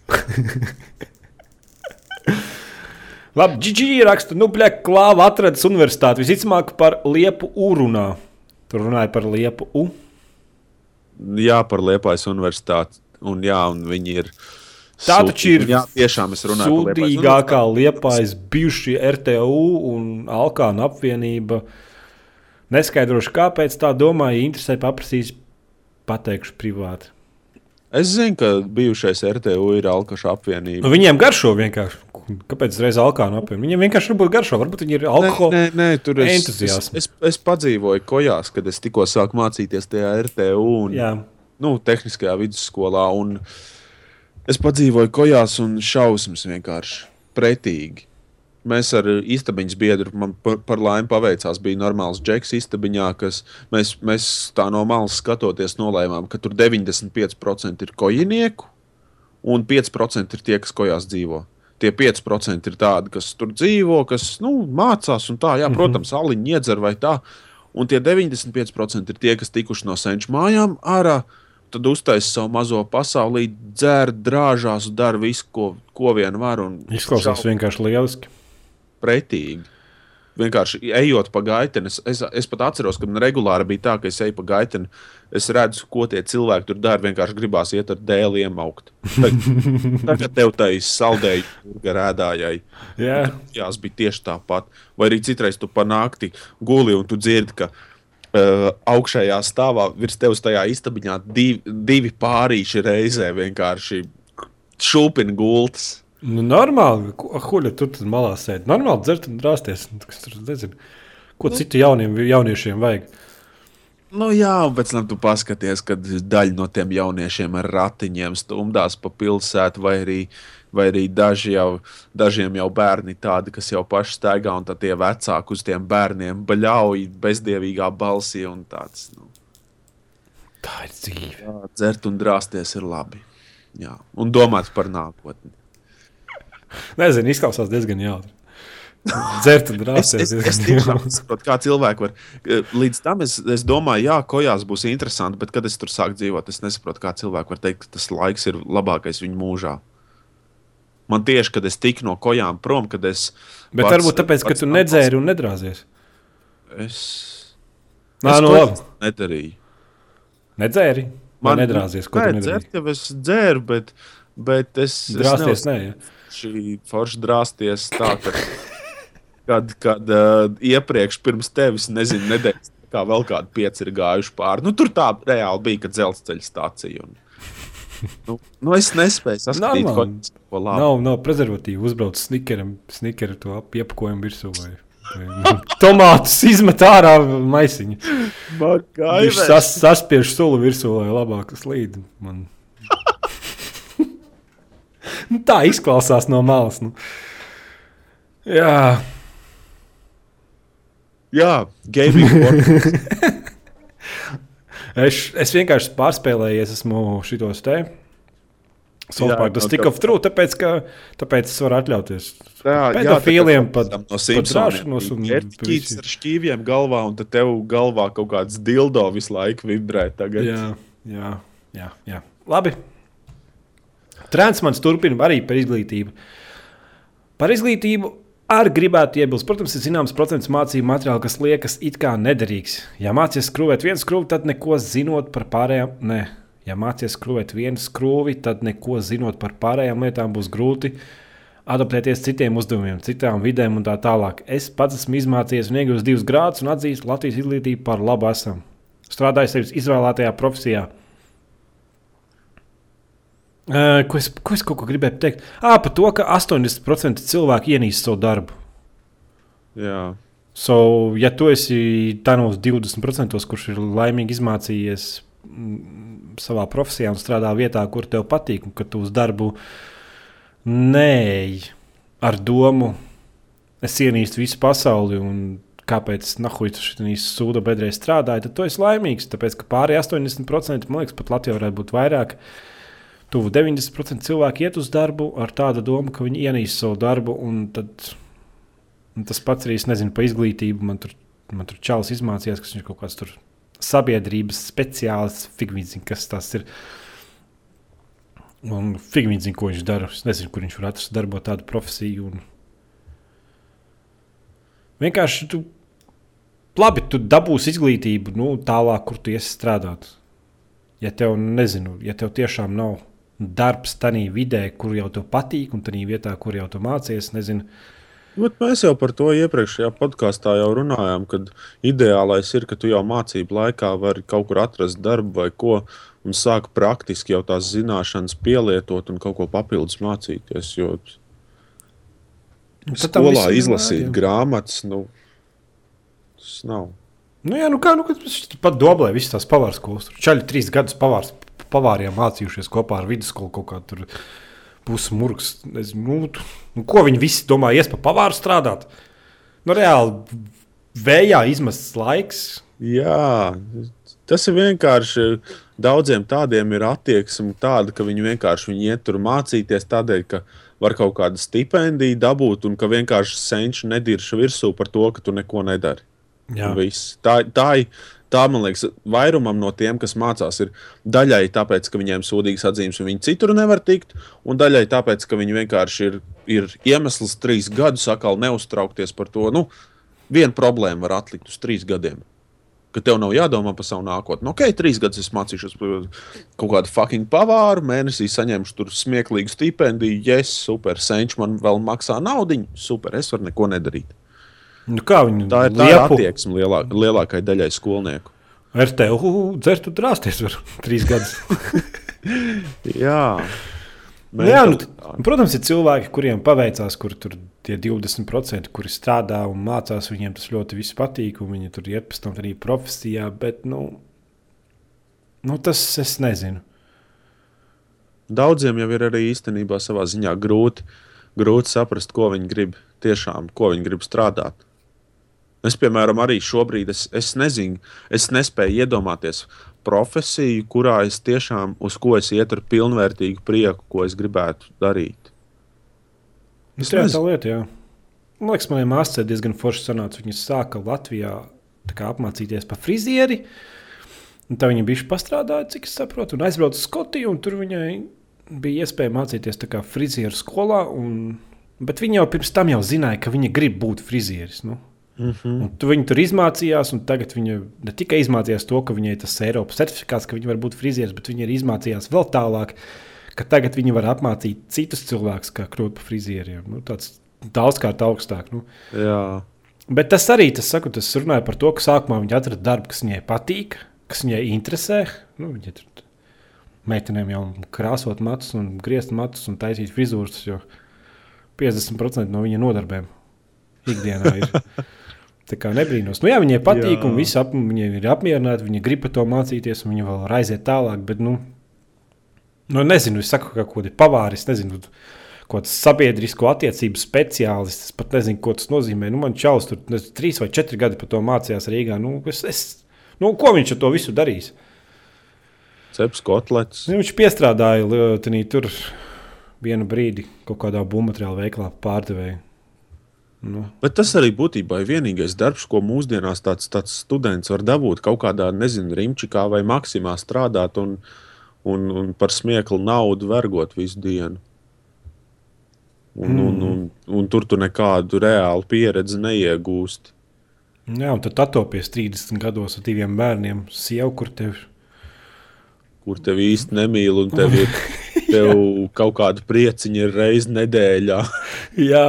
(laughs) Labi, Gigi raksta, nu, blēk, klāva atradas universitāti. Visticamāk par liepu urunā. Tur runāja par liepu U. Jā, par Liepājas universitāti. Un, jā, un viņi ir. Tā taču ir Jā, tiešām Sūdīgākā liepais bijušie RTU un Alkāna apvienība. Neskaidrošu, kāpēc tā domāju, interesē paprasīs, pateikšu privāti. Es zinu, ka bijušais RTU ir Alkaša apvienība. Nu, viņiem garšo vienkārši. Kāpēc reiz Alkāna apvienība? Viņiem vienkārši varbūt garšo, varbūt viņi ir alkohola. Tur es, es, es, es padzīvoju kojās, kad es tikko sāku mācīties tajā RTU un Jā, nu, tehniskajā vidusskolā. un Es padzīvoju kojās un šausmas vienkārši pretīgi. Mēs ar īstenības biedru man par, par laimi paveicās. Bija normāls džeks istabiņā, kas mēs, mēs tā no malas skatoties nolēmām, ka tur 95% ir kojinieku un 5% ir tie, kas kojās dzīvo. Tie 5% ir tādi, kas tur dzīvo, kas nu, mācās un tā, jā, protams, aliņi iedzer vai tā. Un tie 95% ir tie, kas tikuši no senču mājām ārā, tad uztaisīja savu mazo pasaulī, dzēr, drāžās, dara visu, ko, ko vien var. un izklausās šau- vienkārši lieliski. pretīgi. Vienkārši ejot pa gaiteni, es, es, es pat atceros, ka man regulāri bija tā, ka es eju pa gaiteni, es redzu, ko tie cilvēki tur dara. Vienkārši gribās iet ar dēli iemaukt. Tagad- (laughs) tev tā ir saldēja rēdājai. Jā, Jā, tas bija tieši tāpat. Vai arī citreiz tu panākti guli un tu dzirdi, ka uh, augšējā stāvā virs tevis tajā istabiņā divi, divi pārīši reizē vienkārši šūpina gultas. nu, normāli. Huļa tur tad malā sēž. Normāli dzert un drāsties. Tur nezinu. Ko citu jauniem jauniešiem vajag? Nu, jā, un pēc tam tu paskaties, kad daļa no tiem jauniešiem ar ratiņiem stumdās pa pilsētu, vai arī, vai arī daži jau, dažiem jau bērni tādi, kas jau paši staigā, un tad tie vecāki uz tiem bērniem baļauj bezdievīgā balsī. un Tāds, nu, Tā ir dzīve. jā, dzert un drāsties ir labi. Jā, un domāt par nākotni. Nezinu, izklausās diezgan jautri. Dzert un Es, drāsties. es, es tiešām nesaprotu, kā cilvēki var. Līdz tam es, es domāju, jā, kojās būs interesanti, bet kad es tur sāku dzīvot, es nesaprotu, kā cilvēki var teikt, ka tas laiks ir labākais viņu mūžā. Man tieši, kad es tiku no kojām prom, kad es. Bet pats- varbūt tāpēc, ka tu nedzēri un nedrāzies. Es, Nā, es nu kojās labi. nedarīju. Nedzēri. Man nedrāzies, ko nē, tu nedarīji. dzert, es dzēru, bet, bet es. Drāsties, nē. Ja. šī forša drāsties tā, ka, kad, kad uh, iepriekš pirms tevis, nezinu, nedēļas, kā vēl kādi pieci ir gājuši pāri. Nu, tur tā reāli bija, ka dzelzceļa stācija. Un, nu, nu, es nespēju saskatīt, ko, Normāli. ko labi. Nav, nav prezervatīva. Uzbrauc snikeram, snikeru to ap- iepakojumu virsū. Vai, vai (laughs) tomātus izmet ārā maisiņu. Viņš sas, saspiež sulu virsū, lai labāk slīd. Man... (laughs) Nu, tā izklausās no malas. Nu. Jā, Jā, gaming. (laughs) es, es vienkārši pārspēlēju, esmu šitos te Southpark, tas tik tā- of true, tāpēc, ka, tāpēc es varu atļauties. Jā, Pedofīliem pat- no drāšanos un Ķīts ar šķīviem galvā, un tad tev galvā kaut kāds dildo visu laiku vibrē. Tagad. Jā, jā, jā, jā. Labi. Transmans turpina arī par izglītību. Par izglītību arī gribētu iebilst. Protams, ir zināms procents mācību materiālu, kas liekas it kā nederīgs. Ja mācies skrūvēt vienu skrūvi, tad neko zinot par pārējām. Nē. Ja mācies skrūvēt vienu skrūvi, tad neko zinot par pārējām lietām būs grūti adaptēties citiem uzdevumiem, citām vidēm un tā tālāk. Es pats esmu izmācījies un iegūmis divus grādus un atzīstu Latvijas izglītību par labu esam. Strādāju sevis izvēlētajā profesijā. Uh, ko, es, ko es kaut ko gribēju pateikt? Ah, par to, ka 80% cilvēku ienīst savu darbu. Jā. So, ja tu esi tādos 20%, kurš ir laimīgi izmācījies mm, savā profesijā un strādā vietā, kur tev patīk, un ka tu uz darbu neej ar domu, es ienīstu visu pasauli. un Kāpēc nahuļs šī sūda bedrē strādāja, tad tu esi laimīgs. Tāpēc, ka pārējie 80%, man liekas, pat Latvijā varētu būt vairāk. Tuvu 90% cilvēku iet uz darbu ar tādu domu, ka viņi ienīst savu darbu, un tad Un tas pats arī, es nezinu, par izglītību. Man tur, man tur čalis izmācījās, ka viņš ir kaut kāds tur sabiedrības speciālists, figūrs, kas tas ir. Un figūrs, ko viņš dara. Es nezinu, kur viņš var atrast darbu, tādu profesiju. Un... Vienkārši tu, labi, tu dabūsi izglītību nu, tālāk, kur tu iesi strādāt. Ja tev, nezinu, ja tev tiešām nav darbs tajā vidē, kur jau tev patīk, un tajā vietā, kur jau tu mācies, nezinu, Bet mēs jau par to iepriekšējā podkāstā jau runājām, kad ideālais ir, ka tu jau mācību laikā vari kaut kur atrast darbu vai ko, un sāk praktiski jau tās zināšanas pielietot un kaut ko papildus mācīties. Jo Nu, skolā izlasīt jā. grāmatas, nu, tas nav. Nu, jā, nu kā, nu, kad pat doblē visas tās pavāra skolas. Tur čaļi trīs gadus pavārs, pavāriem mācījušies kopā ar vidusskolu kaut kā tur pusmurgs. Nu, nu, ko viņi visi domā, ies pa pavāru strādāt? Nu, reāli vējā izmests laiks. Jā, tas ir vienkārši. Daudziem tādiem ir attieksme tāda, ka viņi vienkārši viņi iet tur mācīties tādēļ, ka var kaut kādu stipendiju dabūt un ka vienkārši senču nedirša virsū par to, ka tu neko nedari. Tā, tā, ir- tā, man liekas, vairumam no tiem, kas mācās, ir daļai tāpēc, ka viņiem ir sūdīgas atzīmes, un viņi citur nevar tikt, un daļai tāpēc, ka viņi vienkārši ir, ir iemesls trīs gadus atkal neuztraukties par to. Nu, viena problēma var atlikt uz trīs gadiem. Ka tev nav jādomā par savu nākotni. Nu, Ok, trīs gadus es mācīšos kaut kādu fucking pavāru, mēnesī saņemšu tur smieklīgu stipendiju, yes, super, senčs man vēl maksā naudu, super, es varu neko nedarīt. Nu, kā viņi Tā ir tā ir attieksme lielā, lielākai daļai skolnieku. ar tevi dzert un drāsties var (laughs) trīs gadus. (laughs) Jā, Nu, jā, nu, protams, ir cilvēki, kuriem paveicās, kur tur tie 20%, kuri strādā un mācās, viņiem tas ļoti patīk, un viņi tur iet pēc tam arī profesijā, bet, nu, nu tas es nezinu. Daudziem jau ir arī īstenībā savā ziņā grūti, grūti saprast, ko viņi grib tiešām, ko viņi grib strādāt. Es, piemēram, arī šobrīd es, es nezinu, es nespēju iedomāties profesiju, kurā es tiešām uz ko es ietu ar pilnvērtīgu prieku, ko es gribētu darīt. Tas Es ir tā lieta, jā. Man liekas, manai māsai diezgan forši sanāca. Viņa sāka Latvijā kā apmācīties par frizieri. Un tā viņa bija pastrādāja, cik es saprotu, un aizbrauca uz Skotiju. un Tur viņai bija iespēja mācīties frizieru skolā. Un, bet viņa jau pirms tam jau zināja, ka viņa grib būt frizieris. Nu. Mm -hmm. Tu viņu tur izmācījās, un tagad viņa ne tikai izmācījās to, ka viņai tas Eiropas certifikāts, ka viņa var būt frizieris, bet viņa arī izmācījās vēl tālāk, ka tagad viņa var apmācīt citus cilvēkus, kā kļūt par frizieriem. Nu, tāds daudzkārt augstāk. Nu. Jā, Bet tas arī, tas, saku, tas runāja par to, ka sākumā viņa atrada darbu, kas viņai patīk, kas viņai interesē. Nu, viņa tur meitenēm jau krāsot matus, un griezt matus un taisīt frizūras, jo 50% no viņa nodarbēm ikdienā ir. (laughs) Tā kā nebrīnos. Nu, jā, viņai patīk, Jā. un visi ap, viņa ir apmierināti. Viņa grib to mācīties, un viņa vēl var aiziet tālāk. Bet, nu, nu nezinu, es saku, ka kaut kāda pavāris, nezinu, kaut kāds sabiedrisko attiecību speciālists. Es pat nezinu, ko tas nozīmē. Nu, man čalis tur nezinu, trīs vai četri gadi par to mācījās Rīgā. Nu, es, es, nu, ko viņš ar to visu darīs? ceps kotletes. Nu, viņš piestrādāja tenī tur vienu brīdi kaut kādā būvmateriālu veiklā pārdevēja. Nu, Bet tas arī būtībā ir vienīgais darbs, ko mūsdienās tāds, tāds students var dabūt. Kaut kādā, nezinu, Rimčikā vai Maksimā strādāt un, un, un par smieklu naudu vergot visu dienu. Un, mm. un, un, un tur tu nekādu reālu pieredzi neiegūsti. jā, un tad atopies 30 gados ar diviem bērniem, sievu, kur tev Kur tevi īsti nemīl, un tev (laughs) ir tev kaut kāda prieciņa ir reizes nedēļā. (laughs) Jā,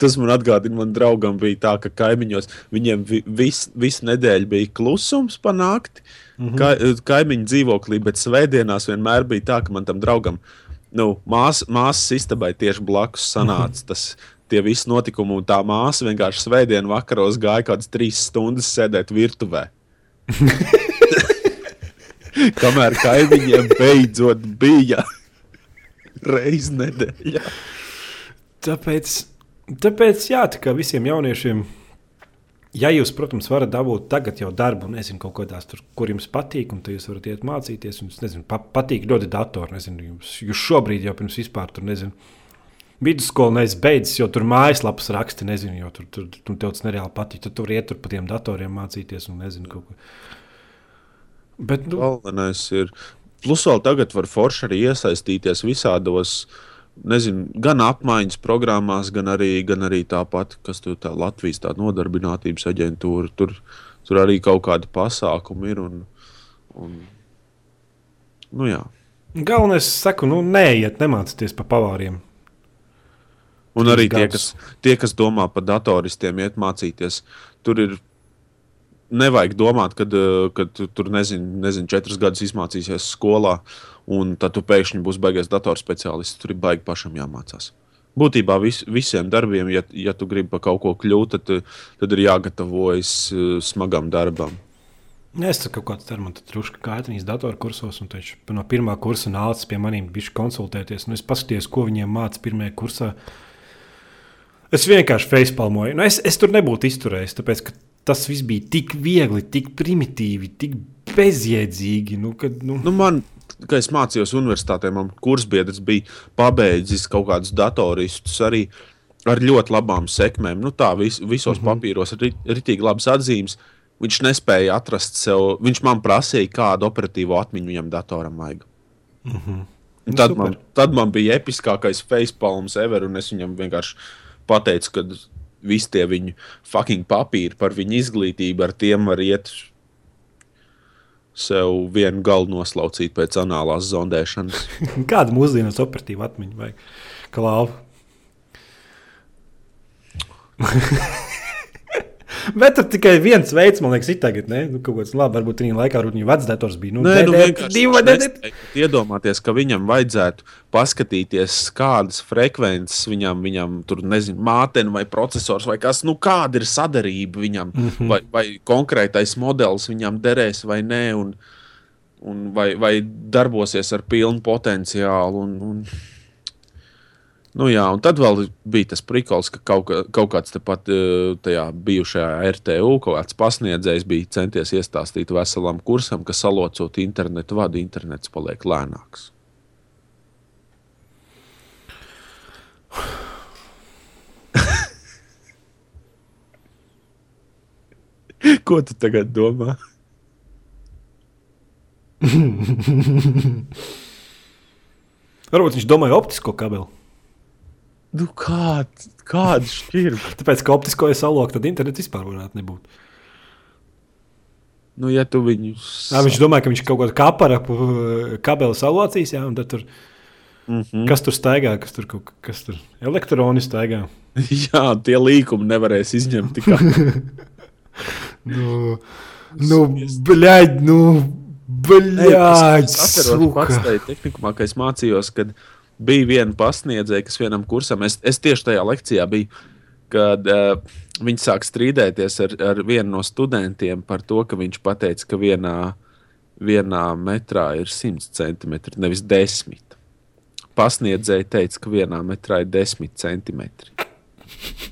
Tas man atgādina, man draugam bija tā, ka kaimiņos viņiem vi- vis, visu nedēļu bija klusums panākt. Mm -hmm. Ka, kaimiņu dzīvoklī, bet svētdienās vienmēr bija tā, ka man tam draugam, nu, mās, māsas istabai tieši blakus sanāca tas. Tie visi notikumi, un tā māsa vienkārši svētdienas vakaros gāja kaut kādas trīs stundas sēdēt virtuvē. (laughs) Kamēr kaimiņiem beidzot bija reizes nedēļā. tāpēc, tāpēc jā, tā kā visiem jauniešiem. Ja jūs, protams, varat dabūt tagad jau darbu, nezinu, kaut kādās tur, kur jums patīk, un tad jūs varat iet mācīties. Jums, nezinu, pa, patīk ļoti datori. Nezinu, jums, jūs šobrīd jau pirms vispār tur, nezinu, vidusskolu neesat beidzis, jo tur mājaslapas raksti, nezinu, jo tur, tur, tur tev tas nereāli patīk. Tad tur iet tur pa tiem datoriem mācīties un nezinu, kaut ko. Bet, nu, Galvenais ir. Plus vēl tagad var forši arī iesaistīties visādos, nezinu, gan apmaiņas programmās, gan arī, gan arī tāpat, kas tur tā Latvijas tā nodarbinātības aģentūra. Tur, tur arī kaut kādi pasākumi ir. Un, un, nu jā. galvenais, es saku, nu, neiet, nemācieties pa pavāriem. Un arī tie kas, tie, kas domā par datoristiem, iet mācīties, tur ir. Nevajag domāt, ka tur nezinu, nezinu, četras gadus izmācīsies skolā, un tad tu pēkšņi būsi baigais datorspeciālists. Tur ir baigi pašam jāmācās. Būtībā vis, visiem darbiem, ja, ja tu gribi par kaut ko kļūt, tad, tad ir jāgatavojas eh, smagam darbam. Es tur kaut kādā veidā strādāju, drusku kaitnīs datorkursos, un viņš no pirmā kursa nāca pie maniem bišķi konsultēties. Nu, es paskatījos, ko viņiem māca pirmajā kursā. Es vienkārši facepalmoju. Nu, es, es tur nebūtu izturējis, tāpēc ka tas viss bija tik viegli, tik primitīvi, tik bezjēdzīgi. Nu, kad, nu, Nu, man, kad es mācījos universitātē, man kursbiedrs bija pabeidzis kaut kādus datoristus arī ar ļoti labām sekmēm. Nu, tā vis, visos mm -hmm. papīros ir rītīgi labas atzīmes. Viņš nespēja atrast sev, viņš man prasīja, kādu operatīvo atmiņu viņam datoram vajag. Mm -hmm. Nu, tad, super. man, tad man bija episkākais facepalms ever, un es viņam vienkārši pateicu, ka visi tie viņu fucking papīri par viņu izglītību, ar tiem var iet sev vienu galu noslaucīt pēc anālās zondēšanas. (laughs) kāda mūsdienās operatīva atmiņa vai klāva? (laughs) Bet tur tikai viens veids, man liekas, ir tagad. Ne? Nu, kaut kāds labi, varbūt viņa laikā viņa vecdators bija. Nu, Nē, nu vienkārši Iedomāties, ka viņam vajadzētu paskatīties, kādas frekvences viņam, viņam tur nezinu, mātene vai processors, vai kas, nu, kāda ir sadarība viņam, mm -hmm. vai, vai konkrētais modelis viņam derēs vai nē, un, un vai, vai darbosies ar pilnu potenciālu. Un, un, Nu jā, un tad vēl bija tas prikals, ka kaut, kaut kāds tepat eh, tajā bijušajā RTU, kaut kāds pasniedzējs bija centies iestāstīt veselam kursam, ka salocot internetu vadu, internets paliek lēnāks. (laughs) Ko tu tagad domā? (laughs) Varbūt viņš domāja optisko kabeli. Nu, kād, kāda šķirba? Tāpēc, ka optisko ir salokta, tad internets vispār varētu nebūt. Nu, ja tu viņu Jā, viņš domāja, ka viņš kaut kādu kapara kabeli salocīs, jā, un tad tur, mm -hmm. kas tur staigā, kas tur, kaut- kas tur elektroni staigā. (laughs) Jā, tie līkumi nevarēs izņemt tikai. (laughs) Nu, nu bļaigi, nu, bļaigi, Es atceros, pats suka. tajā tehnikumā, kad es mācījos, kad bija viena pasniedzēja, kas vienam kursam, es, es tieši tajā lekcijā biju, kad uh, viņi sāk strīdēties ar, ar vienu no studentiem par to, ka viņš pateica, ka vienā, vienā metrā ir 100 centimetri, nevis 10. Pasniedzēja teica, ka vienā metrā ir 10 centimetri.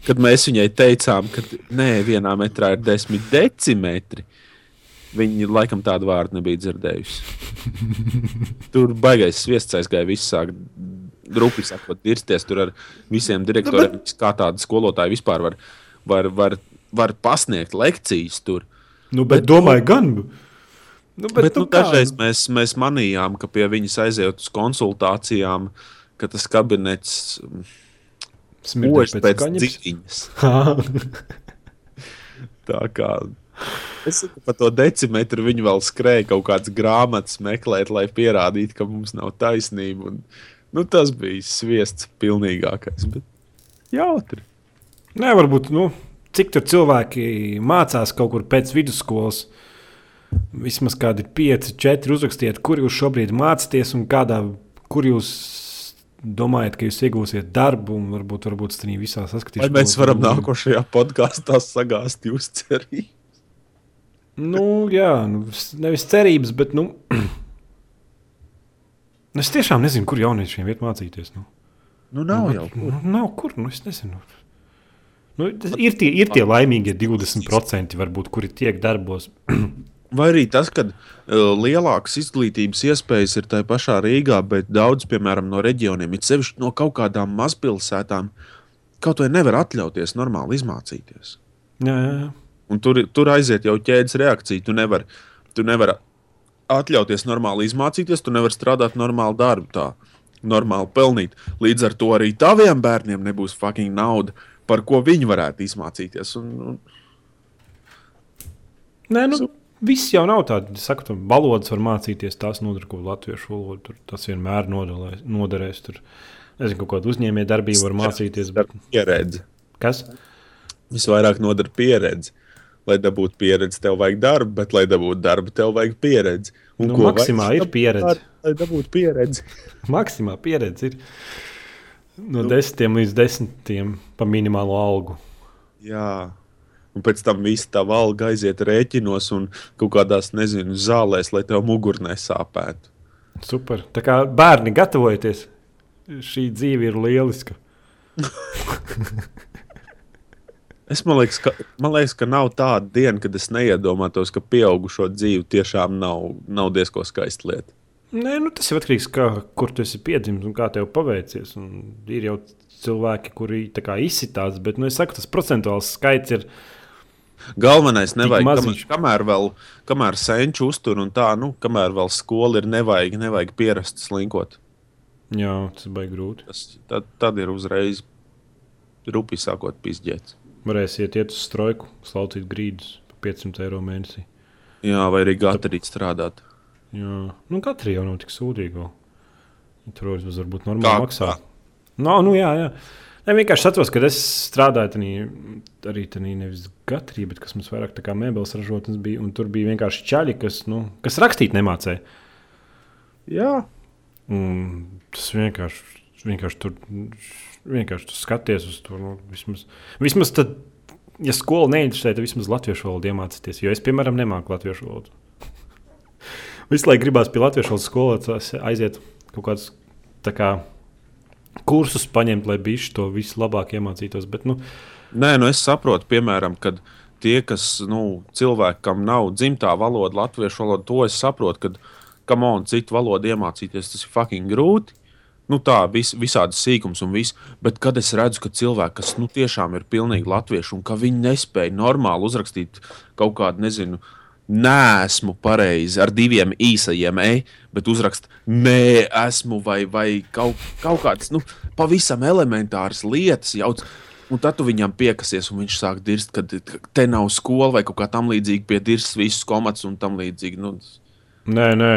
Kad mēs viņai teicām, ka nē, vienā metrā ir 10 decimetri, Viņa laikam tādu vārdu nebija dzirdējusi. Tur baigais sviests aizgāja, viss sāk drupi sakot, dirsties tur ar visiem direktoriem, nu, kā tādi skolotāji vispār var, var, var, var pasniegt lekcijas tur. Nu, bet, bet domāju, gan. Nu, bet, bet, nu, nu, dažreiz mēs, mēs manījām, ka pie viņas aiziet uz konsultācijām, ka tas kabinets smird pēc, pēc dziļiņas. (laughs) Tā kā Es par to decimetru viņi vēl skrēja kaut kādas grāmatas meklēt, lai pierādītu, ka mums nav taisnība. Un, nu, tas bija sviests pilnīgākais. Bet jautri. Nē, varbūt, nu, cik tur cilvēki mācās kaut kur pēc vidusskolas. Vismaz kādi pieci, četri uzrakstiet, kur jūs šobrīd mācāties un kādā, kur jūs domājat, ka jūs iegūsiet darbu un varbūt, varbūt tas visā saskatīsies. Vai mēs varam nākošajā podkāstā sagāzt jūsu cerību? nu, jā, nu, nevis cerības, bet. Nu, (clears throat) es tiešām nezinu, kur jauniešiem iet mācīties. Nu. Nu, nav nu, jau. Kur. Nu, nav kur, nu, es nezinu. Nu, ir, tie, ir tie laimīgie 20%, varbūt, kuri tiek darbos. (clears throat) Vai arī tas, ka uh, lielākas izglītības iespējas ir tajā pašā Rīgā, bet daudz, piemēram, no reģioniem, it sevišķi no kaut kādām mazpilsētām, kaut vai nevar atļauties normāli izmācīties. Jā, jā. Un tur, tur aiziet jau ķēdes reakcija. Tu nevari tu nevar atļauties normāli izmācīties, tu nevari strādāt normālu darbu, tā normāli pelnīt. Līdz ar to arī taviem bērniem nebūs fucking nauda, par ko viņi varētu izmācīties. Un, un... Nē, nu, so. viss jau nav tāds. Es saku, tam valodas var mācīties, tās nodarbojas latviešu valodu. Tur, tas vienmēr noderēs. noderēs tur. Nezinu, kaut kādu uzņēmēju darbību var mācīties. Bet... Pieredze. Kas? Visvairāk nodara pieredze lai dabūtu pieredzi, tev vajag darbu, bet, lai dabūtu darbu, tev vajag pieredzi. Un nu, maksimā ir pieredze. Darbu, lai dabūtu pieredzi. (laughs) maksimā pieredze ir no nu, desmitiem līdz desmitiem pa minimālo algu. Jā. Un pēc tam viss tā alga aiziet rēķinos un kaut kādās, nezinu, zālēs, lai tev mugurnē sāpētu. Super. Tā kā bērni gatavojaties, šī dzīve ir lieliska. (laughs) Es man liekas, ka, man liekas, ka nav tāda diena, kad es neiedomātos, ka pieaugušo dzīve tiešām nav, nav diezgan skaista lieta. Nē, nu, tas ir atkarīgs no tā, kur tu esi piedzimis un kā tev paveicies. Un ir jau cilvēki, kuri izsitās, bet nu, es saku, tas procentuāls skaits ir. Galvenais nevajag, kamēr, kamēr vēl kamēr senču uztur un tā, nu, kamēr vēl skola ir, nevajag, nevajag pierast slinkot. Jā, tas ir grūti. Tas, tad, tad ir uzreiz rupi sākot pizģēt. Varēsiet iet uz strojku, slaucīt grīdus par 500 eiro mēnesī. Jā, vai arī gatavi strādāt. Jā, nu katra jau nav tik sūdīga. Tur vismaz varbūt normāli Kā? maksā. No, nu, jā, jā. Ne, vienkārši atceros, ka es strādāju tanī, arī tādā nevis gatrī, bet kas mums vairāk kā mēbeles ražotnes bija. Tur bija vienkārši čaļi, kas, nu, kas rakstīt nemācēja. Jā. Un tas vienkārši, vienkārši tur vienkārši skaties uz to. Nu, vismaz, vismaz tad, ja skola neinteresē, tad vismaz latviešu valodu iemācīties. Jo es, piemēram, nemāku latviešu valodu. (laughs) Visu laiku gribās pie latviešu valodas skolotājas aiziet kaut kādus kā, kursus paņemt, lai bijuši to visu labāk iemācītos. Bet, nu, Nē, nu es saprotu, piemēram, kad tie, kas nu, cilvēkam nav dzimtā valoda, latviešu valoda, to es saprotu, kad kam on citu valodu iemācīties, tas ir fucking grūti nu, tā vis, visādas sīkums un viss. Bet kad es redzu, ka cilvēki, kas nu, tiešām ir pilnīgi latvieši un ka viņi nespēja normāli uzrakstīt kaut kādu, nezinu, Nē, esmu pareizi ar diviem īsajiem e, bet uzrakst, nē, esmu vai, vai kaut, kaut kādas nu, pavisam elementāras lietas. Jauc, un tad tu viņam piekasies, un viņš sāk dirzt, ka te nav skola vai kaut kā tam līdzīga, pie dirzs visus komats un tam līdzīgi. Nu. Nē, nē,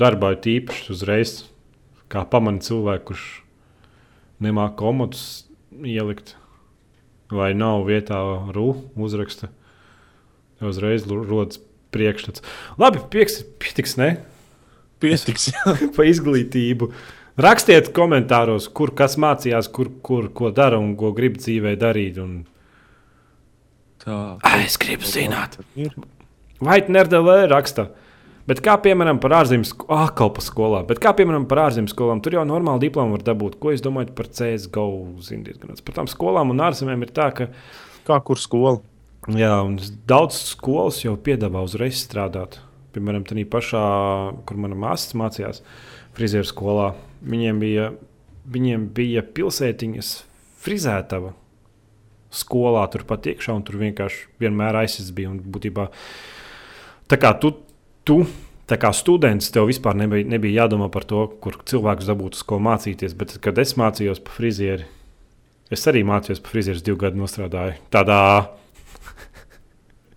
darbā ir tīpaši uzreiz kā pamana cilvēku, kurš nemāķi komotus ielikt, vai nav vietā rūpīgi uzraksta. Uzreiz rodas priekšstats. Labi, pieks, pietiks, ne? Pietiks, (laughs) pa izglītību. Rakstiet komentāros, kur kas mācījās, kur, kur ko dara un ko grib dzīvē darīt. Un... Tā, es gribu zināt, vai Nerdēlē raksta. Bet kā piemēram par ārzemju ah, kalpa skolā, bet kā piemēram par ārzemju skolām, tur jau normāli diplomu var dabūt. Ko jūs domājat par CSGO? Ziniet, par tām skolām un ārzemēm ir tā, ka. Kā kur skola? Jā, un daudz skolas jau piedāvā uzreiz strādāt. piemēram, tādā pašā, kur mana māsa mācījās, frizēra skolā, viņiem bija, viņiem bija pilsētiņas frizētava skolā, turpat iekšā, un tur vienkārši vienmēr aizsis bija. Un būtībā tā kā tu. Tu Tā kā students tev vispār nebija, nebija jādomā par to, kur cilvēks dabūtu uz ko mācīties. Bet, kad es mācījos par frizieri, es arī mācījos par frizieri, divu gadu strādāju. Tādā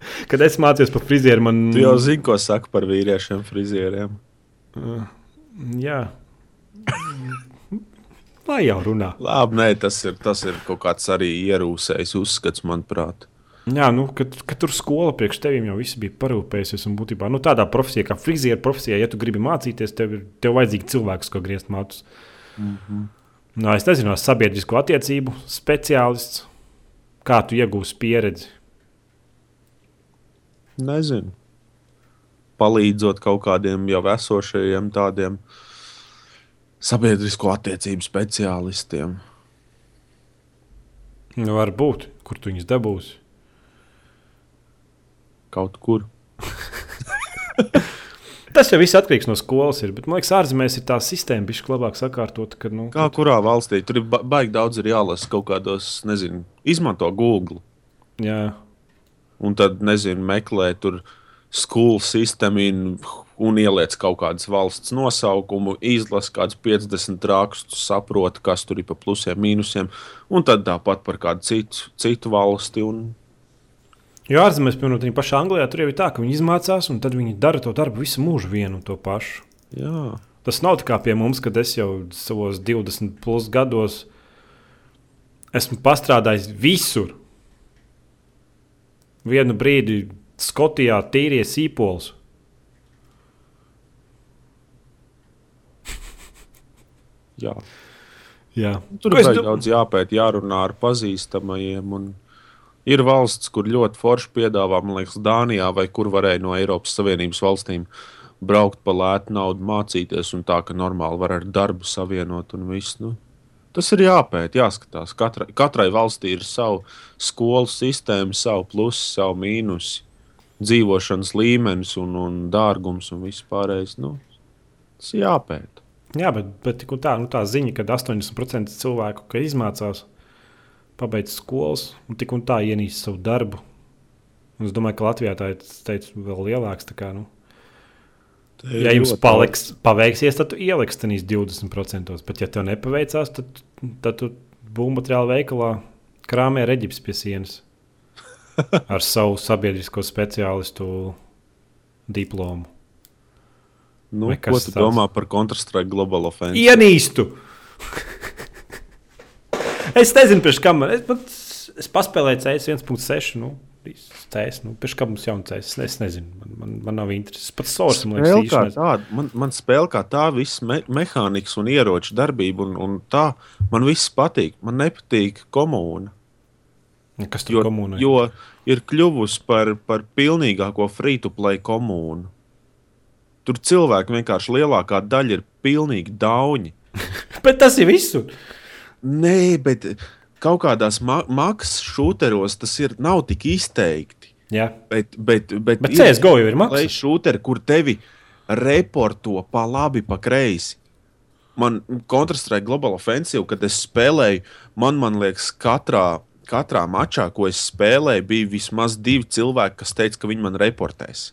(laughs) Kad es mācījos par frizieru, man. Tu jau zini, ko saka par vīriešiem, frizieriem. Uh, jā. Lai jau runā. Labi, nē, tas ir, tas ir kaut kāds arī ierūsējis uzskats, manuprāt. Jā, nu, kad, kad tur skola priekš teviem jau viss bija parūpējusies. Un būtībā nu, tādā profesijā, kā frizieru profesijā, ja tu gribi mācīties, tev ir tev vajadzīgi cilvēks, ko griezt mātus. Mm -hmm. nu, es nezinu, sabiedrisko attiecību speciālists. Kā tu iegūsi pieredzi? Nezinu. Palīdzot kaut kādiem jau esošajiem tādiem sabiedrisko attiecību speciālistiem. Nu, varbūt, kur tu viņus dabūsi? Kaut kur. (laughs) Tas jau viss atkarīgs no skolas. Ir, bet man liekas, ārzemēs ir tā sistēma, kas ir labāk sakārtota. Ka, nu, Kā kurā valstī tur ir ba baigi daudz ir jālasa kaut kādos, nezinu, izmanto Google. Jā. Un tad, nezinu, meklē tur skolu sistēmu un ieliec kaut kādas valsts nosaukumu, izlasa kādus 50 rakstus, saprot, kas tur ir pa plusiem, mīnusiem, un tad tāpat par kādu citu, citu valsti. Un... Jo ārzemēs, piemēram, arī pašā Anglijā, tur jau ir tā, ka viņi izmācās, un tad viņi dara to darbu visu mūžu vienu un to pašu. Jā. Tas nav tā kā pie mums, kad es jau savos 20 plus gados esmu pastrādājis visur. Vienu brīdi Skotijā tīrie sīpols. Jā. Jā. Tur ir do- daudz jāpēt, jārunā ar pazīstamajiem. Un... Ir valsts, kur ļoti forši piedāvā, man liekas, Dānijā, vai kur varēja no Eiropas Savienības valstīm braukt pa lētu naudu, mācīties, un tā, ka normāli var ar darbu savienot un viss. Nu, tas ir jāpēt, jāskatās. Katrai, katrai valstī ir sava skolu sistēma, savu plusu, savu mīnusu, dzīvošanas līmenis un, un dārgums un viss pārējais. Nu, tas ir jāpēt. Jā, bet, bet tā, nu, tā ziņa, ka 80% cilvēku ka izmācās, pabeidz skolas un tik un tā ienīst savu darbu. Un es domāju, ka Latvijā tā ir teicu, vēl lielāks. Kā, nu, ja jums paliks, paveiksies, tad ieliks tenīs 20%. Bet, ja tev nepaveicās, tad, tad tu būvmateriālu veikalā krāmē reģips pie sienas (laughs) ar savu sabiedrisko speciālistu diplomu. Nu, ko tu tāds? domā par Counter-Strike Global Offensive? Ienīstu! (laughs) es nezinu, pēc kam man. Es, man, es paspēlēju CS 1.6. Nu, CS, nu, pēc kam mums ir jauns CS? Es, nezinu, man, man, man nav intereses. Pats Sors man liekas, kā īsti nezinu. tāda, man, man spēle kā tā, viss me, mehānikas un ieroču darbība, un, un tā man viss patīk. Man nepatīk komūna. Kas tur Jo, komunē? jo ir kļuvusi par, par pilnīgāko free-to-play komūnu. Tur cilvēki vienkārši lielākā daļa ir pilnīgi dauni. (laughs) Bet tas ir visur. Nē, bet kaut kādās ma maksas šūteros tas ir, nav tik izteikti. Jā. Bet, bet, bet, Bet CSGO jau ir maksas. Lai šūteri, kur tevi reporto pa labi, pa kreisi. Man Counter-Strike Global Offensive, kad es spēlēju, man, man liekas, katrā, katrā mačā, ko es spēlēju, bija vismaz divi cilvēki, kas teica, ka viņi man reportēs.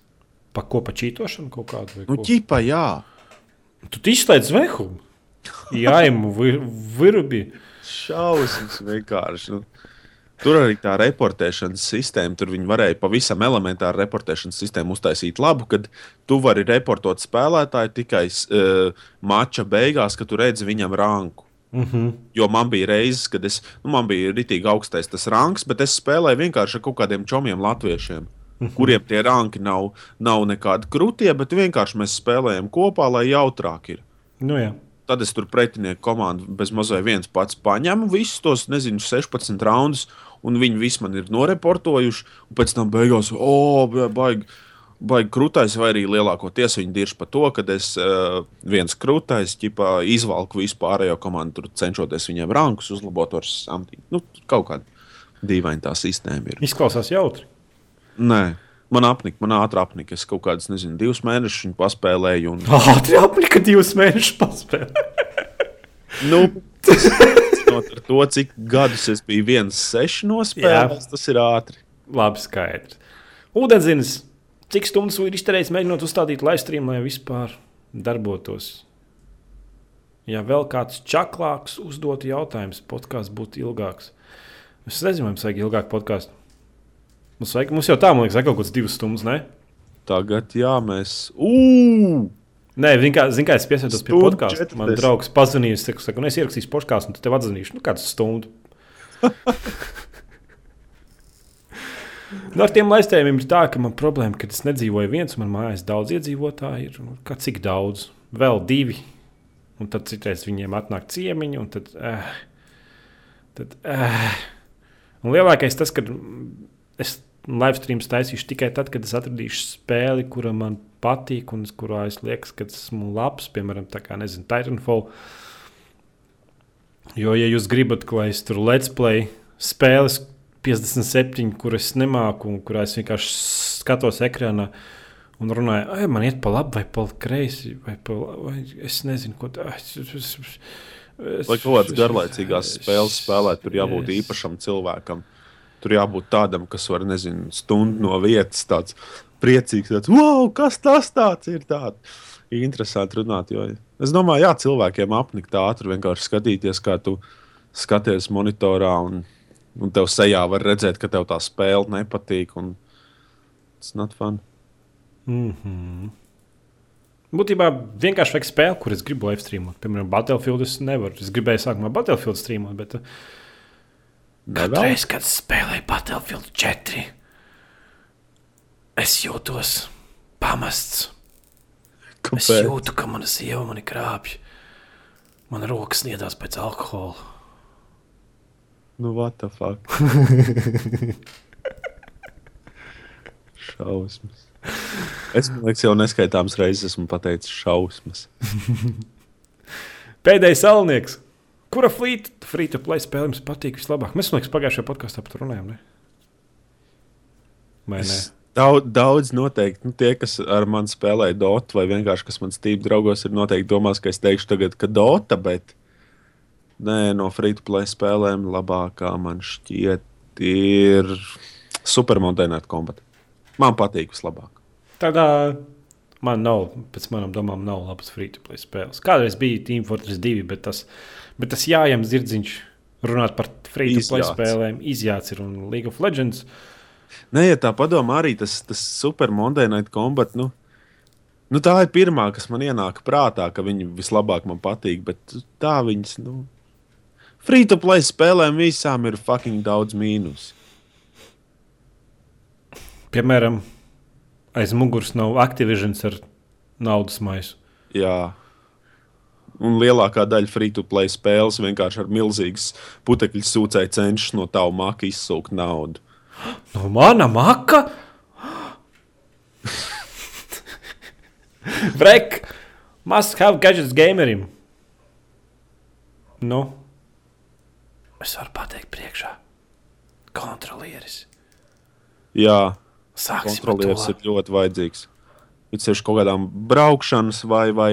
Pa ko pa čītošanu kaut kādu? Nu, ķipa, jā. Tu izslēdz zvehu. Jā, imu virubi. Šausmas vienkārši. Nu. Tur arī tā reportēšanas sistēma, tur viņi varēja pavisam elementāru reportēšanas sistēmu uztaisīt labu, kad tu vari reportot spēlētāju tikai uh, mača beigās, kad tu redzi viņam ranku. Mm -hmm. Jo man bija reizes, kad es, nu, man bija rītīgi augstais tas ranks, bet es spēlēju vienkārši ar kaut kādiem čomiem latviešiem. Mm -hmm. Kuriem tie ranki nav, nav nekādi krūtie, bet vienkārši mēs spēlējam kopā, lai jautrāk ir. Nu, jā. Tad es tur pretinieku komandu bez mazliet viens pats paņēmu visus tos, nezinu, 16 raundus, un viņi visi man ir noreportojuši. Un pēc tam beigās, oh, baigi, baigi krūtais, vai arī lielākoties viņi dirž par to, ka es uh, viens krūtais ķipā, izvalku vispārējo komandu, tur cenšoties viņiem rankus uzlabot ar samtīm. Nu, kaut kāda dīvaina tā sistēma ir. Izklausās jautri. Nē, Man apnika, man ātrāk apnika. Es kaut kādus, nezinu, divus mēnešus viņu paspēlēju. Un... Ātri apnika divus mēnešus paspēlēt. (laughs) Nu, no to, cik gadus es biju viens, seši nospēlējis, tas ir ātri. Labi, skaidrs. Ūdenzins, cik stundas ir izterējis mēģinot uzstādīt live stream, lai vispār darbotos? Ja vēl kāds čaklāks uzdotu jautājumus, podkāsts būtu ilgāks. Es nezinu, vai mums vajag ilgāku podkāstu. Mums, vajag, mums jau tā, man liekas, kaut kāds divas stundas, ne? Tagad, jā, mēs. Ugh! Nē, kā es piesaitos pie podkāstu. Man draugs pazīstams, es saku, un es ierakstīšu podkāstu, un tu tev atzīšu, nu, kāds stundu. nu, ar tiem laistējumiem ir tā, ka man problēma, ka es nedzīvoju viens, man mājās daudz iedzīvotāji ir. Nu, kā cik daudz? Vēl divi. Un tad citreiz viņiem atnāk ciemiņi, un tad. Uh, tad uh. Un lielākais tas, ka es live stream taisīšu tikai tad, kad es atradīšu spēli, kura man patīk un kurā es liekas, ka esmu labs, piemēram, tā kā nezinu, Titanfall. Jo, ja jūs gribat, lai es tur let's play spēles 57, kuras nemāku, un kurā es vienkārši skatos ekrānā un runāju, ah, man iet pa labi vai pa kreisi, vai, pa, vai es nezinu, ko tādu. Lai kaut kādas garlaicīgās spēles spēlēt, tur jābūt es... īpašam cilvēkam. Tur jābūt tādam, kas var, nezinu, stundu no vietas tāds priecīgs. Tāds, wow, kas tas ir? Tāds. Interesanti runāt. Jo es domāju, jā, cilvēkiem apnikt ātri vienkārši skatīties, kā tu skaties monitorā. Un, un tev sejā var redzēt, ka tev tā spēle nepatīk. Tas not fun. Mm -hmm. Būtībā vienkārši vajag spēli, kuras gribu live streamot. Piemēram, Battlefield es nevaru. Es gribēju sākumā Battlefield streamot, bet uh, katru reizi, kad spēlēju Battlefield 4 Es jūtos pamests. Kāpēc? Es jūtu, ka mana sieva mani krāpj. Man rokas sniedzās pēc alkohola. Nu, what the fuck? (laughs) šausmas. Es domāju, ka jau neskaitāmas reizes esmu pateicis šausmas. Pēdējais salnieks. Kura free to play spēle jums patīk vislabāk? Mēs, liekas, pagājušajā podkāstā par to runājām. Ne? Vai ne? Daudz, daudz noteikti. Nu, tie, kas ar mani spēlē Dota, vai vienkārši kas man stīp draugos, ir noteikti domās, ka es teikšu tagad, ka Dota, bet nē, no free to play spēlēm labākā man šķiet ir Super Mountain Combat. Man patīk vislabāk. Tādā man nav, pēc manām domām, nav labas free to play spēles. Kādreiz bija Team Fortress 2, bet tas, bet tas jājams dzirdziņš runāt par free to play Izjāts. spēlēm, izjāts ir un League of Legends. Nē, ja tā padomā, arī tas, tas super Monday Combat. Nu, nu, tā ir pirmā, kas man ienāk prātā, ka viņi vislabāk man patīk. Bet tā viņas, nu, free to play spēlēm visām ir fucking daudz mīnus. Piemēram, aiz muguras nav Activision ar naudas maisu. Jā. Un lielākā daļa free to play spēles vienkārši ar milzīgas putekļu sūcēju cenšas no tava maka izsūkt naudu. (gasps) No mana maka? (gasps) Vrek, must have gadgets gamerim. Nu, es varu pateikt priekšā. Kontrolieris. Jā, Sāksim kontrolieris ir ļoti vajadzīgs. Ir sevišķi kaut kādām braukšanas vai, vai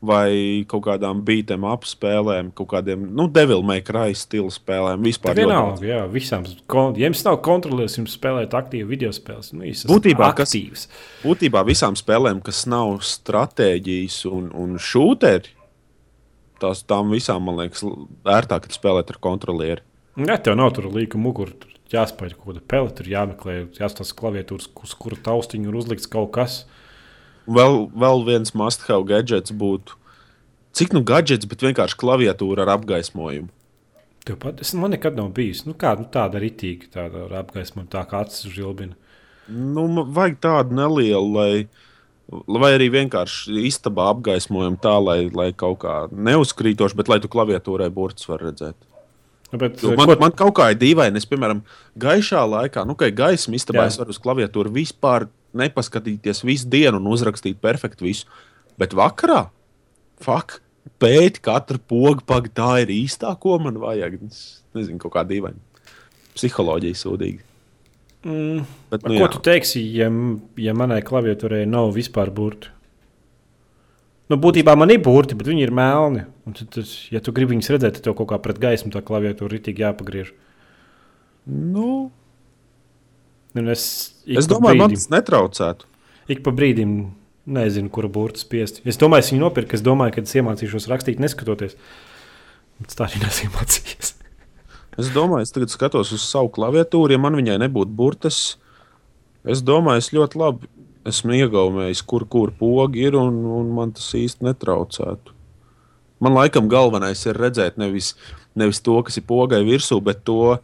vai kaut kādām beatiem apspēlēm, kaut kādiem nu, Devil May Cry stila spēlēm. Vispār vienalga, jā, visām. Ja jums nav kontrolieris, jums spēlēt aktīvi video spēles. Nu, būtībā, kas, būtībā visām spēlēm, kas nav stratēģijas un, un šūteri, tās tām visām, man liekas, ērtāk spēlēt ar kontrolieri. Nē, tev nav tur līka mugura. Tur jāspēj kaut kāda pele, tur jāmeklē, jāstāsta klaviatūras, uz kura taustiņa ir uzlikts kaut kas. Vēl, vēl viens must-have gadgets būtu. Cik nu gadgets, bet vienkārši klaviatūra ar apgaismojumu. Tev pat, es, man nekad nav bijis. Nu, kā, nu, tāda rītīga, tāda ar apgaismojumu, tā kā acis žilbina. Nu, vajag tādu nelielu, lai, vai arī vienkārši istabā apgaismojumu tā, lai, lai kaut kā neuzkrītoši, bet lai tu klaviatūrai burts var redzēt. Nu, bet, man, ko... man kaut kā ir dīvaini, es, piemēram, gaišā laikā, nu, kad gaisma istabā, Jā. es varu uz klaviatūru vispār nepaskatīties visu dienu un uzrakstīt perfektu visu. Bet vakarā, fuck, pēti katru pogu, pag, tā ir īstā, ko man vajag. Es nezinu, kaut kā dīvaini. Psiholoģija sūdīga. Mm. Bet, Nu, Ko jā. tu teiksi, ja, ja manai klaviatūrai nav vispār burti? Nu, būtībā man ir burti, bet viņi ir melni. Un Tad, tad, ja tu gribi viņus redzēt, tad tev kaut kā pret gaismu tā klaviatūra ir jāpagriež. Nu, Un es es domāju, man brīdim- tas netraucētu. Ik pa brīdim nezinu, kura burta spiest. Es domāju, es viņu nopirku. Es domāju, ka es iemācīšos rakstīt, neskatoties. Bet tā arī (laughs) nesiemācījos. Es domāju, es tagad skatos uz savu klaviatūru. Ja man viņai nebūtu burtas, es domāju, es ļoti labi esmu iegaumējis, kur, kur pogi ir, un, un man tas īsti netraucētu. Man laikam galvenais ir redzēt nevis, nevis to, kas ir pogai virsū, bet to,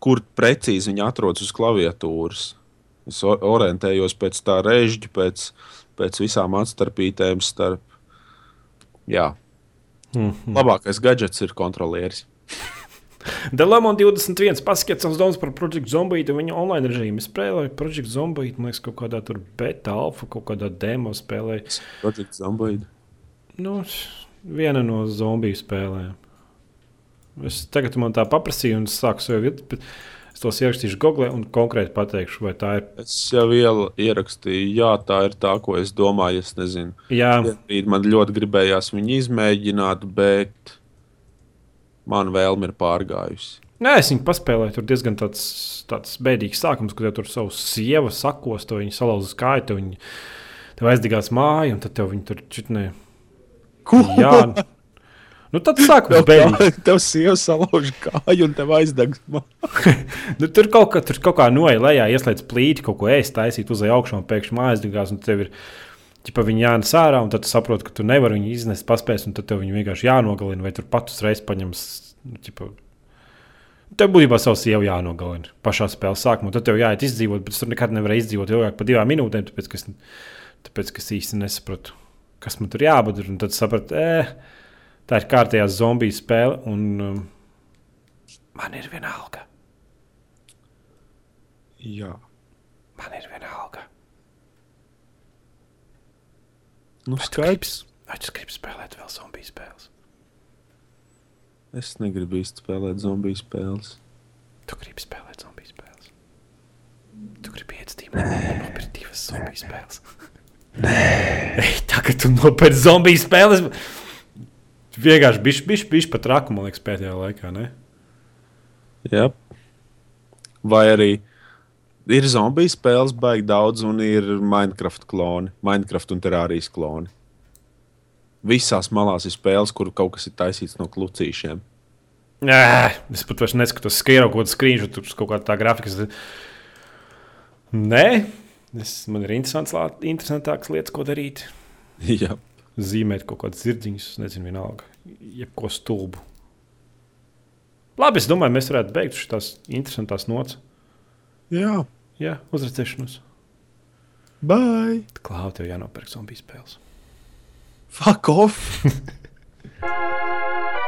kur precīzi viņi atrodas uz klaviatūras. Es orientējos pēc tā režģa, pēc, pēc visām atstarpītēm starp. Jā, Mm. labākais gadgets ir kontrolieris. Delamon 21 paskats savus domas par Project Zombie un viņa online režīmu. Es spēlēju Project Zombie, man liekas, kaut kādā tur beta, alfa, kaut kādā demo spēlēju. Project Zomboid. Nu, viena no zombiju spēlēm. Es tagad man tā paprasīju, un es sāku sev viet, bet es tos ierakstīšu Google un konkrēti pateikšu, vai tā ir. Es jau ierakstīju, jā, tā ir tā, ko es domāju. Es nezinu, Jā, Vienbrīd man ļoti gribējās viņu izmēģināt, bet man vēlme ir pārgājusi. Nē, es viņu paspēlēju. Tur diezgan tāds, tāds bēdīgs sākums, kad tev tur savu sievu sakos, to viņa salauzas kāju, tev, viņa, tev aizdegās māju, un tad tev viņa tur čitnē. Ko? Jā, nu tad sākums bēdīgi. Tev sieva salauž kāju un tev aizdeg. (laughs) Nu, tur kaut, kā, tur kaut kā noeja lejā, ieslēdz plīti, kaut ko ēst, taisīt uz augšu, un pēkšņi mājas degās, un tev ir. Ja viņi jānes ārā, un tad saproti, ka tu nevari viņu iznest, paspēs, un tad tev viņi vienkārši jānogalina, vai tur pat uzreiz paņems. Nu, ķipa, tev būtībā savu sievu jānogalina pašā spēles sākumā. Tad tev jāiet izdzīvot, bet tur nekad nevarēju izdzīvot ilgāk par divām minūtēm, tāpēc, ka es, tāpēc, ka es īsti nesapratu, kas man tur jābūt. Un tad sapratu, eh, tā ir kārtējā zombiju spēle, un um, man ir viena alga. Jā, Man ir viena alga. Nu Vai tu gribi spēlēt vēl zombiju spēles? Es negribu īsti spēlēt zombiju spēles. Tu gribi spēlēt zombiju spēles. Tu gribi iet stīmā un nopirkt divas zombiju spēles. Nē, (laughs) tagad tu nopirkt zombiju spēles. Vienkārši bišķi, bišķi, bišķi pat raku, man liekas, pēdējā laikā. Ne? Jā. Vai arī ir zombiju spēles, baigi daudz, un ir Minecraft kloni, Minecraft un Terārijas kloni. Visās malās ir spēles, kur kaut kas ir taisīts no klucīšiem. Nē, es pat vairs neskatos, skrienu kaut kādu skrīņu, tur kaut kāda tā grafika. Nē, es, man ir interesantākas lietas, ko darīt. (laughs) Jā, zīmēt kaut kādas zirdziņas, nezinu, vienalga, jebko stulbu. Labi, es domāju, mēs varētu beigt šīs interesantās nots. Jā. Jā, uzredzēšanos. bye! Klāte jau jānopērk zombiju spēles. Fuck off! (laughs)